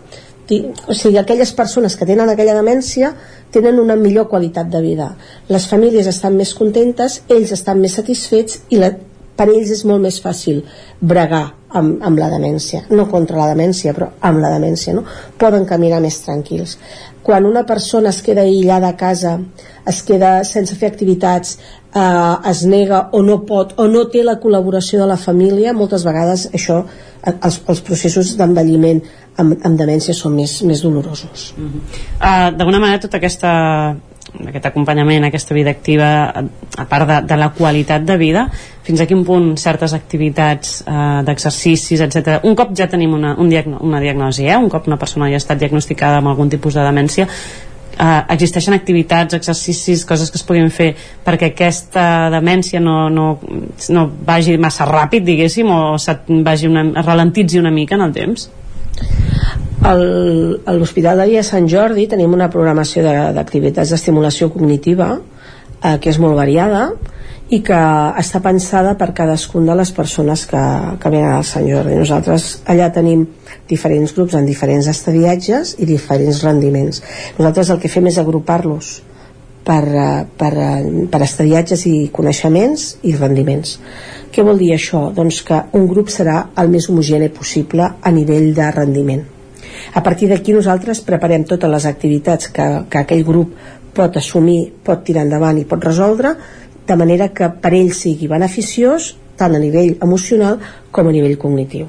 o sigui, aquelles persones que tenen aquella demència tenen una millor qualitat de vida. Les famílies estan més contentes, ells estan més satisfets i la, per ells és molt més fàcil bregar amb, amb la demència, no contra la demència, però amb la demència, no? Poden caminar més tranquils. Quan una persona es queda aïllada a casa, es queda sense fer activitats, eh, es nega o no pot, o no té la col·laboració de la família, moltes vegades això, els, els processos d'envelliment amb, amb demència són més, més dolorosos. Uh -huh. uh, D'alguna manera, tota aquesta aquest acompanyament, aquesta vida activa a part de, de la qualitat de vida fins a quin punt certes activitats eh, d'exercicis, etc. un cop ja tenim una, un diagno una diagnosi eh? un cop una persona ja ha estat diagnosticada amb algun tipus de demència eh, existeixen activitats, exercicis, coses que es puguin fer perquè aquesta demència no, no, no vagi massa ràpid, diguéssim, o vagi una, ralentitzi una mica en el temps? A l'Hospital de Dia Sant Jordi tenim una programació d'activitats d'estimulació cognitiva eh, que és molt variada i que està pensada per cadascun de les persones que, que venen al Sant Jordi. Nosaltres allà tenim diferents grups en diferents estadiatges i diferents rendiments. Nosaltres el que fem és agrupar-los per, eh, per, eh, per estadiatges i coneixements i rendiments. Què vol dir això? Doncs que un grup serà el més homogène possible a nivell de rendiment a partir d'aquí nosaltres preparem totes les activitats que, que aquell grup pot assumir, pot tirar endavant i pot resoldre, de manera que per ell sigui beneficiós tant a nivell emocional com a nivell cognitiu.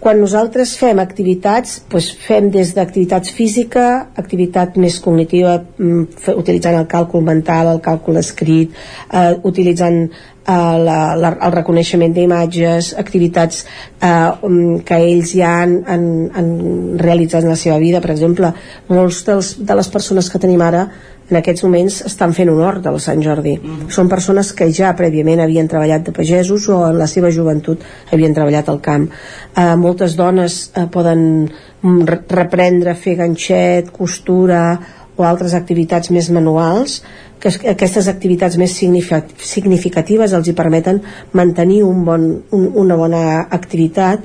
Quan nosaltres fem activitats, doncs fem des d'activitats física, activitat més cognitiva, mm, utilitzant el càlcul mental, el càlcul escrit, eh, utilitzant eh, la, la, el reconeixement d'imatges, activitats eh, um, que ells ja han, han, han realitzat en la seva vida. Per exemple, molts dels, de les persones que tenim ara en aquests moments estan fent hort del Sant Jordi. Mm -hmm. Són persones que ja prèviament havien treballat de pagesos o en la seva joventut havien treballat al camp. Eh, moltes dones eh, poden mm, reprendre, fer ganxet, costura o altres activitats més manuals que aquestes activitats més significatives els hi permeten mantenir un bon, un, una bona activitat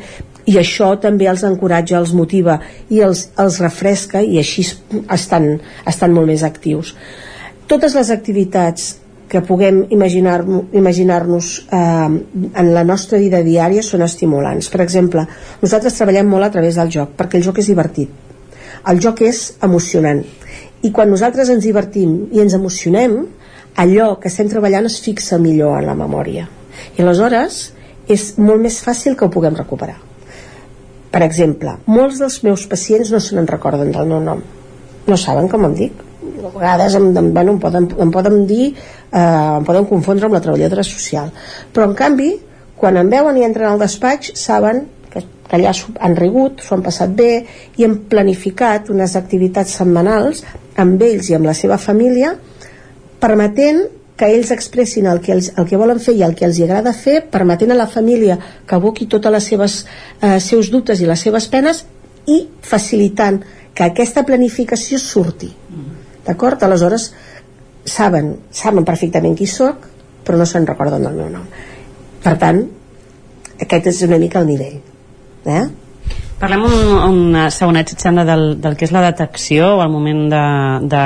i això també els encoratja, els motiva i els, els refresca i així estan, estan molt més actius. Totes les activitats que puguem imaginar-nos imaginar eh, en la nostra vida diària són estimulants. Per exemple, nosaltres treballem molt a través del joc, perquè el joc és divertit. El joc és emocionant i quan nosaltres ens divertim i ens emocionem allò que estem treballant es fixa millor en la memòria i aleshores és molt més fàcil que ho puguem recuperar per exemple, molts dels meus pacients no se n'en recorden del meu nom. No saben com em dic? A vegades em, em, bueno, em, poden, em poden dir eh, em poden confondre amb la treballadora social. Però en canvi quan em veuen i entren al despatx saben que allà han rigut, s'ho han passat bé i han planificat unes activitats setmanals amb ells i amb la seva família permetent que ells expressin el que, els, el que volen fer i el que els agrada fer, permetent a la família que aboqui tots els seves, eh, seus dubtes i les seves penes i facilitant que aquesta planificació surti. D'acord? Aleshores, saben, saben perfectament qui sóc, però no se'n recorden del meu nom. Per tant, aquest és una mica el nivell. Eh? Parlem un, una segonet, si et sembla, del, del que és la detecció al moment de, de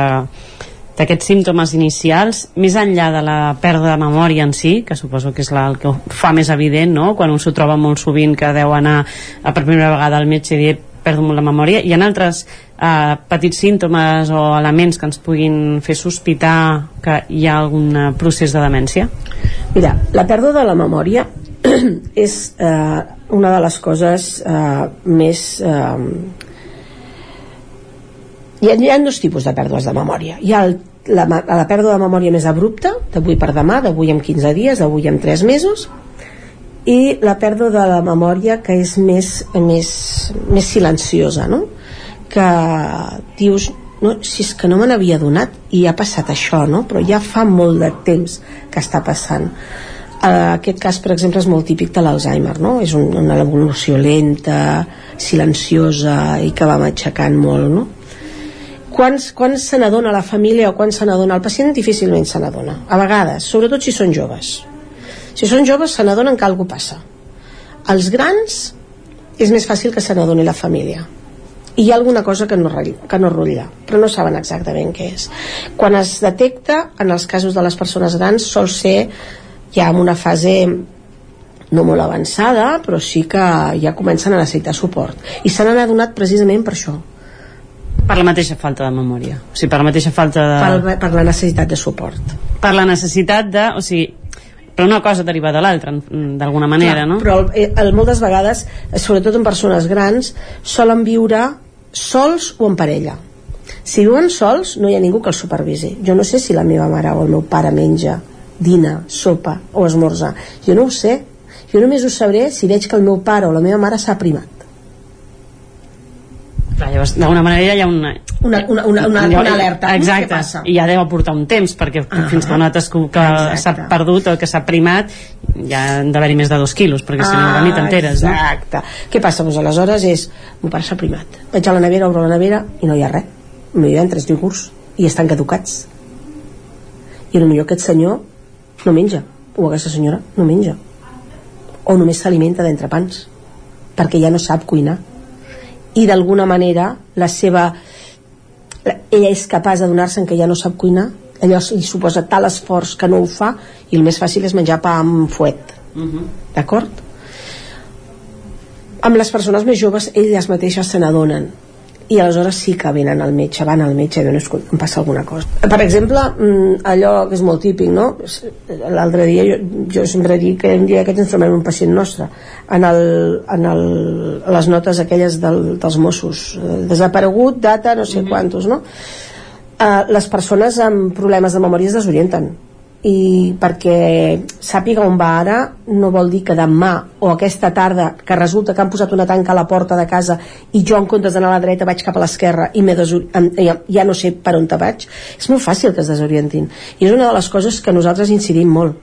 d'aquests símptomes inicials, més enllà de la pèrdua de memòria en si, que suposo que és la, el que fa més evident, no? quan un s'ho troba molt sovint que deu anar a per primera vegada al metge i dir perdo molt la memòria, hi ha altres eh, petits símptomes o elements que ens puguin fer sospitar que hi ha algun procés de demència? Mira, la pèrdua de la memòria és eh, una de les coses eh, més eh, hi, ha, hi ha dos tipus de pèrdues de memòria hi ha el, la, la pèrdua de memòria més abrupta d'avui per demà, d'avui en 15 dies d'avui en 3 mesos i la pèrdua de la memòria que és més, més, més silenciosa no? que dius no, si és que no me n'havia donat i ha passat això, no? però ja fa molt de temps que està passant Uh, aquest cas, per exemple, és molt típic de l'Alzheimer, no? És un, una evolució lenta, silenciosa i que va matxacant molt, no? Quants, quants se n'adona la família o quan se n'adona el pacient? Difícilment se n'adona. A vegades, sobretot si són joves. Si són joves, se n'adonen que alguna passa. Els grans és més fàcil que se n'adoni la família i hi ha alguna cosa que no, que no rutlla però no saben exactament què és quan es detecta en els casos de les persones grans sol ser ja en una fase no molt avançada, però sí que ja comencen a necessitar suport. I se n'han adonat precisament per això. Per la mateixa falta de memòria. O sigui, per la mateixa falta de... Per, per la necessitat de suport. Per la necessitat de... O sigui, però una cosa deriva de l'altra, d'alguna manera, Clar, no? Però el, el, moltes vegades, sobretot en persones grans, solen viure sols o en parella. Si viuen sols, no hi ha ningú que els supervisi. Jo no sé si la meva mare o el meu pare menja, dina, sopa o esmorzar. Jo no ho sé. Jo només ho sabré si veig que el meu pare o la meva mare s'ha primat. Clar, llavors, d'alguna manera hi ha una... Una, una, una, una, una alerta. Exacte, passa? i ja deu aportar un temps, perquè ah, fins que una que s'ha perdut o que s'ha primat, ja han d'haver-hi més de dos quilos, perquè si no, ni t'enteres, no? Exacte. Què passa? Doncs aleshores és, meu pare s'ha primat. Vaig a la nevera, obro la nevera i no hi ha res. No hi ha tres iogurts i estan caducats. I potser aquest senyor no menja, o aquesta senyora no menja. O només s'alimenta d'entrepans, perquè ja no sap cuinar. I d'alguna manera la seva ella és capaç de donar-se en que ja no sap cuinar allò li suposa tal esforç que no ho fa i el més fàcil és menjar pa amb fuet Uh -huh. d'acord? amb les persones més joves elles mateixes se n'adonen i aleshores sí que venen al metge, van al metge i diuen, "Escolta, em passa alguna cosa. Per exemple, mm, allò que és molt típic, no? L'altre dia, jo, jo sempre dic que un dia aquest ens trobem un pacient nostre en, el, en el, les notes aquelles del, dels Mossos, eh, desaparegut, data, no sé quantos, no? Uh, les persones amb problemes de memòria es desorienten i perquè sàpiga on va ara no vol dir que demà o aquesta tarda que resulta que han posat una tanca a la porta de casa i jo en comptes d'anar a la dreta vaig cap a l'esquerra i ja, ja no sé per on te vaig és molt fàcil que es desorientin. I és una de les coses que nosaltres incidim molt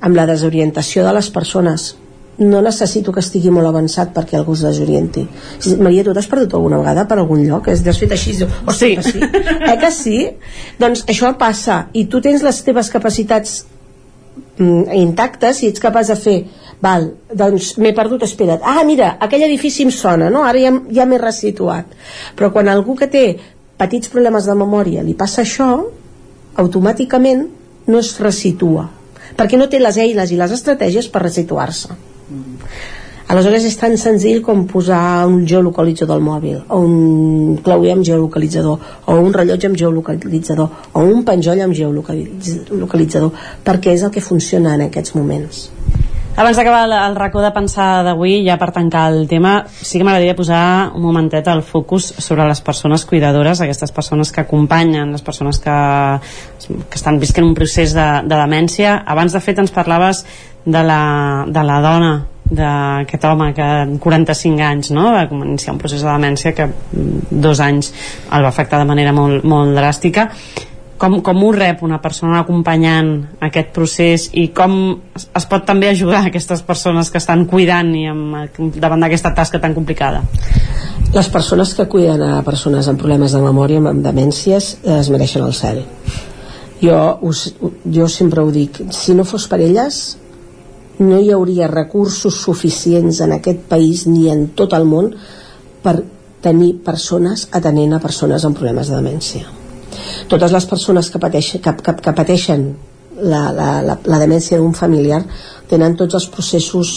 amb la desorientació de les persones no necessito que estigui molt avançat perquè algú es desorienti Maria, tu t'has perdut alguna vegada per algun lloc? Has fet així, diu, sí. que sí eh que sí? doncs això passa i tu tens les teves capacitats mm, intactes i ets capaç de fer val, doncs m'he perdut, espera't ah mira, aquell edifici em sona no? ara ja, ja m'he resituat però quan algú que té petits problemes de memòria li passa això automàticament no es resitua perquè no té les eines i les estratègies per resituar-se Aleshores és tan senzill com posar un geolocalitzador al mòbil, o un clauer amb geolocalitzador, o un rellotge amb geolocalitzador, o un penjoll amb geolocalitzador, perquè és el que funciona en aquests moments. Abans d'acabar el, racó de pensar d'avui, ja per tancar el tema, sí que m'agradaria posar un momentet el focus sobre les persones cuidadores, aquestes persones que acompanyen, les persones que, que estan visquent un procés de, de demència. Abans, de fet, ens parlaves de la, de la dona d'aquest home que en 45 anys no? va iniciar un procés de demència que dos anys el va afectar de manera molt, molt dràstica com, com ho rep una persona acompanyant aquest procés i com es, es pot també ajudar aquestes persones que estan cuidant i amb, davant d'aquesta tasca tan complicada les persones que cuiden a persones amb problemes de memòria amb demències eh, es mereixen el cel jo, us, jo sempre ho dic si no fos per elles no hi hauria recursos suficients en aquest país ni en tot el món per tenir persones atenent a persones amb problemes de demència totes les persones que pateixen, que, que, que pateixen la, la, la, la demència d'un familiar tenen tots els processos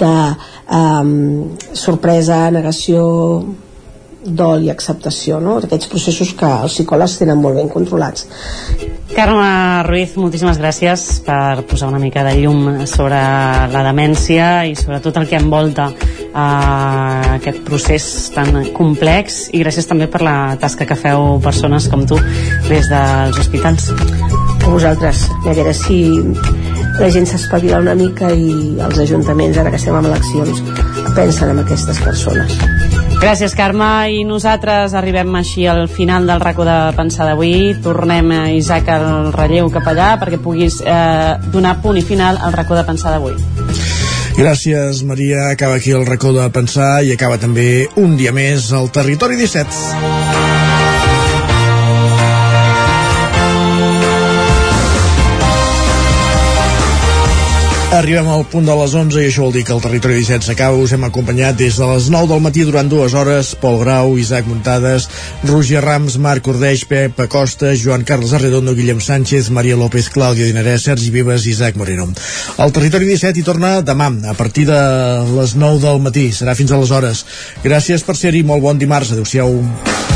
de um, sorpresa, negació dol i acceptació no? aquests processos que els psicòlegs tenen molt ben controlats Carme Ruiz, moltíssimes gràcies per posar una mica de llum sobre la demència i sobre tot el que envolta uh, aquest procés tan complex i gràcies també per la tasca que feu persones com tu des dels hospitals. A vosaltres, a veure si la gent s'espavila una mica i els ajuntaments, ara que estem en eleccions pensen en aquestes persones Gràcies, Carme. I nosaltres arribem així al final del racó de pensar d'avui. Tornem, a Isaac, al relleu cap allà perquè puguis eh, donar punt i final al racó de pensar d'avui. Gràcies, Maria. Acaba aquí el racó de pensar i acaba també un dia més al Territori 17. Arribem al punt de les 11 i això vol dir que el territori 17 s'acaba. Us hem acompanyat des de les 9 del matí durant dues hores. Pol Grau, Isaac Muntades, Roger Rams, Marc Ordeix, Pep Acosta, Joan Carles Arredondo, Guillem Sánchez, Maria López, Clàudia Dinarès, Sergi Vives i Isaac Moreno. El territori 17 hi torna demà, a partir de les 9 del matí. Serà fins aleshores. Gràcies per ser-hi. Molt bon dimarts. Adéu-siau.